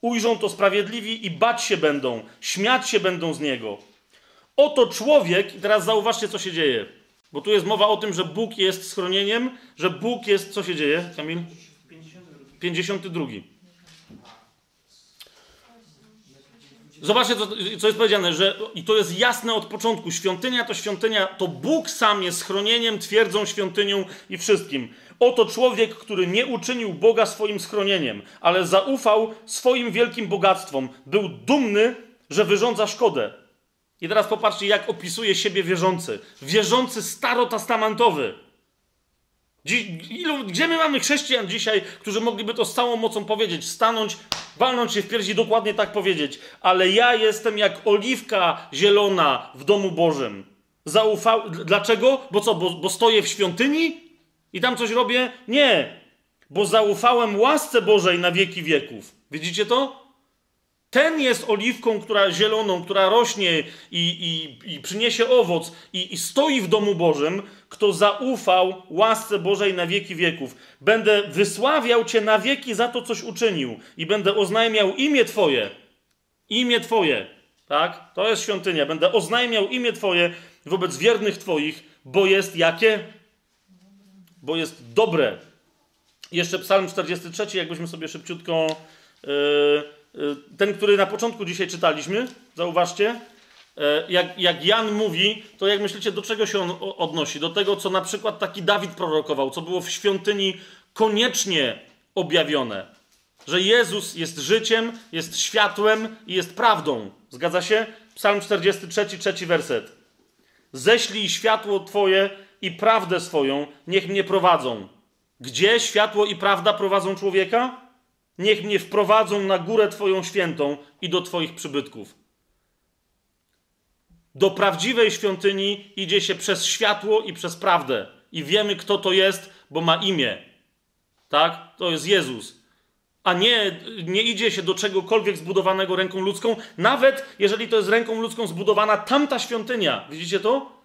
Ujrzą to sprawiedliwi i bać się będą, śmiać się będą z niego. Oto człowiek, i teraz zauważcie, co się dzieje. Bo tu jest mowa o tym, że Bóg jest schronieniem, że Bóg jest. Co się dzieje, Kamil? 52. Zobaczcie, co, co, jest powiedziane, że i to jest jasne od początku. Świątynia to świątynia, to Bóg sam jest schronieniem, twierdzą świątynią i wszystkim. Oto człowiek, który nie uczynił Boga swoim schronieniem, ale zaufał swoim wielkim bogactwom. Był dumny, że wyrządza szkodę. I teraz popatrzcie, jak opisuje siebie wierzący. Wierzący starotestamentowy. Ilu, gdzie my mamy chrześcijan dzisiaj, którzy mogliby to z całą mocą powiedzieć, stanąć, walnąć się w piersi, dokładnie tak powiedzieć. Ale ja jestem jak oliwka zielona w domu Bożym. Dlaczego? Bo co? Bo, bo stoję w świątyni i tam coś robię? Nie. Bo zaufałem łasce Bożej na wieki wieków. Widzicie to? Ten jest oliwką, która zieloną, która rośnie i, i, i przyniesie owoc i, i, stoi w domu Bożym, kto zaufał łasce Bożej na wieki wieków. Będę wysławiał Cię na wieki za to, coś uczynił i będę oznajmiał imię Twoje. Imię Twoje. Tak? To jest świątynia. Będę oznajmiał imię Twoje wobec wiernych Twoich, bo jest jakie? Bo jest dobre. Jeszcze Psalm 43, jakbyśmy sobie szybciutko... Yy, ten, który na początku dzisiaj czytaliśmy, zauważcie, y, jak, jak Jan mówi, to jak myślicie, do czego się on odnosi? Do tego, co na przykład taki Dawid prorokował, co było w świątyni koniecznie objawione. Że Jezus jest życiem, jest światłem i jest prawdą. Zgadza się? Psalm 43, trzeci werset. Ześlij światło Twoje i prawdę swoją, niech mnie prowadzą. Gdzie światło i prawda prowadzą człowieka? Niech mnie wprowadzą na górę Twoją świętą i do Twoich przybytków. Do prawdziwej świątyni idzie się przez światło i przez prawdę. I wiemy, kto to jest, bo ma imię. Tak? To jest Jezus. A nie, nie idzie się do czegokolwiek zbudowanego ręką ludzką, nawet jeżeli to jest ręką ludzką zbudowana tamta świątynia. Widzicie to?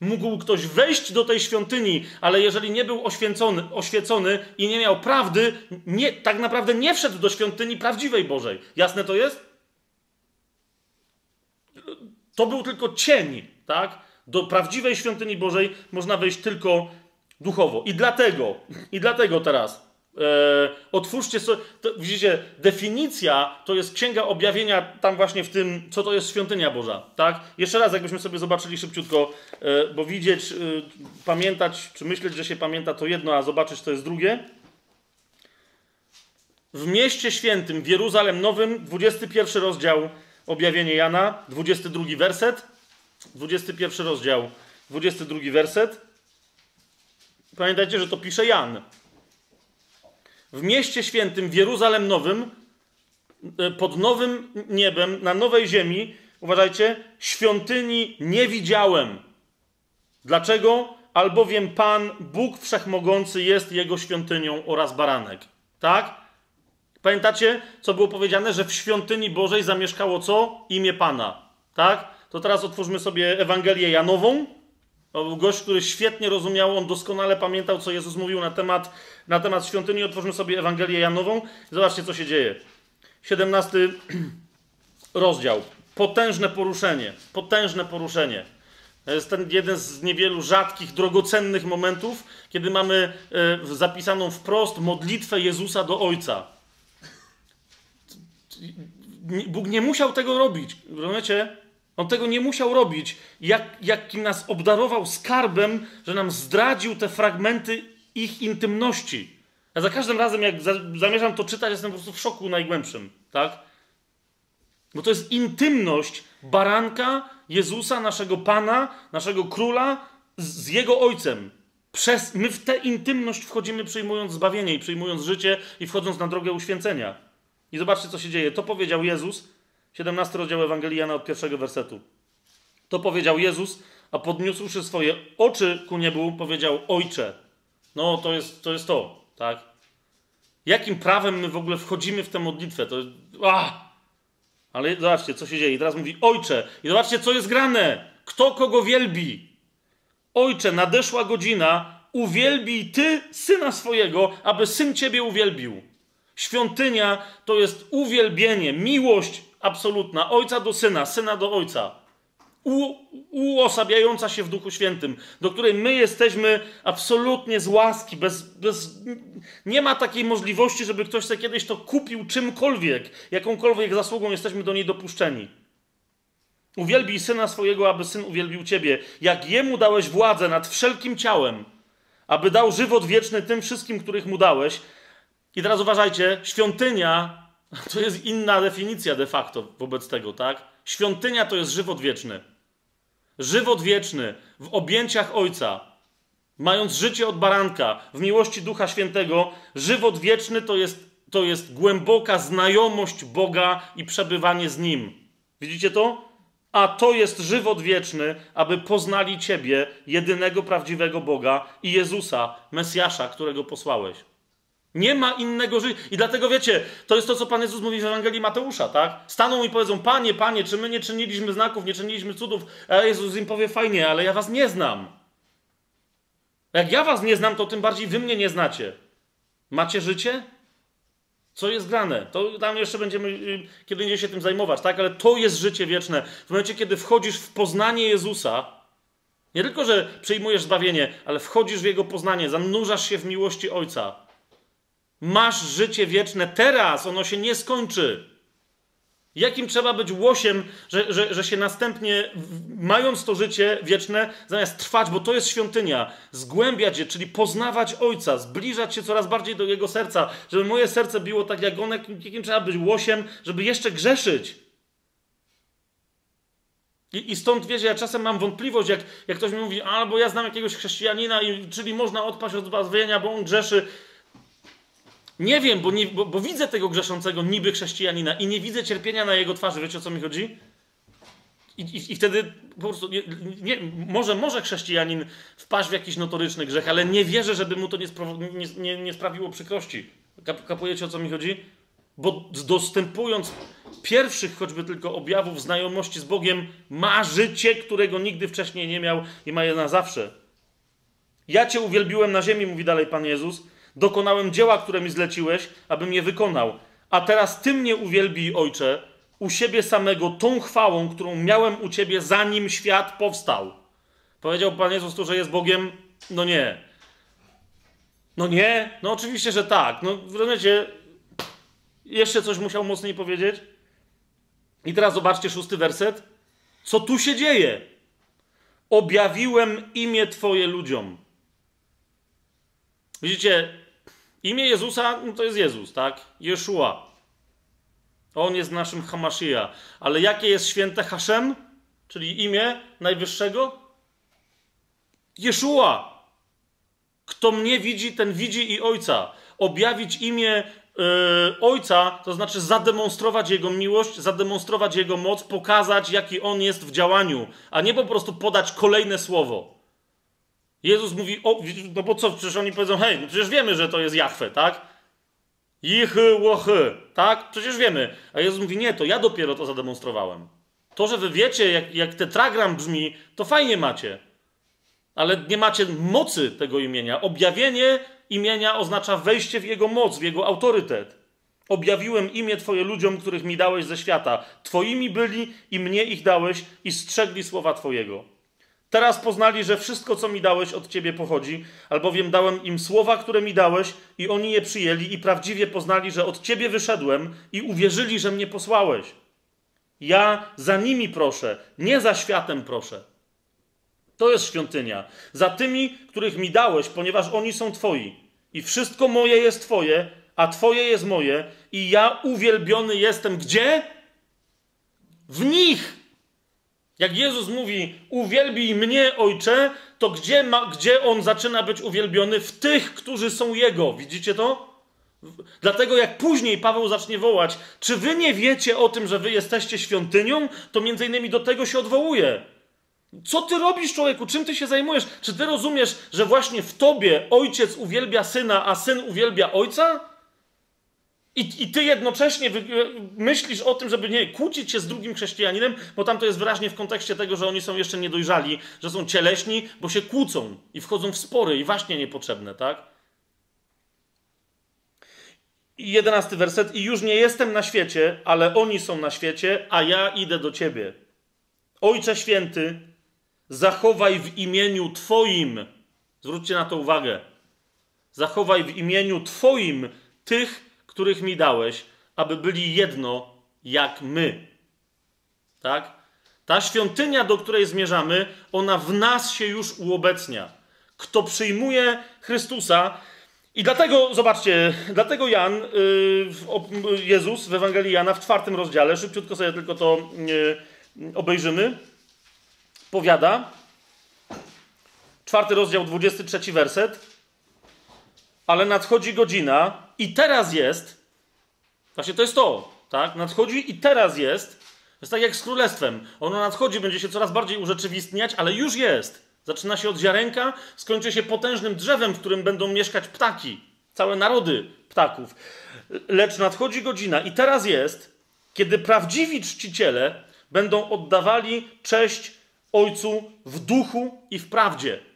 Mógł ktoś wejść do tej świątyni, ale jeżeli nie był oświęcony, oświecony i nie miał prawdy, nie, tak naprawdę nie wszedł do świątyni prawdziwej Bożej. Jasne to jest? To był tylko cień, tak? Do prawdziwej świątyni Bożej można wejść tylko duchowo. I dlatego, i dlatego teraz otwórzcie sobie, to, widzicie, definicja to jest Księga Objawienia tam właśnie w tym, co to jest świątynia Boża, tak? Jeszcze raz, jakbyśmy sobie zobaczyli szybciutko, e, bo widzieć, e, pamiętać, czy myśleć, że się pamięta to jedno, a zobaczyć to jest drugie. W mieście świętym, w Jeruzalem Nowym, 21 rozdział Objawienie Jana, 22 werset, 21 rozdział, 22 werset. Pamiętajcie, że to pisze Jan w mieście świętym, w Jeruzalem Nowym, e, pod nowym niebem, na nowej ziemi, uważajcie, świątyni nie widziałem. Dlaczego? Albowiem Pan, Bóg Wszechmogący jest Jego świątynią oraz baranek. Tak? Pamiętacie, co było powiedziane? Że w świątyni Bożej zamieszkało co? Imię Pana. Tak? To teraz otwórzmy sobie Ewangelię Janową. To był gość, który świetnie rozumiał, on doskonale pamiętał, co Jezus mówił na temat, na temat świątyni. Otwórzmy sobie Ewangelię Janową. Zobaczcie, co się dzieje. 17 [CLEARS THROAT] rozdział. Potężne poruszenie. Potężne poruszenie. To jest ten jeden z niewielu rzadkich, drogocennych momentów, kiedy mamy e, zapisaną wprost modlitwę Jezusa do Ojca. Bóg nie musiał tego robić. Rozumiecie? On tego nie musiał robić. Jak, jakim nas obdarował skarbem, że nam zdradził te fragmenty ich intymności. Ja za każdym razem, jak za, zamierzam to czytać, jestem po prostu w szoku najgłębszym. Tak? Bo to jest intymność baranka Jezusa, naszego Pana, naszego Króla z, z Jego Ojcem. Przez, my w tę intymność wchodzimy przyjmując zbawienie i przyjmując życie i wchodząc na drogę uświęcenia. I zobaczcie, co się dzieje. To powiedział Jezus 17 rozdział Ewangelii Jana od pierwszego wersetu. To powiedział Jezus, a podniósłszy swoje oczy ku niebu, powiedział: Ojcze. No, to jest to, jest to tak? Jakim prawem my w ogóle wchodzimy w tę modlitwę? To jest. Ale zobaczcie, co się dzieje. I teraz mówi: Ojcze. I zobaczcie, co jest grane. Kto kogo wielbi? Ojcze, nadeszła godzina, uwielbij ty syna swojego, aby syn ciebie uwielbił. Świątynia to jest uwielbienie, miłość absolutna ojca do syna, syna do ojca, u, uosabiająca się w Duchu Świętym, do której my jesteśmy absolutnie z łaski, bez, bez, nie ma takiej możliwości, żeby ktoś sobie kiedyś to kupił czymkolwiek, jakąkolwiek zasługą jesteśmy do niej dopuszczeni. Uwielbij syna swojego, aby syn uwielbił ciebie. Jak jemu dałeś władzę nad wszelkim ciałem, aby dał żywot wieczny tym wszystkim, których mu dałeś. I teraz uważajcie, świątynia To jest inna definicja de facto wobec tego, tak? Świątynia to jest żywot wieczny. Żywot wieczny w objęciach Ojca, mając życie od baranka, w miłości Ducha Świętego, żywot wieczny to jest, to jest głęboka znajomość Boga i przebywanie z Nim. Widzicie to? A to jest żywot wieczny, aby poznali Ciebie, jedynego prawdziwego Boga i Jezusa, Mesjasza, którego posłałeś. Nie ma innego życia. I dlatego wiecie, to jest to, co Pan Jezus mówi w Ewangelii Mateusza, tak? Staną i powiedzą, Panie, Panie, czy my nie czyniliśmy znaków, nie czyniliśmy cudów? A Jezus im powie, fajnie, ale ja was nie znam. Jak ja was nie znam, to tym bardziej wy mnie nie znacie. Macie życie? Co jest grane? To tam jeszcze będziemy y, kiedy indziej się tym zajmować, tak? Ale to jest życie wieczne. W momencie, kiedy wchodzisz w poznanie Jezusa, nie tylko, że przyjmujesz zbawienie, ale wchodzisz w Jego poznanie, zanurzasz się w miłości Ojca. Masz życie wieczne teraz, ono się nie skończy. Jakim trzeba być łosiem, że, że, że się następnie, mając to życie wieczne, zamiast trwać, bo to jest świątynia, zgłębiać je, czyli poznawać Ojca, zbliżać się coraz bardziej do Jego serca, żeby moje serce biło tak jak one, jakim trzeba być łosiem, żeby jeszcze grzeszyć. I, I, stąd, wiecie, ja czasem mam wątpliwość, jak, jak ktoś mi mówi, albo ja znam jakiegoś chrześcijanina, i, czyli można odpaść od zbawienia, bo on grzeszy. Nie wiem, bo, nie, bo, bo, widzę tego grzeszącego niby chrześcijanina i nie widzę cierpienia na jego twarzy. Wiecie o co mi chodzi? I, i, i wtedy po prostu nie, nie, może, może chrześcijanin wpaść w jakiś notoryczny grzech, ale nie wierzę, żeby mu to nie, nie, sprawiło przykrości. Kap, kapujecie o co mi chodzi? Bo dostępując pierwszych choćby tylko objawów znajomości z Bogiem, ma życie, którego nigdy wcześniej nie miał i ma je na zawsze. Ja Cię uwielbiłem na ziemi, mówi dalej Pan Jezus Dokonałem dzieła, które mi zleciłeś, abym je wykonał. A teraz Ty mnie uwielbij, Ojcze, u siebie samego tą chwałą, którą miałem u Ciebie, zanim świat powstał. Powiedział Pan Jezus tu, że jest Bogiem? No nie. No nie, no oczywiście, że tak. No rozumiecie, jeszcze coś musiał mocniej powiedzieć. I teraz zobaczcie szósty werset. Co tu się dzieje? Objawiłem imię Twoje ludziom. Widzicie, imię Jezusa no to jest Jezus, tak? Jeszua. On jest naszym Hamashia. Ale jakie jest święte Haszem? Czyli imię Najwyższego? Jeszua. Kto mnie widzi, ten widzi i Ojca. Objawić imię yy, Ojca, to znaczy zademonstrować Jego miłość, zademonstrować Jego moc, pokazać, jaki On jest w działaniu, a nie po prostu podać kolejne słowo. Jezus mówi, o, no bo co, przecież oni powiedzą, hej, no przecież wiemy, że to jest Jachwę, tak? Jichy, łochy, tak? Przecież wiemy. A Jezus mówi, nie, to ja dopiero to zademonstrowałem. To, że wy wiecie, jak, jak tetragram brzmi, to fajnie macie. Ale nie macie mocy tego imienia. Objawienie imienia oznacza wejście w jego moc, w jego autorytet. Objawiłem imię Twoje ludziom, których mi dałeś ze świata. Twoimi byli i mnie ich dałeś i strzegli słowa Twojego. Teraz poznali, że wszystko, co mi dałeś, od Ciebie pochodzi, albowiem dałem im słowa, które mi dałeś, i oni je przyjęli, i prawdziwie poznali, że od Ciebie wyszedłem, i uwierzyli, że mnie posłałeś. Ja za nimi proszę, nie za światem proszę. To jest świątynia. Za tymi, których mi dałeś, ponieważ oni są Twoi. I wszystko moje jest Twoje, a Twoje jest moje, i ja uwielbiony jestem gdzie? W nich. Jak Jezus mówi, uwielbij mnie, ojcze, to gdzie, ma, gdzie on zaczyna być uwielbiony? W tych, którzy są jego. Widzicie to? Dlatego jak później Paweł zacznie wołać, czy wy nie wiecie o tym, że wy jesteście świątynią, to między innymi do tego się odwołuje. Co ty robisz, człowieku? Czym ty się zajmujesz? Czy ty rozumiesz, że właśnie w tobie ojciec uwielbia syna, a syn uwielbia ojca? I, I ty jednocześnie myślisz o tym, żeby nie kłócić się z drugim chrześcijaninem, bo tam to jest wyraźnie w kontekście tego, że oni są jeszcze niedojrzali, że są cieleśni, bo się kłócą i wchodzą w spory i właśnie niepotrzebne, tak? I jedenasty werset. I już nie jestem na świecie, ale oni są na świecie, a ja idę do ciebie. Ojcze święty, zachowaj w imieniu Twoim, zwróćcie na to uwagę, zachowaj w imieniu Twoim tych, których mi dałeś, aby byli jedno jak my. Tak? Ta świątynia, do której zmierzamy, ona w nas się już uobecnia. Kto przyjmuje Chrystusa, i dlatego, zobaczcie, dlatego Jan, yy, Jezus w Ewangelii Jana w czwartym rozdziale, szybciutko sobie tylko to yy, obejrzymy, powiada, czwarty rozdział, 23 werset, ale nadchodzi godzina i teraz jest, właśnie to jest to, tak? Nadchodzi i teraz jest. Jest tak jak z królestwem. Ono nadchodzi, będzie się coraz bardziej urzeczywistniać, ale już jest. Zaczyna się od ziarenka, skończy się potężnym drzewem, w którym będą mieszkać ptaki, całe narody ptaków. Lecz nadchodzi godzina i teraz jest, kiedy prawdziwi czciciele będą oddawali cześć Ojcu w duchu i w prawdzie.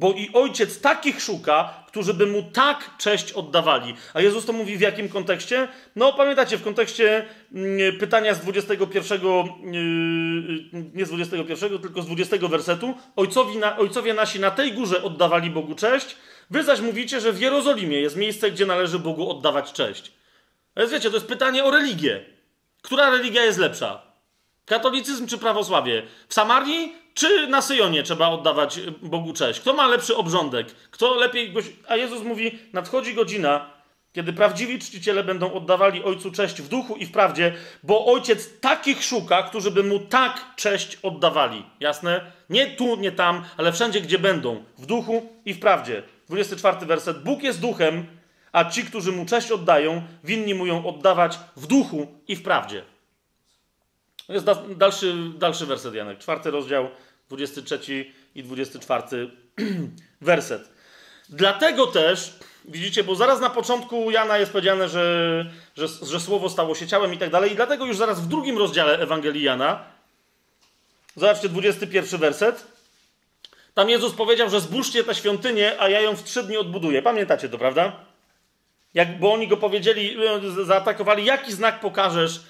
Bo i ojciec takich szuka, którzy by mu tak cześć oddawali. A Jezus to mówi w jakim kontekście? No, pamiętacie, w kontekście mm, pytania z 21, yy, nie z 21, tylko z 20 wersetu. Ojcowi na, ojcowie nasi na tej górze oddawali Bogu cześć, wy zaś mówicie, że w Jerozolimie jest miejsce, gdzie należy Bogu oddawać cześć. Ale wiecie, to jest pytanie o religię. Która religia jest lepsza? Katolicyzm czy prawosławie? W Samarii czy na Syjonie trzeba oddawać Bogu cześć? Kto ma lepszy obrządek? Kto lepiej. A Jezus mówi: nadchodzi godzina, kiedy prawdziwi czciciele będą oddawali Ojcu cześć w duchu i w prawdzie, bo Ojciec takich szuka, którzy by mu tak cześć oddawali. Jasne? Nie tu, nie tam, ale wszędzie, gdzie będą. W duchu i w prawdzie. 24 werset. Bóg jest duchem, a ci, którzy mu cześć oddają, winni mu ją oddawać w duchu i w prawdzie. To jest dalszy, dalszy werset, Janek. Czwarty rozdział, 23 i 24 [CLEARS THROAT] werset. Dlatego też, widzicie, bo zaraz na początku Jana jest powiedziane, że, że, że słowo stało się ciałem i tak dalej, i dlatego już zaraz w drugim rozdziale Ewangelii Jana, zobaczcie 21 werset, tam Jezus powiedział, że zbóżcie tę świątynię, a ja ją w trzy dni odbuduję. Pamiętacie to, prawda? Jak, bo oni go powiedzieli, e, zaatakowali, jaki znak pokażesz,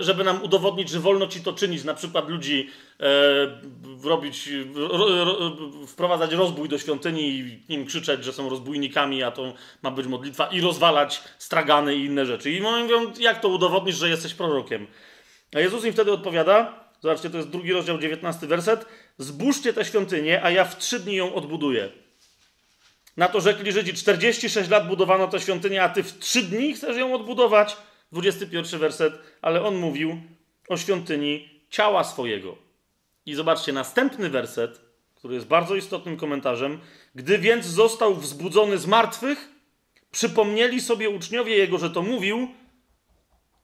żeby nam udowodnić, że wolno ci to czynić, na przykład ludzi e, robić, ro, ro, wprowadzać rozbój do świątyni i im krzyczeć, że są rozbójnikami, a to ma być modlitwa i rozwalać stragany i inne rzeczy. I mówią, jak to udowodnisz, że jesteś prorokiem? A Jezus im wtedy odpowiada, zobaczcie, to jest drugi rozdział, 19 werset, zbóżcie tę świątynię, a ja w trzy dni ją odbuduję. Na to rzekli Żydzi, 46 lat budowano tę świątynię, a ty w trzy dni chcesz ją odbudować? 21 werset, ale on mówił o świątyni ciała swojego. I zobaczcie, następny werset, który jest bardzo istotnym komentarzem. Gdy więc został wzbudzony z martwych, przypomnieli sobie uczniowie jego, że to mówił.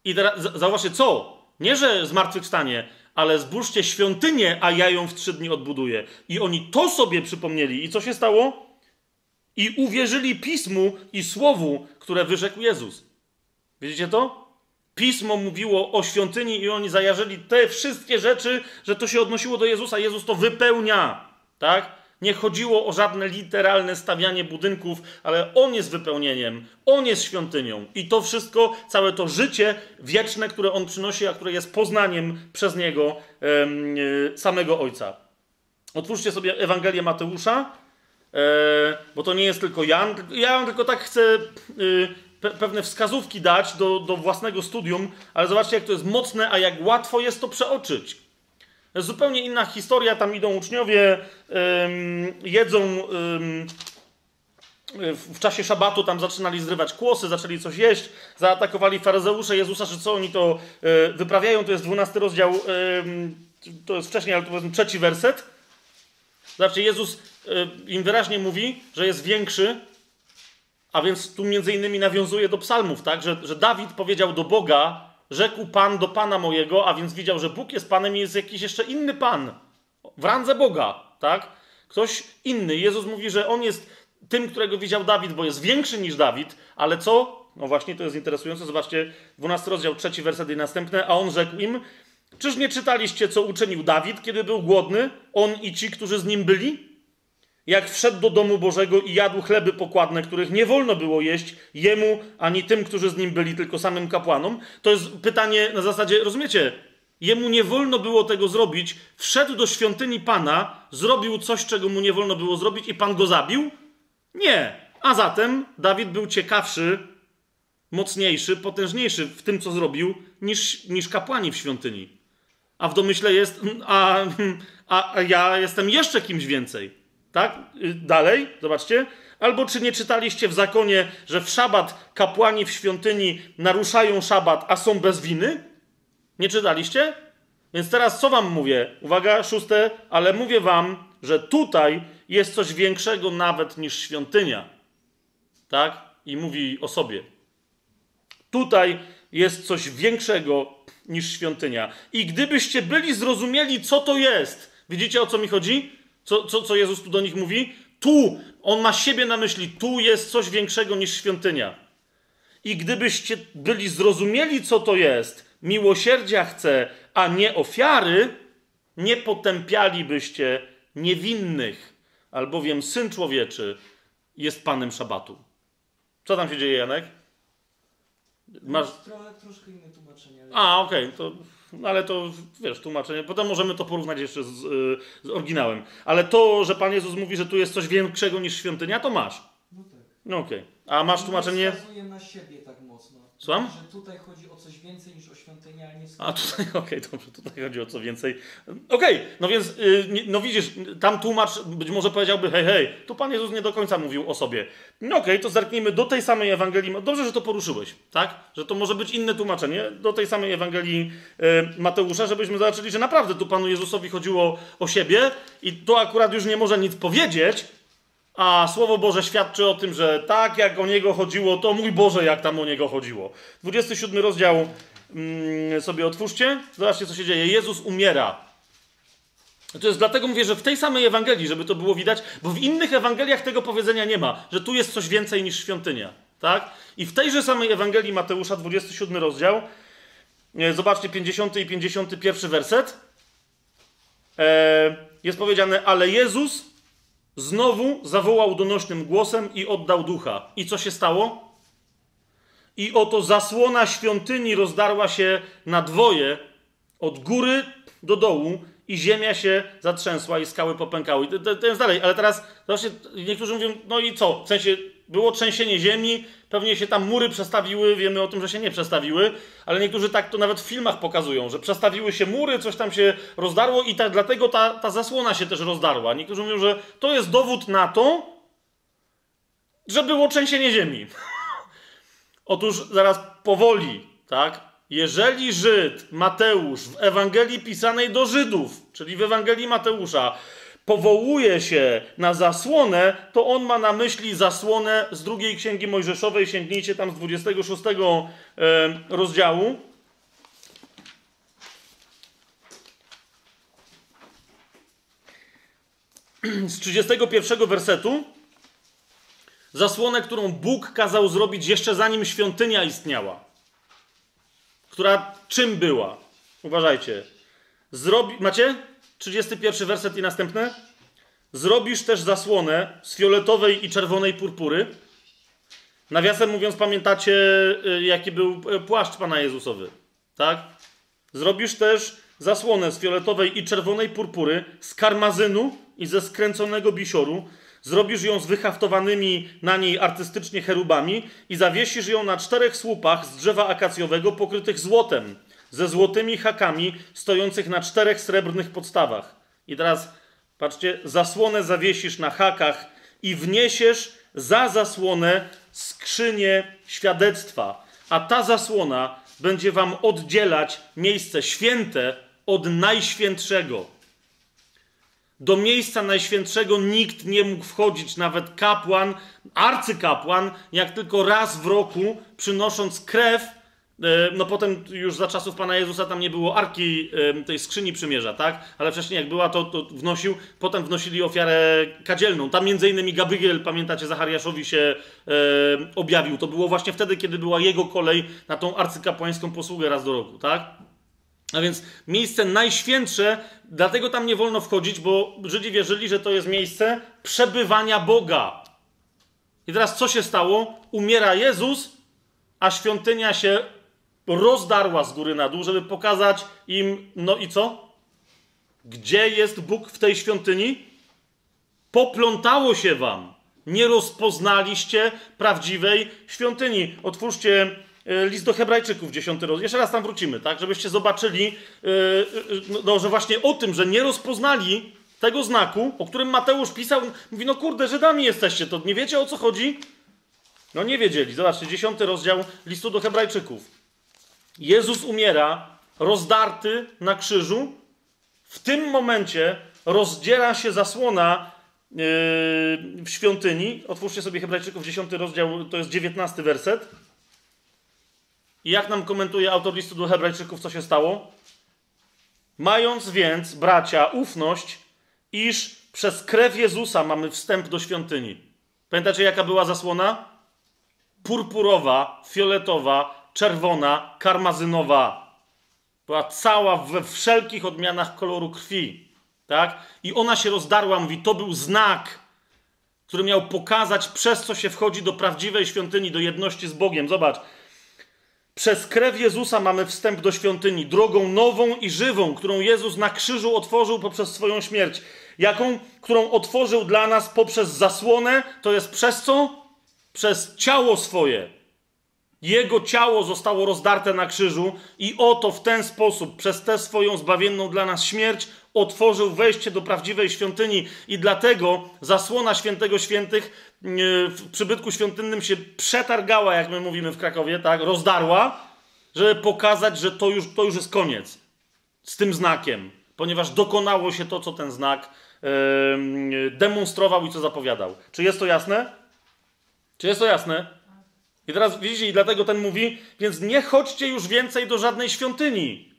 I teraz zauważcie, co? Nie, że zmartwychwstanie, ale zbóżcie świątynię, a ja ją w trzy dni odbuduję. I oni to sobie przypomnieli. I co się stało? I uwierzyli pismu i słowu, które wyrzekł Jezus. Widzicie to? Pismo mówiło o świątyni i oni zajarzyli te wszystkie rzeczy, że to się odnosiło do Jezusa. Jezus to wypełnia. Tak? Nie chodziło o żadne literalne stawianie budynków, ale On jest wypełnieniem, On jest świątynią. I to wszystko, całe to życie wieczne, które On przynosi, a które jest poznaniem przez Niego yy, samego Ojca. Otwórzcie sobie Ewangelię Mateusza, yy, bo to nie jest tylko Jan. Ja tylko tak chcę yy, pe pewne wskazówki dać do, do własnego studium, ale zobaczcie, jak to jest mocne, a jak łatwo jest to przeoczyć. To jest zupełnie inna historia. Tam idą uczniowie, ym, jedzą. Ym, w czasie szabatu tam zaczynali zrywać kłosy, zaczęli coś jeść, zaatakowali faryzeusze Jezusa, że co oni to y, wyprawiają. To jest 12 rozdział, y, to jest wcześniej, ale to jest trzeci werset. Znaczy, Jezus y, im wyraźnie mówi, że jest większy, a więc tu między innymi nawiązuje do psalmów, tak? Że, że Dawid powiedział do Boga, rzekł Pan do Pana mojego, a więc widział, że Bóg jest Panem i jest jakiś jeszcze inny Pan. W randze Boga, tak? Ktoś inny. Jezus mówi, że On jest tym, którego widział Dawid, bo jest większy niż Dawid, ale co? No właśnie, to jest interesujące. Zobaczcie, 12 rozdział, trzeci werset i następne. A On rzekł im, czyż nie czytaliście, co uczynił Dawid, kiedy był głodny? On i ci, którzy z nim byli? Jak wszedł do domu Bożego i jadł chleby pokładne, których nie wolno było jeść jemu ani tym, którzy z nim byli, tylko samym kapłanom. To jest pytanie na zasadzie, rozumiecie? Jemu nie wolno było tego zrobić, wszedł do świątyni Pana, zrobił coś, czego mu nie wolno było zrobić i Pan go zabił? Nie. A zatem Dawid był ciekawszy, mocniejszy, potężniejszy w tym, co zrobił, niż, niż kapłani w świątyni. A w domyśle jest, a, a, a ja jestem jeszcze kimś więcej. Tak? Y, dalej, zobaczcie. Albo czy nie czytaliście w zakonie, że w szabat kapłani w świątyni naruszają szabat, a są bez winy? Nie czytaliście? Więc teraz co wam mówię? Uwaga, szóste, ale mówię wam, że tutaj jest coś większego nawet niż świątynia. Tak? I mówi o sobie. Tutaj jest coś większego niż świątynia. I gdybyście byli zrozumieli, co to jest, widzicie o co mi chodzi? Co, co, co Jezus tu do nich mówi? Tu, on ma siebie na myśli, tu jest coś większego niż świątynia. I gdybyście byli zrozumieli, co to jest, miłosierdzia chce, a nie ofiary, nie potępialibyście niewinnych, albowiem syn człowieczy jest panem szabatu. Co tam się dzieje, Janek? Masz trochę, troszkę inne tłumaczenie. Ale... A, okej, okay, to no ale to, wiesz, tłumaczenie. Potem możemy to porównać jeszcze z, z, oryginałem. Ale to, że Pan Jezus mówi, że tu jest coś większego niż świątynia, to masz. No tak. No okej. Okay. A masz tłumaczenie... wskazuje na siebie tak mocno. Słucham? Że tutaj chodzi o coś więcej niż o świątynię, ale nie A tutaj, [LAUGHS] okej, okay, dobrze, tutaj chodzi o co więcej. Okej, okay, no więc, yy, no widzisz, tam tłumacz być może powiedziałby, hej, hej, tu Pan Jezus nie do końca mówił o sobie. No okej, okay, to zerknijmy do tej samej Ewangelii. Dobrze, że to poruszyłeś, tak? Że to może być inne tłumaczenie do tej samej Ewangelii yy, Mateusza, żebyśmy zobaczyli, że naprawdę tu Panu Jezusowi chodziło o siebie i to akurat już nie może nic powiedzieć, a Słowo Boże świadczy o tym, że tak jak o Niego chodziło, to mój Boże, jak tam o Niego chodziło. 27 rozdział mm, sobie otwórzcie. Zobaczcie, co się dzieje. Jezus umiera. To jest dlatego mówię, że w tej samej Ewangelii, żeby to było widać, bo w innych Ewangeliach tego powiedzenia nie ma, że tu jest coś więcej niż świątynia. Tak? I w tejże samej Ewangelii Mateusza, 27 rozdział, e, zobaczcie 50 i 51 werset, e, jest powiedziane, ale Jezus Znowu zawołał donośnym głosem i oddał ducha. I co się stało? i oto zasłona świątyni rozdarła się na dwoje, od góry do dołu, i ziemia się zatrzęsła, i skały popękały. To, jest dalej, ale teraz niektórzy mówią, no i co? W sensie było trzęsienie ziemi, pewnie się tam mury przestawiły, wiemy o tym, że się nie przestawiły, ale niektórzy tak to nawet w filmach pokazują, że przestawiły się mury, coś tam się rozdarło i ta, dlatego ta, ta zasłona się też rozdarła. Niektórzy mówią, że to jest dowód na to, że było trzęsienie ziemi. [LAUGHS] Otóż zaraz powoli, tak? Jeżeli Żyd, Mateusz w Ewangelii pisanej do Żydów, czyli w Ewangelii Mateusza, powołuje się na zasłonę, to on ma na myśli zasłonę z drugiej księgi Mojżeszowej. Sięgnijcie tam z 26 rozdziału. [CLEARS THROAT] Z 31 wersetu. Zasłonę, którą Bóg kazał zrobić jeszcze zanim świątynia istniała. Która czym była? Uważajcie. Zrobi... Macie? 31 werset i następne. Zrobisz też zasłonę z fioletowej i czerwonej purpury. Nawiasem mówiąc, pamiętacie, y, jaki był y, płaszcz Pana Jezusowy, tak? Zrobisz też zasłonę z fioletowej i czerwonej purpury, z karmazynu i ze skręconego bisioru. Zrobisz ją z wyhaftowanymi na niej artystycznie cherubami i zawiesisz ją na czterech słupach z drzewa akacjowego pokrytych złotem ze złotymi hakami stojących na czterech srebrnych podstawach. I teraz patrzcie, zasłonę zawiesisz na hakach i wniesiesz za zasłonę skrzynię świadectwa. A ta zasłona będzie wam oddzielać miejsce święte od najświętszego. Do miejsca najświętszego nikt nie mógł wchodzić, nawet kapłan, arcykapłan, jak tylko raz w roku, przynosząc krew no potem już za czasów Pana Jezusa tam nie było arki e, tej skrzyni przymierza, tak? Ale wcześniej jak była, to, to wnosił, potem wnosili ofiarę kadzielną. Tam między innymi Gabriel, pamiętacie, Zachariaszowi się e, objawił. To było właśnie wtedy, kiedy była jego kolej na tą arcykapłańską posługę raz do roku, tak? A więc miejsce najświętsze, dlatego tam nie wolno wchodzić, bo Żydzi wierzyli, że to jest miejsce przebywania Boga. I teraz co się stało? Umiera Jezus, a świątynia się rozdarła z góry na dół, żeby pokazać im, no i co? Gdzie jest Bóg w tej świątyni? Poplątało się wam. Nie rozpoznaliście prawdziwej świątyni. Otwórzcie e, list do Hebrajczyków, dziesiąty rozdział. Jeszcze raz tam wrócimy, tak? Żebyście zobaczyli, yy, no, że właśnie o tym, że nie rozpoznali tego znaku, o którym Mateusz pisał, mówi, no kurde, Żydami jesteście, to nie wiecie o co chodzi? No nie wiedzieli. Zobaczcie, dziesiąty rozdział listu do Hebrajczyków. Jezus umiera, rozdarty na krzyżu. W tym momencie rozdziela się zasłona yy, w świątyni. Otwórzcie sobie Hebrajczyków 10 rozdział, to jest 19 werset. I jak nam komentuje autor listu do Hebrajczyków, co się stało? Mając więc, bracia, ufność, iż przez krew Jezusa mamy wstęp do świątyni. Pamiętacie, jaka była zasłona? Purpurowa, fioletowa, czerwona, karmazynowa. Była cała we wszelkich odmianach koloru krwi. Tak? I ona się rozdarła, mówi, to był znak, który miał pokazać, przez co się wchodzi do prawdziwej świątyni, do jedności z Bogiem. Zobacz. Przez krew Jezusa mamy wstęp do świątyni, drogą nową i żywą, którą Jezus na krzyżu otworzył poprzez swoją śmierć. Jaką? Którą otworzył dla nas poprzez zasłonę, to jest przez co? Przez ciało swoje. Jego ciało zostało rozdarte na krzyżu i oto w ten sposób, przez tę swoją zbawienną dla nas śmierć, otworzył wejście do prawdziwej świątyni i dlatego zasłona świętego świętych e, w przybytku świątynnym się przetargała, jak my mówimy w Krakowie, tak, rozdarła, żeby pokazać, że to już, to już jest koniec z tym znakiem, ponieważ dokonało się to, co ten znak demonstrował i co zapowiadał. Czy jest to jasne? Czy jest to jasne? I teraz widzicie, i dlatego ten mówi, więc nie chodźcie już więcej do żadnej świątyni.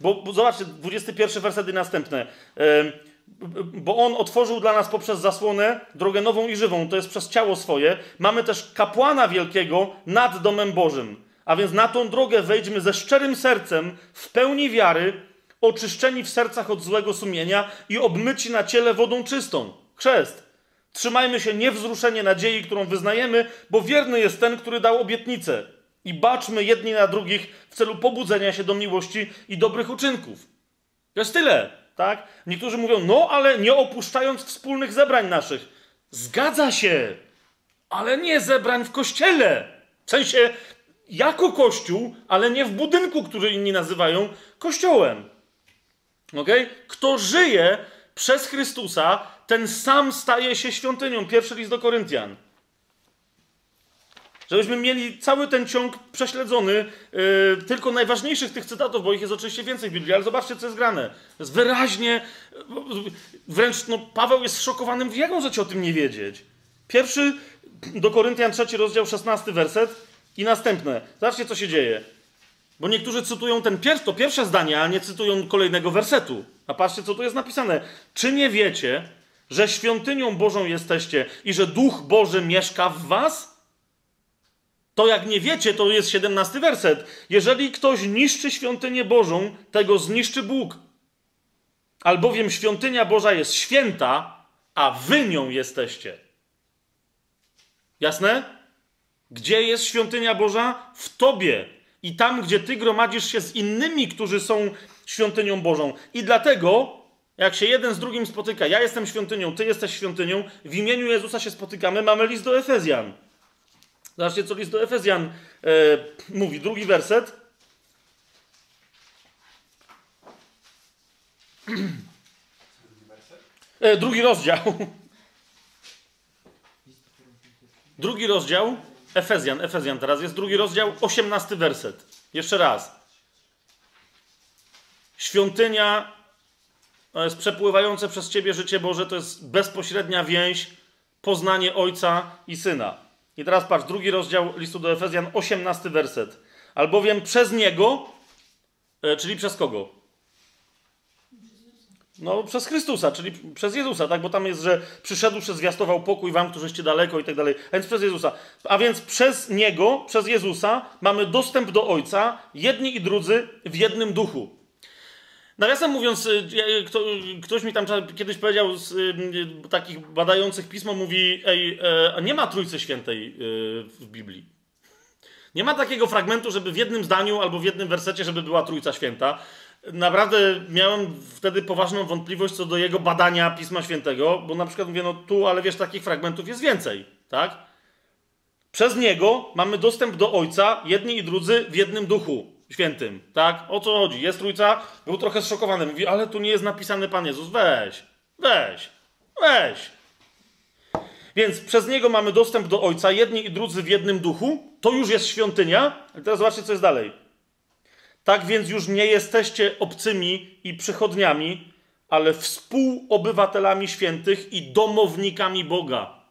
Bo, bo zobaczcie, 21 werset i następne. bo on otworzył dla nas poprzez zasłonę drogę nową i żywą, to jest przez ciało swoje. Mamy też kapłana wielkiego nad domem Bożym. A więc na tą drogę wejdźmy ze szczerym sercem, w pełni wiary, oczyszczeni w sercach od złego sumienia i obmyci na ciele wodą czystą. Chrzest. Trzymajmy się niewzruszenie nadziei, którą wyznajemy, bo wierny jest ten, który dał obietnicę. I baczmy jedni na drugich w celu pobudzenia się do miłości i dobrych uczynków. To jest tyle, tak? Niektórzy mówią, no ale nie opuszczając wspólnych zebrań naszych. Zgadza się, ale nie zebrań w kościele. W sensie jako kościół, ale nie w budynku, który inni nazywają kościołem. Ok? Kto żyje przez Chrystusa, ten sam staje się świątynią. Pierwszy list do Koryntian. Żebyśmy mieli cały ten ciąg prześledzony, yy, tylko najważniejszych tych cytatów, bo ich jest oczywiście więcej w Biblii, ale zobaczcie, co jest grane. Jest wyraźnie, wręcz no, Paweł jest zszokowany, jak możecie o tym nie wiedzieć? Pierwszy do Koryntian, trzeci rozdział, szesnasty werset i następne. Zobaczcie, co się dzieje. Bo niektórzy cytują ten pier to pierwsze zdanie, a nie cytują kolejnego wersetu. A patrzcie, co tu jest napisane. Czy nie wiecie, że świątynią Bożą jesteście i że Duch Boży mieszka w was? To jak nie wiecie, to jest 17 werset. Jeżeli ktoś niszczy świątynię Bożą, tego zniszczy Bóg. Albowiem świątynia Boża jest święta, a wy nią jesteście. Jasne? Gdzie jest świątynia Boża? W tobie. I tam, gdzie ty gromadzisz się z innymi, którzy są świątynią Bożą. I dlatego, jak się jeden z drugim spotyka, ja jestem świątynią, ty jesteś świątynią, w imieniu Jezusa się spotykamy, mamy list do Efezjan. Zobaczcie, co list do Efezjan e, mówi. Drugi werset. E, drugi rozdział. Drugi rozdział. Efezjan, Efezjan teraz jest drugi rozdział, osiemnasty werset. Jeszcze raz. Świątynia jest przepływające przez Ciebie życie Boże, to jest bezpośrednia więź, poznanie Ojca i Syna. I teraz patrz, drugi rozdział listu do Efezjan, osiemnasty werset. Albowiem przez Niego, e, czyli przez kogo? No, przez Chrystusa, czyli przez Jezusa, tak? Bo tam jest, że przyszedł, że zwiastował pokój wam, którzyście daleko i tak dalej. Więc przez Jezusa. A więc przez Niego, przez Jezusa mamy dostęp do Ojca, jedni i drudzy w jednym duchu. Nawiasem mówiąc, y, kto, ktoś mi tam kiedyś powiedział z y, takich badających pismo, mówi, ej, e, nie ma Trójcy Świętej y, w Biblii. Nie ma takiego fragmentu, żeby w jednym zdaniu albo w jednym wersecie, żeby była Trójca Święta naprawdę miałem wtedy poważną wątpliwość co do jego badania Pisma Świętego, bo na przykład mówię, no tu, ale wiesz, takich fragmentów jest więcej, tak? Przez niego mamy dostęp do Ojca, jedni i drudzy w jednym duchu świętym, tak? O co chodzi? Jest trójca, był trochę zszokowany, mówi, ale tu nie jest napisany Pan Jezus, weź, weź, weź. Więc przez niego mamy dostęp do Ojca, jedni i drudzy w jednym duchu, to już jest świątynia. I teraz zobaczcie, co jest dalej. Tak więc już nie jesteście obcymi i przychodniami, ale współobywatelami świętych i domownikami Boga.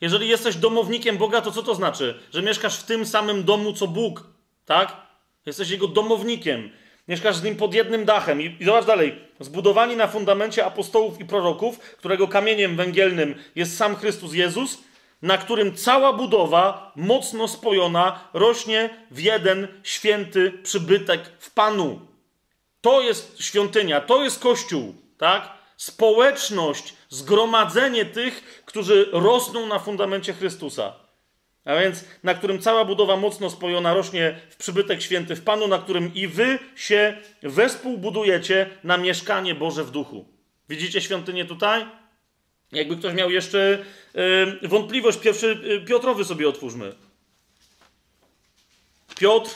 Jeżeli jesteś domownikiem Boga, to co to znaczy? Że mieszkasz w tym samym domu, co Bóg, tak? Jesteś jego domownikiem. Mieszkasz z nim pod jednym dachem. I, i zobacz dalej. Zbudowani na fundamencie apostołów i proroków, którego kamieniem węgielnym jest sam Chrystus Jezus, na którym cała budowa, mocno spojona, rośnie w jeden święty przybytek w Panu. To jest świątynia, to jest Kościół, tak? Społeczność, zgromadzenie tych, którzy rosną na fundamencie Chrystusa. A więc na którym cała budowa mocno spojona rośnie w przybytek święty w Panu, na którym i wy się wespół budujecie na mieszkanie Boże w duchu. Widzicie świątynię tutaj? Jakby ktoś miał jeszcze yy, wątpliwość, pierwszy yy, Piotrowy sobie otwórzmy. Piotr,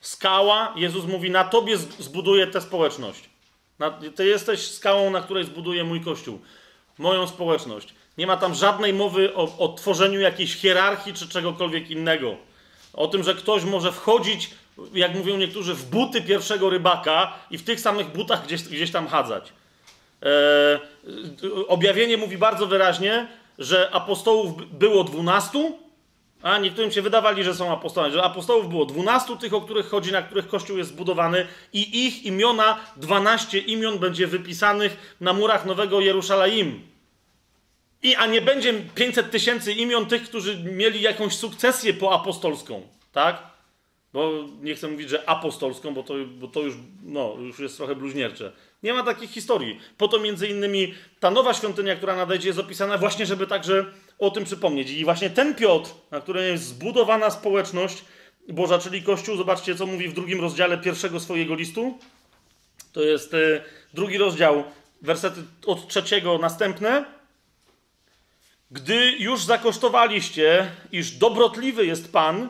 skała, Jezus mówi, na tobie zbuduję tę społeczność. Na, ty jesteś skałą, na której zbuduję mój kościół, moją społeczność. Nie ma tam żadnej mowy o, o tworzeniu jakiejś hierarchii czy czegokolwiek innego. O tym, że ktoś może wchodzić, jak mówią niektórzy, w buty pierwszego rybaka i w tych samych butach gdzieś, gdzieś tam chadzać. E, objawienie mówi bardzo wyraźnie, że apostołów było dwunastu, a niektórym się wydawali, że są apostołami, że apostołów było dwunastu, tych, o których chodzi, na których Kościół jest zbudowany i ich imiona, dwanaście imion będzie wypisanych na murach Nowego Jerusalem. I, a nie będzie 500 tysięcy imion tych, którzy mieli jakąś sukcesję poapostolską, tak? Bo nie chcę mówić, że apostolską, bo to, bo to już, no, już jest trochę bluźniercze. Nie ma takich historii. Po to między innymi ta nowa świątynia, która nadejdzie, jest opisana właśnie, żeby także o tym przypomnieć. I właśnie ten Piotr, na którym jest zbudowana społeczność, Boża, czyli Kościół. Zobaczcie, co mówi w drugim rozdziale pierwszego swojego listu. To jest y, drugi rozdział, wersety od trzeciego następne. Gdy już zakosztowaliście, iż dobrotliwy jest Pan,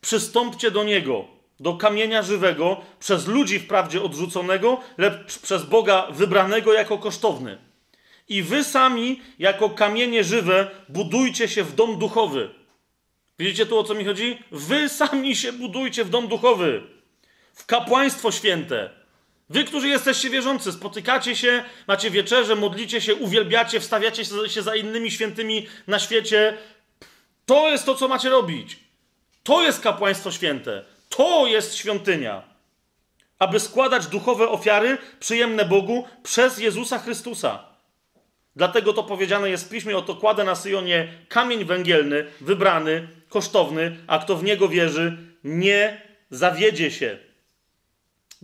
przystąpcie do Niego, do kamienia żywego, przez ludzi wprawdzie odrzuconego, lecz przez Boga wybranego jako kosztowny. I wy sami, jako kamienie żywe, budujcie się w dom duchowy. Widzicie tu o co mi chodzi? Wy sami się budujcie w dom duchowy, w kapłaństwo święte. Wy, którzy jesteście wierzący, spotykacie się, macie wieczerze, modlicie się, uwielbiacie, wstawiacie się za innymi świętymi na świecie. To jest to, co macie robić. To jest kapłaństwo święte. To jest świątynia. Aby składać duchowe ofiary przyjemne Bogu przez Jezusa Chrystusa. Dlatego to powiedziane jest w piśmie: Oto kładę na Syjonie kamień węgielny, wybrany, kosztowny, a kto w niego wierzy, nie zawiedzie się.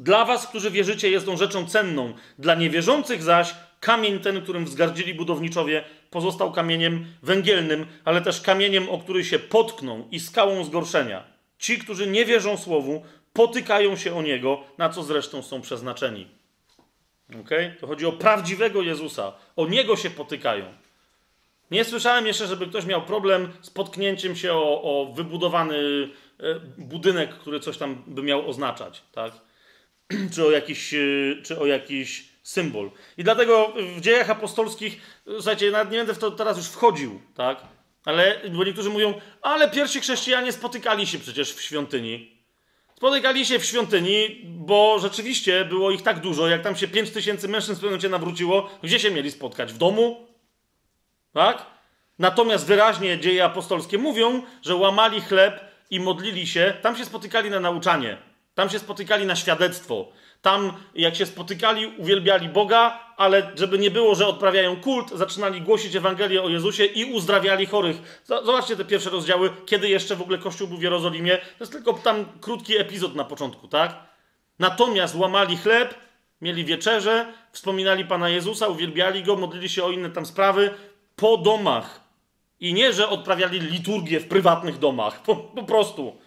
Dla was, którzy wierzycie, jest on rzeczą cenną. Dla niewierzących zaś kamień ten, którym wzgardzili budowniczowie, pozostał kamieniem węgielnym, ale też kamieniem, o który się potkną i skałą zgorszenia. Ci, którzy nie wierzą słowu, potykają się o niego, na co zresztą są przeznaczeni. Okay? To chodzi o prawdziwego Jezusa. O niego się potykają. Nie słyszałem jeszcze, żeby ktoś miał problem z potknięciem się o, o wybudowany e, budynek, który coś tam by miał oznaczać. Tak? [CLEARS THROAT] czy, o jakiś, e, czy o jakiś symbol. I dlatego w dziejach apostolskich, słuchajcie, nawet nie będę w to teraz już wchodził, tak? Ale, bo niektórzy mówią, ale pierwsi chrześcijanie spotykali się przecież w świątyni. Spotykali się w świątyni, bo rzeczywiście było ich tak dużo, jak tam się 5 tysięcy mężczyzn w pewnym momencie nawróciło, gdzie się mieli spotkać? W domu? Tak? Natomiast wyraźnie dzieje apostolskie mówią, że łamali chleb i modlili się, tam się spotykali na nauczanie, tam się spotykali na świadectwo. Tam, jak się spotykali, uwielbiali Boga, ale żeby nie było, że odprawiają kult, zaczynali głosić Ewangelię o Jezusie i uzdrawiali chorych. Zobaczcie te pierwsze rozdziały, kiedy jeszcze w ogóle Kościół był w Jerozolimie. To jest tylko tam krótki epizod na początku, tak? Natomiast łamali chleb, mieli wieczerze, wspominali Pana Jezusa, uwielbiali Go, modlili się o inne tam sprawy po domach. I nie, że odprawiali liturgię w prywatnych domach, po, po prostu.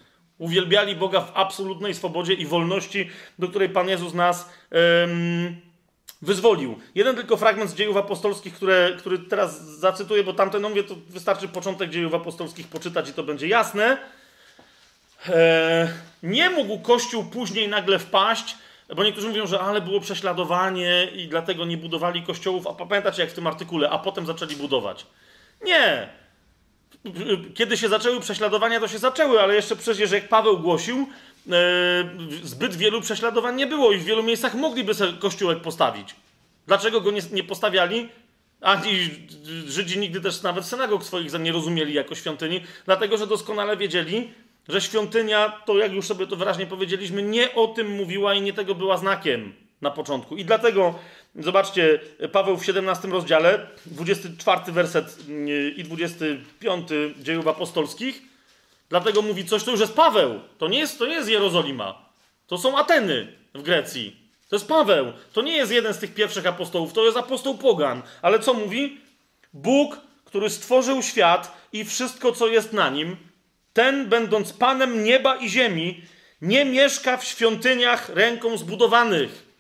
Uwielbiali Boga w absolutnej swobodzie i wolności, do której Pan Jezus nas um, wyzwolił. Jeden tylko fragment z dziejów apostolskich, które, który teraz zacytuję, bo tamten, no mówię, to wystarczy początek dziejów apostolskich poczytać i to będzie jasne. E, nie mógł Kościół później nagle wpaść, bo niektórzy mówią, że ale było prześladowanie i dlatego nie budowali kościołów. A pamiętacie jak w tym artykule, a potem zaczęli budować. Nie kiedy się zaczęły prześladowania, to się zaczęły, ale jeszcze przecież jak Paweł głosił, e, zbyt wielu prześladowań nie było i w wielu miejscach mogliby sobie kościółek postawić. Dlaczego go nie, postawiali? Ani Żydzi nigdy też nawet synagog swoich nie rozumieli jako świątyni, dlatego że doskonale wiedzieli, że świątynia, to jak już sobie to wyraźnie powiedzieliśmy, nie o tym mówiła i nie tego była znakiem na początku. I dlatego Zobaczcie, Paweł w 17 rozdziale, 24 werset mm, i 25 dziejów apostolskich. Dlatego mówi coś, to już jest Paweł. To nie jest, to nie jest Jerozolima. To są Ateny w Grecji. To jest Paweł. To nie jest jeden z tych pierwszych apostołów, to jest apostoł Pogan. Ale co mówi? Bóg, który stworzył świat i wszystko, co jest na nim, ten, będąc Panem nieba i ziemi, nie mieszka w świątyniach ręką zbudowanych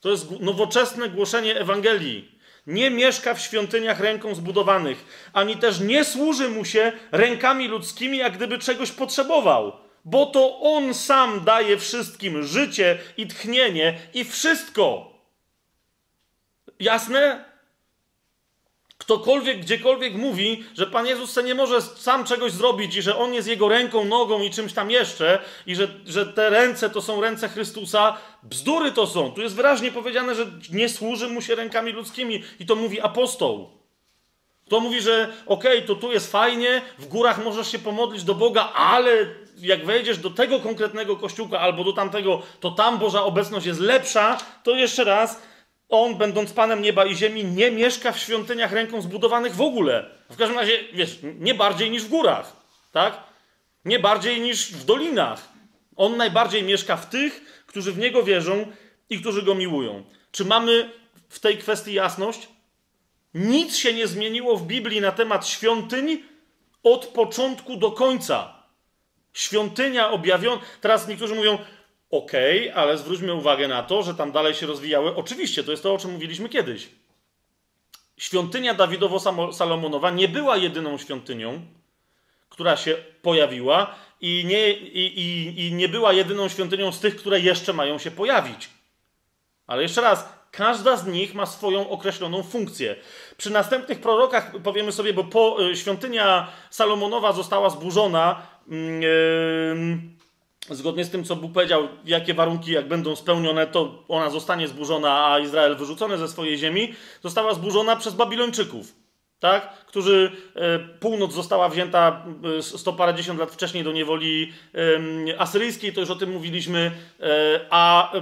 to jest nowoczesne głoszenie Ewangelii. Nie mieszka w świątyniach ręką zbudowanych, ani też nie służy mu się rękami ludzkimi, jak gdyby czegoś potrzebował, bo to on sam daje wszystkim życie i tchnienie i wszystko. Jasne? Ktokolwiek gdziekolwiek mówi, że Pan Jezus se nie może sam czegoś zrobić i że On jest Jego ręką, nogą i czymś tam jeszcze i że, że te ręce to są ręce Chrystusa, bzdury to są. Tu jest wyraźnie powiedziane, że nie służy Mu się rękami ludzkimi i to mówi apostoł. To mówi, że okej, okay, to tu jest fajnie, w górach możesz się pomodlić do Boga, ale jak wejdziesz do tego konkretnego kościółka albo do tamtego, to tam Boża obecność jest lepsza, to jeszcze raz, on, będąc Panem nieba i ziemi, nie mieszka w świątyniach ręką zbudowanych w ogóle. W każdym razie, wiesz, nie bardziej niż w górach, tak? Nie bardziej niż w dolinach. On najbardziej mieszka w tych, którzy w Niego wierzą i którzy Go miłują. Czy mamy w tej kwestii jasność? Nic się nie zmieniło w Biblii na temat świątyń od początku do końca. Świątynia objawiona. Teraz niektórzy mówią, okay, ale zwróćmy uwagę na to, że tam dalej się rozwijały. Oczywiście, to jest to, o czym mówiliśmy kiedyś. Świątynia Dawidowo-Salomonowa nie była jedyną świątynią, która się pojawiła i nie, i, i, i nie była jedyną świątynią z tych, które jeszcze mają się pojawić. Ale jeszcze raz, każda z nich ma swoją określoną funkcję. Przy następnych prorokach powiemy sobie, bo po, y, świątynia Salomonowa została zburzona. Yy, zgodnie z tym, co Bóg powiedział, jakie warunki, jak będą spełnione, to ona zostanie zburzona, a Izrael wyrzucony ze swojej ziemi, została zburzona przez Babilończyków, tak? którzy e, północ została wzięta e, sto parędziesiąt lat wcześniej do niewoli asyryjskiej, to już o tym mówiliśmy, e, a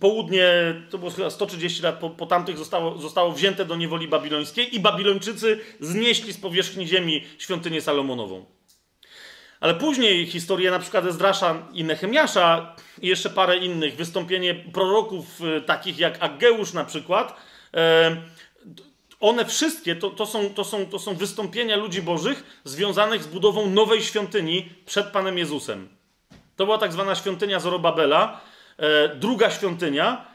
południe, to było chyba 130 lat po, po tamtych, zostało, zostało wzięte do niewoli babilońskiej i Babilończycy znieśli z powierzchni ziemi świątynię Salomonową. Ale później historie na przykład Ezdrasza i Nehemiasza i jeszcze parę innych, wystąpienie proroków y, takich jak Aggeusz na przykład, e, one wszystkie to, to, są, to, są, to są wystąpienia ludzi bożych związanych z budową nowej świątyni przed Panem Jezusem. To była tak zwana świątynia Zorobabela, e, druga świątynia.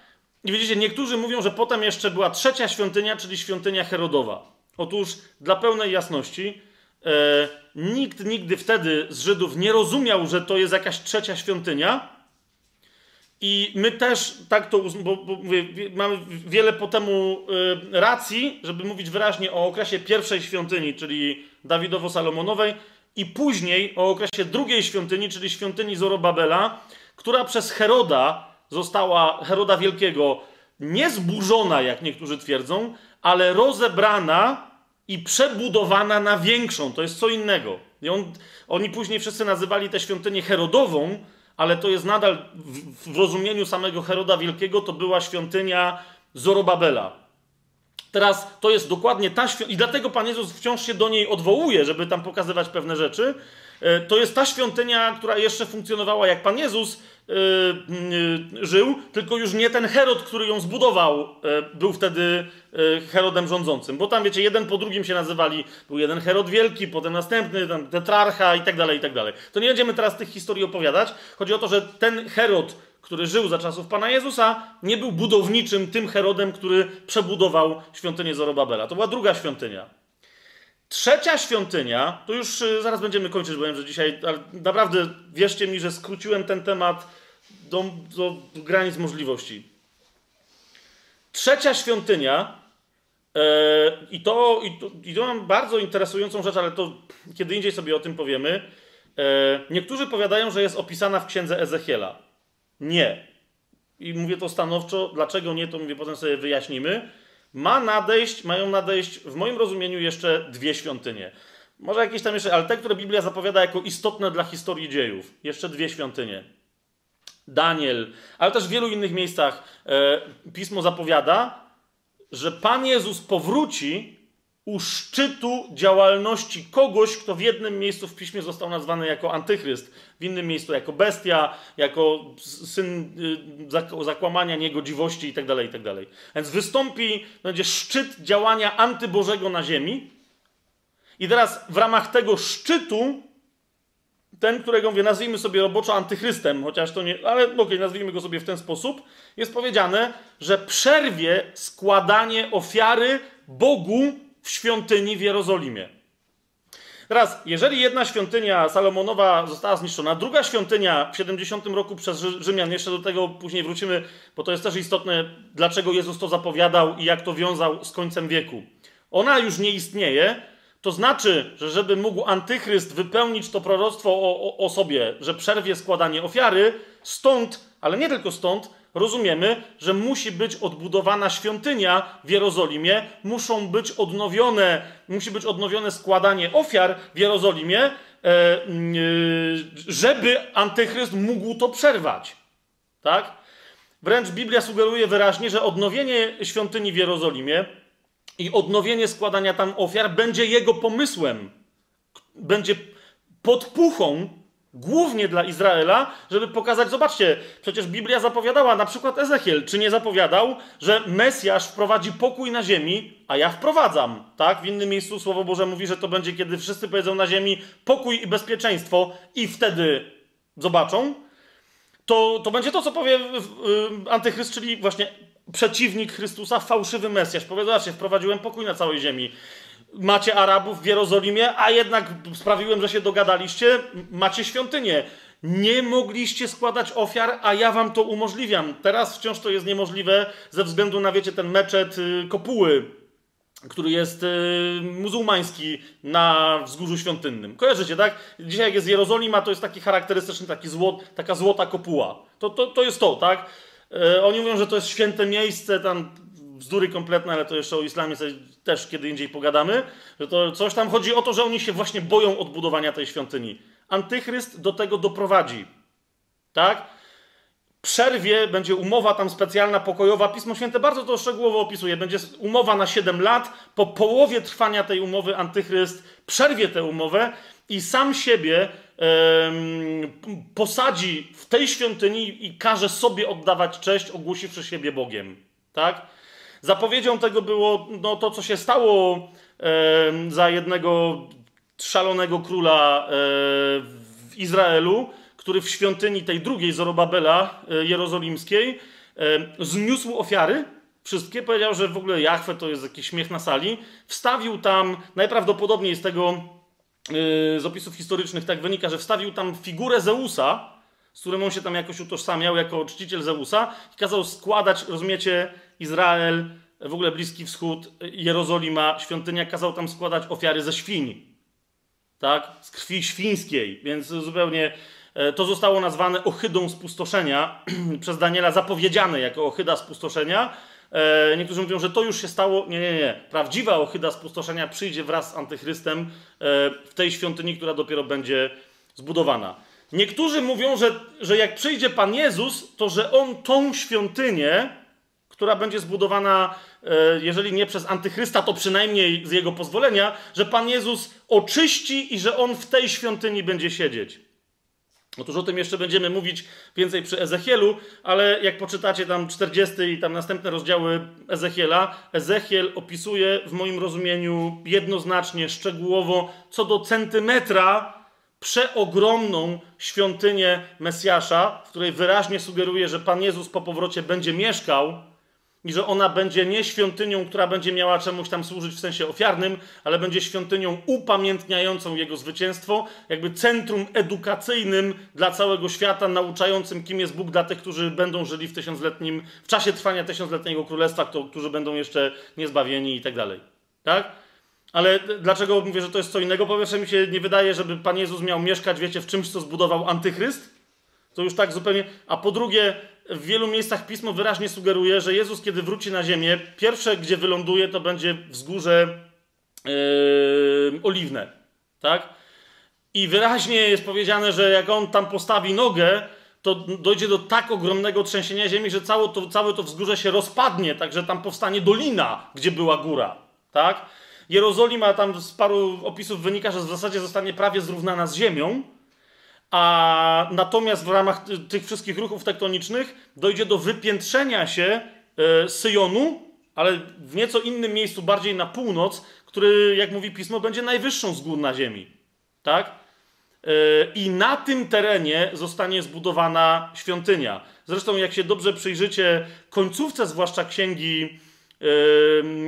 I widzicie, niektórzy mówią, że potem jeszcze była trzecia świątynia, czyli świątynia Herodowa. Otóż dla pełnej jasności, nikt nigdy wtedy z Żydów nie rozumiał, że to jest jakaś trzecia świątynia. I my też tak to, bo, bo mówię, mamy wiele po temu y, racji, żeby mówić wyraźnie o okresie pierwszej świątyni, czyli Dawidowo-Salomonowej, i później o okresie drugiej świątyni, czyli świątyni Zorobabela, która przez Heroda została, Heroda Wielkiego, nie zburzona, jak niektórzy twierdzą, ale rozebrana i przebudowana na większą. To jest co innego. On, oni później wszyscy nazywali tę świątynię Herodową, ale to jest nadal w, w rozumieniu samego Heroda Wielkiego, to była świątynia Zorobabela. Teraz to jest dokładnie ta świątynia, i dlatego Pan Jezus wciąż się do niej odwołuje, żeby tam pokazywać pewne rzeczy. E, to jest ta świątynia, która jeszcze funkcjonowała jak Pan Jezus, żył, tylko już nie ten Herod, który ją zbudował, y, był wtedy Herodem rządzącym. Bo tam, wiecie, jeden po drugim się nazywali. Był jeden Herod Wielki, potem następny, tam tetrarcha i tak dalej, i tak dalej. To nie będziemy teraz tych historii opowiadać. Chodzi o to, że ten Herod, który żył za czasów Pana Jezusa, nie był budowniczym tym Herodem, który przebudował świątynię Zorobabela. To była druga świątynia. Trzecia świątynia, to już zaraz będziemy kończyć, bo wiem, że dzisiaj, ale naprawdę wierzcie mi, że skróciłem ten temat do, do granic możliwości. Trzecia świątynia, e, i, to, i, to, i to mam bardzo interesującą rzecz, ale to kiedy indziej sobie o tym powiemy. E, niektórzy powiadają, że jest opisana w księdze Ezechiela. Nie. I mówię to stanowczo. Dlaczego nie, to mówię, potem sobie wyjaśnimy. Ma nadejść, mają nadejść w moim rozumieniu jeszcze dwie świątynie. Może jakieś tam jeszcze, ale te, które Biblia zapowiada jako istotne dla historii dziejów. Jeszcze dwie świątynie. Daniel, ale też w wielu innych miejscach e, pismo zapowiada, że Pan Jezus powróci u szczytu działalności kogoś, kto w jednym miejscu w piśmie został nazwany jako antychryst, w innym miejscu jako bestia, jako syn y, zakłamania, niegodziwości itd., tak itd. Tak Więc wystąpi, będzie szczyt działania antybożego na ziemi. I teraz w ramach tego szczytu ten, którego mówię, nazwijmy sobie roboczo antychrystem, chociaż to nie, ale okej, okay, nazwijmy go sobie w ten sposób, jest powiedziane, że przerwie składanie ofiary Bogu w świątyni w Jerozolimie. Teraz, jeżeli jedna świątynia Salomonowa została zniszczona, druga świątynia w 70 roku przez Rzymian, jeszcze do tego później wrócimy, bo to jest też istotne, dlaczego Jezus to zapowiadał i jak to wiązał z końcem wieku. Ona już nie istnieje, to znaczy, że żeby mógł antychryst wypełnić to proroctwo o, o, o, sobie, że przerwie składanie ofiary, stąd, ale nie tylko stąd, rozumiemy, że musi być odbudowana świątynia w Jerozolimie, muszą być odnowione, musi być odnowione składanie ofiar w Jerozolimie, e, żeby antychryst mógł to przerwać. Tak? Wręcz Biblia sugeruje wyraźnie, że odnowienie świątyni w Jerozolimie i odnowienie składania tam ofiar będzie jego pomysłem. Będzie podpuchą Głównie dla Izraela, żeby pokazać, zobaczcie, przecież Biblia zapowiadała, na przykład Ezechiel, czy nie zapowiadał, że Mesjasz wprowadzi pokój na ziemi, a ja wprowadzam, tak? W innym miejscu Słowo Boże mówi, że to będzie, kiedy wszyscy powiedzą na ziemi pokój i bezpieczeństwo i wtedy zobaczą. To, to będzie to, co powie antychryst, czyli właśnie przeciwnik Chrystusa, fałszywy Mesjasz. Powie, zobaczcie, wprowadziłem pokój na całej ziemi macie Arabów w Jerozolimie, a jednak sprawiłem, że się dogadaliście, macie świątynię. Nie mogliście składać ofiar, a ja wam to umożliwiam. Teraz wciąż to jest niemożliwe ze względu na, wiecie, ten meczet y, Kopuły, który jest y, muzułmański na wzgórzu świątynnym. Kojarzycie, tak? Dzisiaj jak jest Jerozolima, to jest taki charakterystyczny, taki złot, taka złota kopuła. To, to, to jest to, tak? Y, oni mówią, że to jest święte miejsce, tam bzdury kompletne, ale to jeszcze o islamie też kiedy indziej pogadamy, że to coś tam chodzi o to, że oni się właśnie boją odbudowania tej świątyni. Antychryst do tego doprowadzi. Tak? Przerwie będzie umowa tam specjalna, pokojowa. Pismo Święte bardzo to szczegółowo opisuje. Będzie umowa na 7 lat. Po połowie trwania tej umowy Antychryst przerwie tę umowę i sam siebie posadzi w tej świątyni i każe sobie oddawać cześć, ogłosiwszy siebie Bogiem. Tak? Zapowiedzią tego było no, to, co się stało e, za jednego szalonego króla e, w Izraelu, który w świątyni tej drugiej Zorobabela e, jerozolimskiej zniósł ofiary. Wszystkie powiedział, że w ogóle Jachwę to jest jakiś śmiech na sali. Wstawił tam, najprawdopodobniej z tego, e, z opisów historycznych tak wynika, że wstawił tam figurę Zeusa, z którym on się tam jakoś utożsamiał jako czciciel Zeusa i kazał składać, rozumiecie, Izrael, w ogóle Bliski Wschód, Jerozolima, świątynia, kazał tam składać ofiary ze świń. Tak? Z krwi świńskiej. Więc zupełnie e, to zostało nazwane ohydą spustoszenia [CLEARS THROAT] przez Daniela, zapowiedziane jako ohyda spustoszenia. E, niektórzy mówią, że to już się stało. Nie, nie, nie. Prawdziwa ohyda spustoszenia przyjdzie wraz z antychrystem e, w tej świątyni, która dopiero będzie zbudowana. Niektórzy mówią, że, że jak przyjdzie Pan Jezus, to że On tą świątynię, która będzie zbudowana, e, jeżeli nie przez antychrysta, to przynajmniej z jego pozwolenia, że Pan Jezus oczyści i że on w tej świątyni będzie siedzieć. Otóż o tym jeszcze będziemy mówić więcej przy Ezechielu, ale jak poczytacie tam 40 i tam następne rozdziały Ezechiela, Ezechiel opisuje w moim rozumieniu jednoznacznie, szczegółowo, co do centymetra przeogromną świątynię Mesjasza, w której wyraźnie sugeruje, że Pan Jezus po powrocie będzie mieszkał i że ona będzie nie świątynią, która będzie miała czemuś tam służyć w sensie ofiarnym, ale będzie świątynią upamiętniającą jego zwycięstwo, jakby centrum edukacyjnym dla całego świata, nauczającym, kim jest Bóg dla tych, którzy będą żyli w tysiącletnim, w czasie trwania tysiącletniego królestwa, którzy będą jeszcze niezbawieni i tak dalej. Tak? Ale dlaczego mówię, że to jest co innego? Po pierwsze, mi się nie wydaje, żeby Pan Jezus miał mieszkać, wiecie, w czymś, co zbudował antychryst. To już tak zupełnie. A po drugie, w wielu miejscach pismo wyraźnie sugeruje, że Jezus, kiedy wróci na ziemię, pierwsze, gdzie wyląduje, to będzie wzgórze yy, oliwne. Tak? I wyraźnie jest powiedziane, że jak on tam postawi nogę, to dojdzie do tak ogromnego trzęsienia ziemi, że całe to, całe to wzgórze się rozpadnie, także tam powstanie dolina, gdzie była góra. Tak? Jerozolima, tam z paru opisów wynika, że w zasadzie zostanie prawie zrównana z ziemią, a natomiast w ramach tych wszystkich ruchów tektonicznych dojdzie do wypiętrzenia się e, Syjonu, ale w nieco innym miejscu, bardziej na północ, który, jak mówi pismo, będzie najwyższą z gór na ziemi. Tak? E, I na tym terenie zostanie zbudowana świątynia. Zresztą, jak się dobrze przyjrzycie końcówce, zwłaszcza księgi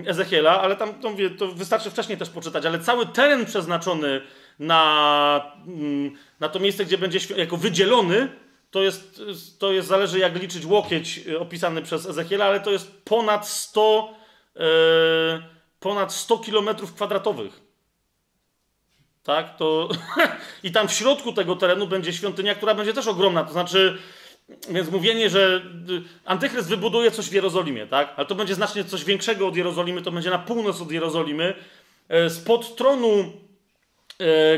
e, Ezechiela, ale tam to, mówię, to wystarczy wcześniej też poczytać, ale cały teren przeznaczony na, mm, na to miejsce, gdzie będzie jako wydzielony, to jest, to jest, zależy jak liczyć łokieć e, opisany przez Ezechiela, ale to jest ponad 100, e, ponad 100 kilometrów kwadratowych. Tak, to [LAUGHS] i tam w środku tego terenu będzie świątynia, która będzie też ogromna. To znaczy, więc mówienie, że e, Antychryst wybuduje coś w Jerozolimie, tak? Ale to będzie znacznie coś większego od Jerozolimy, to będzie na północ od Jerozolimy. Spod tronu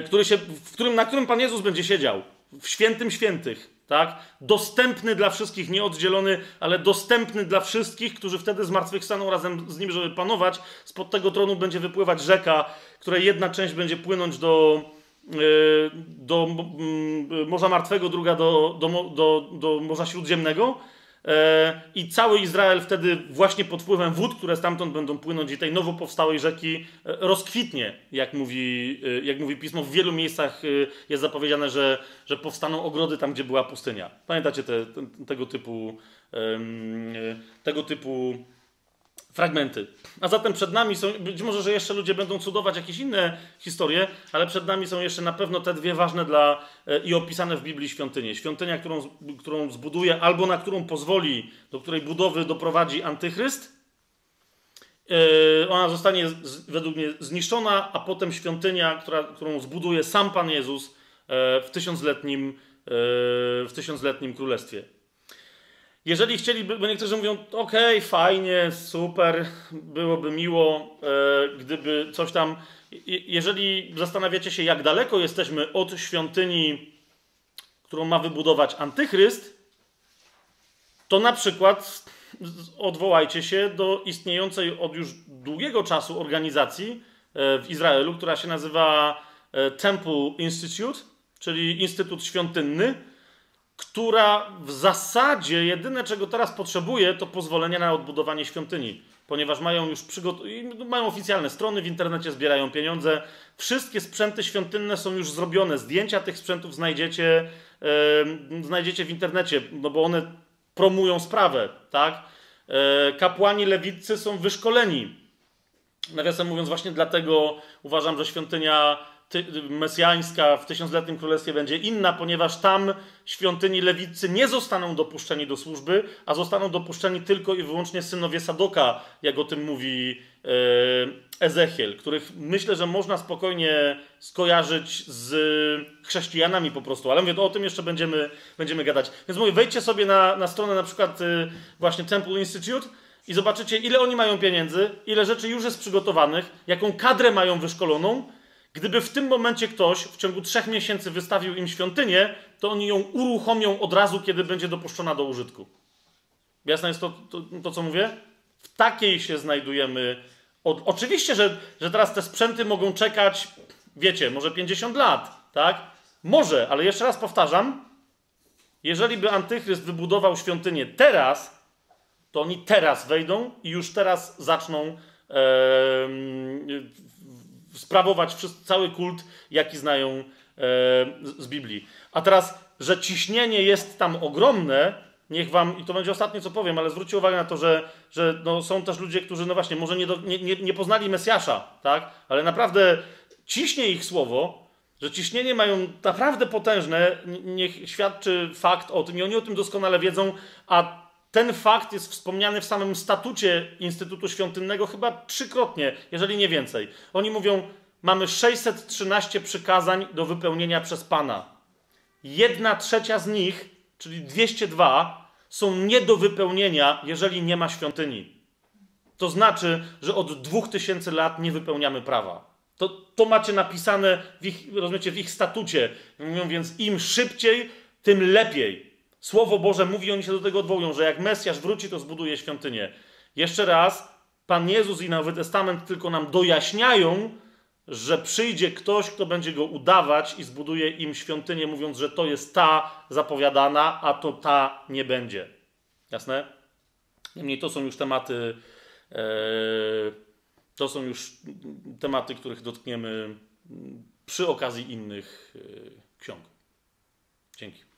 który się, w którym, na którym Pan Jezus będzie siedział, w świętym świętych, tak? Dostępny dla wszystkich, nieoddzielony, ale dostępny dla wszystkich, którzy wtedy zmartwychwstaną razem z Nim, żeby panować. Spod tego tronu będzie wypływać rzeka, której jedna część będzie płynąć do, do mm, Morza Martwego, druga do, do, do, do Morza Śródziemnego. E, I cały Izrael wtedy właśnie pod wpływem wód, które stamtąd będą płynąć i tej nowo powstałej rzeki e, rozkwitnie, jak mówi, e, jak mówi pismo. W wielu miejscach jest zapowiedziane, że, że powstaną ogrody tam, gdzie była pustynia. Pamiętacie te, te, tego typu tego typu fragmenty. A zatem przed nami są, być może, że jeszcze ludzie będą cudować jakieś inne historie, ale przed nami są jeszcze na pewno te dwie ważne dla e, i opisane w Biblii świątynie. Świątynia, którą, którą zbuduje albo na którą pozwoli, do której budowy doprowadzi antychryst. E, ona zostanie według mnie zniszczona, a potem świątynia, która, którą zbuduje sam Pan Jezus e, w tysiącletnim, w tysiącletnim królestwie. Jeżeli chcieliby, bo niektórzy mówią, okay, fajnie, super, byłoby miło, e, gdyby coś tam. Jeżeli zastanawiacie się, jak daleko jesteśmy od świątyni, którą ma wybudować antychryst, to na przykład odwołajcie się do istniejącej od już długiego czasu organizacji e, w Izraelu, która się nazywa e, Temple Institute, czyli Instytut Świątynny która w zasadzie jedyne, czego teraz potrzebuje, to pozwolenie na odbudowanie świątyni, ponieważ mają już przygot- mają oficjalne strony w internecie, zbierają pieniądze. Wszystkie sprzęty świątynne są już zrobione. Zdjęcia tych sprzętów znajdziecie, yy, znajdziecie w internecie, no bo one promują sprawę, tak? Yy, kapłani lewiccy są wyszkoleni. Nawiasem mówiąc, właśnie dlatego uważam, że świątynia mesjańska w tysiącletnim królestwie będzie inna, ponieważ tam świątyni lewicy nie zostaną dopuszczeni do służby, a zostaną dopuszczeni tylko i wyłącznie synowie Sadoka, jak o tym mówi e, Ezechiel, których myślę, że można spokojnie skojarzyć z chrześcijanami po prostu, ale mówię, o tym jeszcze będziemy, będziemy gadać. Więc mówię, wejdźcie sobie na, na stronę na przykład e, właśnie Temple Institute i zobaczycie, ile oni mają pieniędzy, ile rzeczy już jest przygotowanych, jaką kadrę mają wyszkoloną, Gdyby w tym momencie ktoś w ciągu trzech miesięcy wystawił im świątynię, to oni ją uruchomią od razu, kiedy będzie dopuszczona do użytku. Jasne jest to, to, to co mówię? W takiej się znajdujemy. O, oczywiście, że, że teraz te sprzęty mogą czekać, wiecie, może 50 lat, tak? Może, ale jeszcze raz powtarzam, jeżeli by antychryst wybudował świątynię teraz, to oni teraz wejdą i już teraz zaczną sprawować cały kult, jaki znają e, z Biblii. A teraz, że ciśnienie jest tam ogromne, niech wam, i to będzie ostatnie, co powiem, ale zwróćcie uwagę na to, że, że no, są też ludzie, którzy, no właśnie, może nie, do, nie, nie, nie poznali Mesjasza, tak? Ale naprawdę ciśnie ich słowo, że ciśnienie mają naprawdę potężne, niech świadczy fakt o tym i oni o tym doskonale wiedzą, a ten fakt jest wspomniany w samym statucie Instytutu Świątynnego chyba trzykrotnie, jeżeli nie więcej. Oni mówią, mamy 613 przykazań do wypełnienia przez Pana. Jedna trzecia z nich, czyli 202, są nie do wypełnienia, jeżeli nie ma świątyni. To znaczy, że od 2000 lat nie wypełniamy prawa. To, to macie napisane w ich, rozumiecie, w ich statucie. Mówią więc im szybciej, tym lepiej. Słowo Boże mówi, oni się do tego odwołują, że jak Mesjasz wróci, to zbuduje świątynię. Jeszcze raz, Pan Jezus i Nowy Testament tylko nam dojaśniają, że przyjdzie ktoś, kto będzie go udawać i zbuduje im świątynię, mówiąc, że to jest ta zapowiadana, a to ta nie będzie. Jasne? Niemniej to są już tematy, e, to są już tematy, których dotkniemy przy okazji innych e, ksiąg. Dzięki.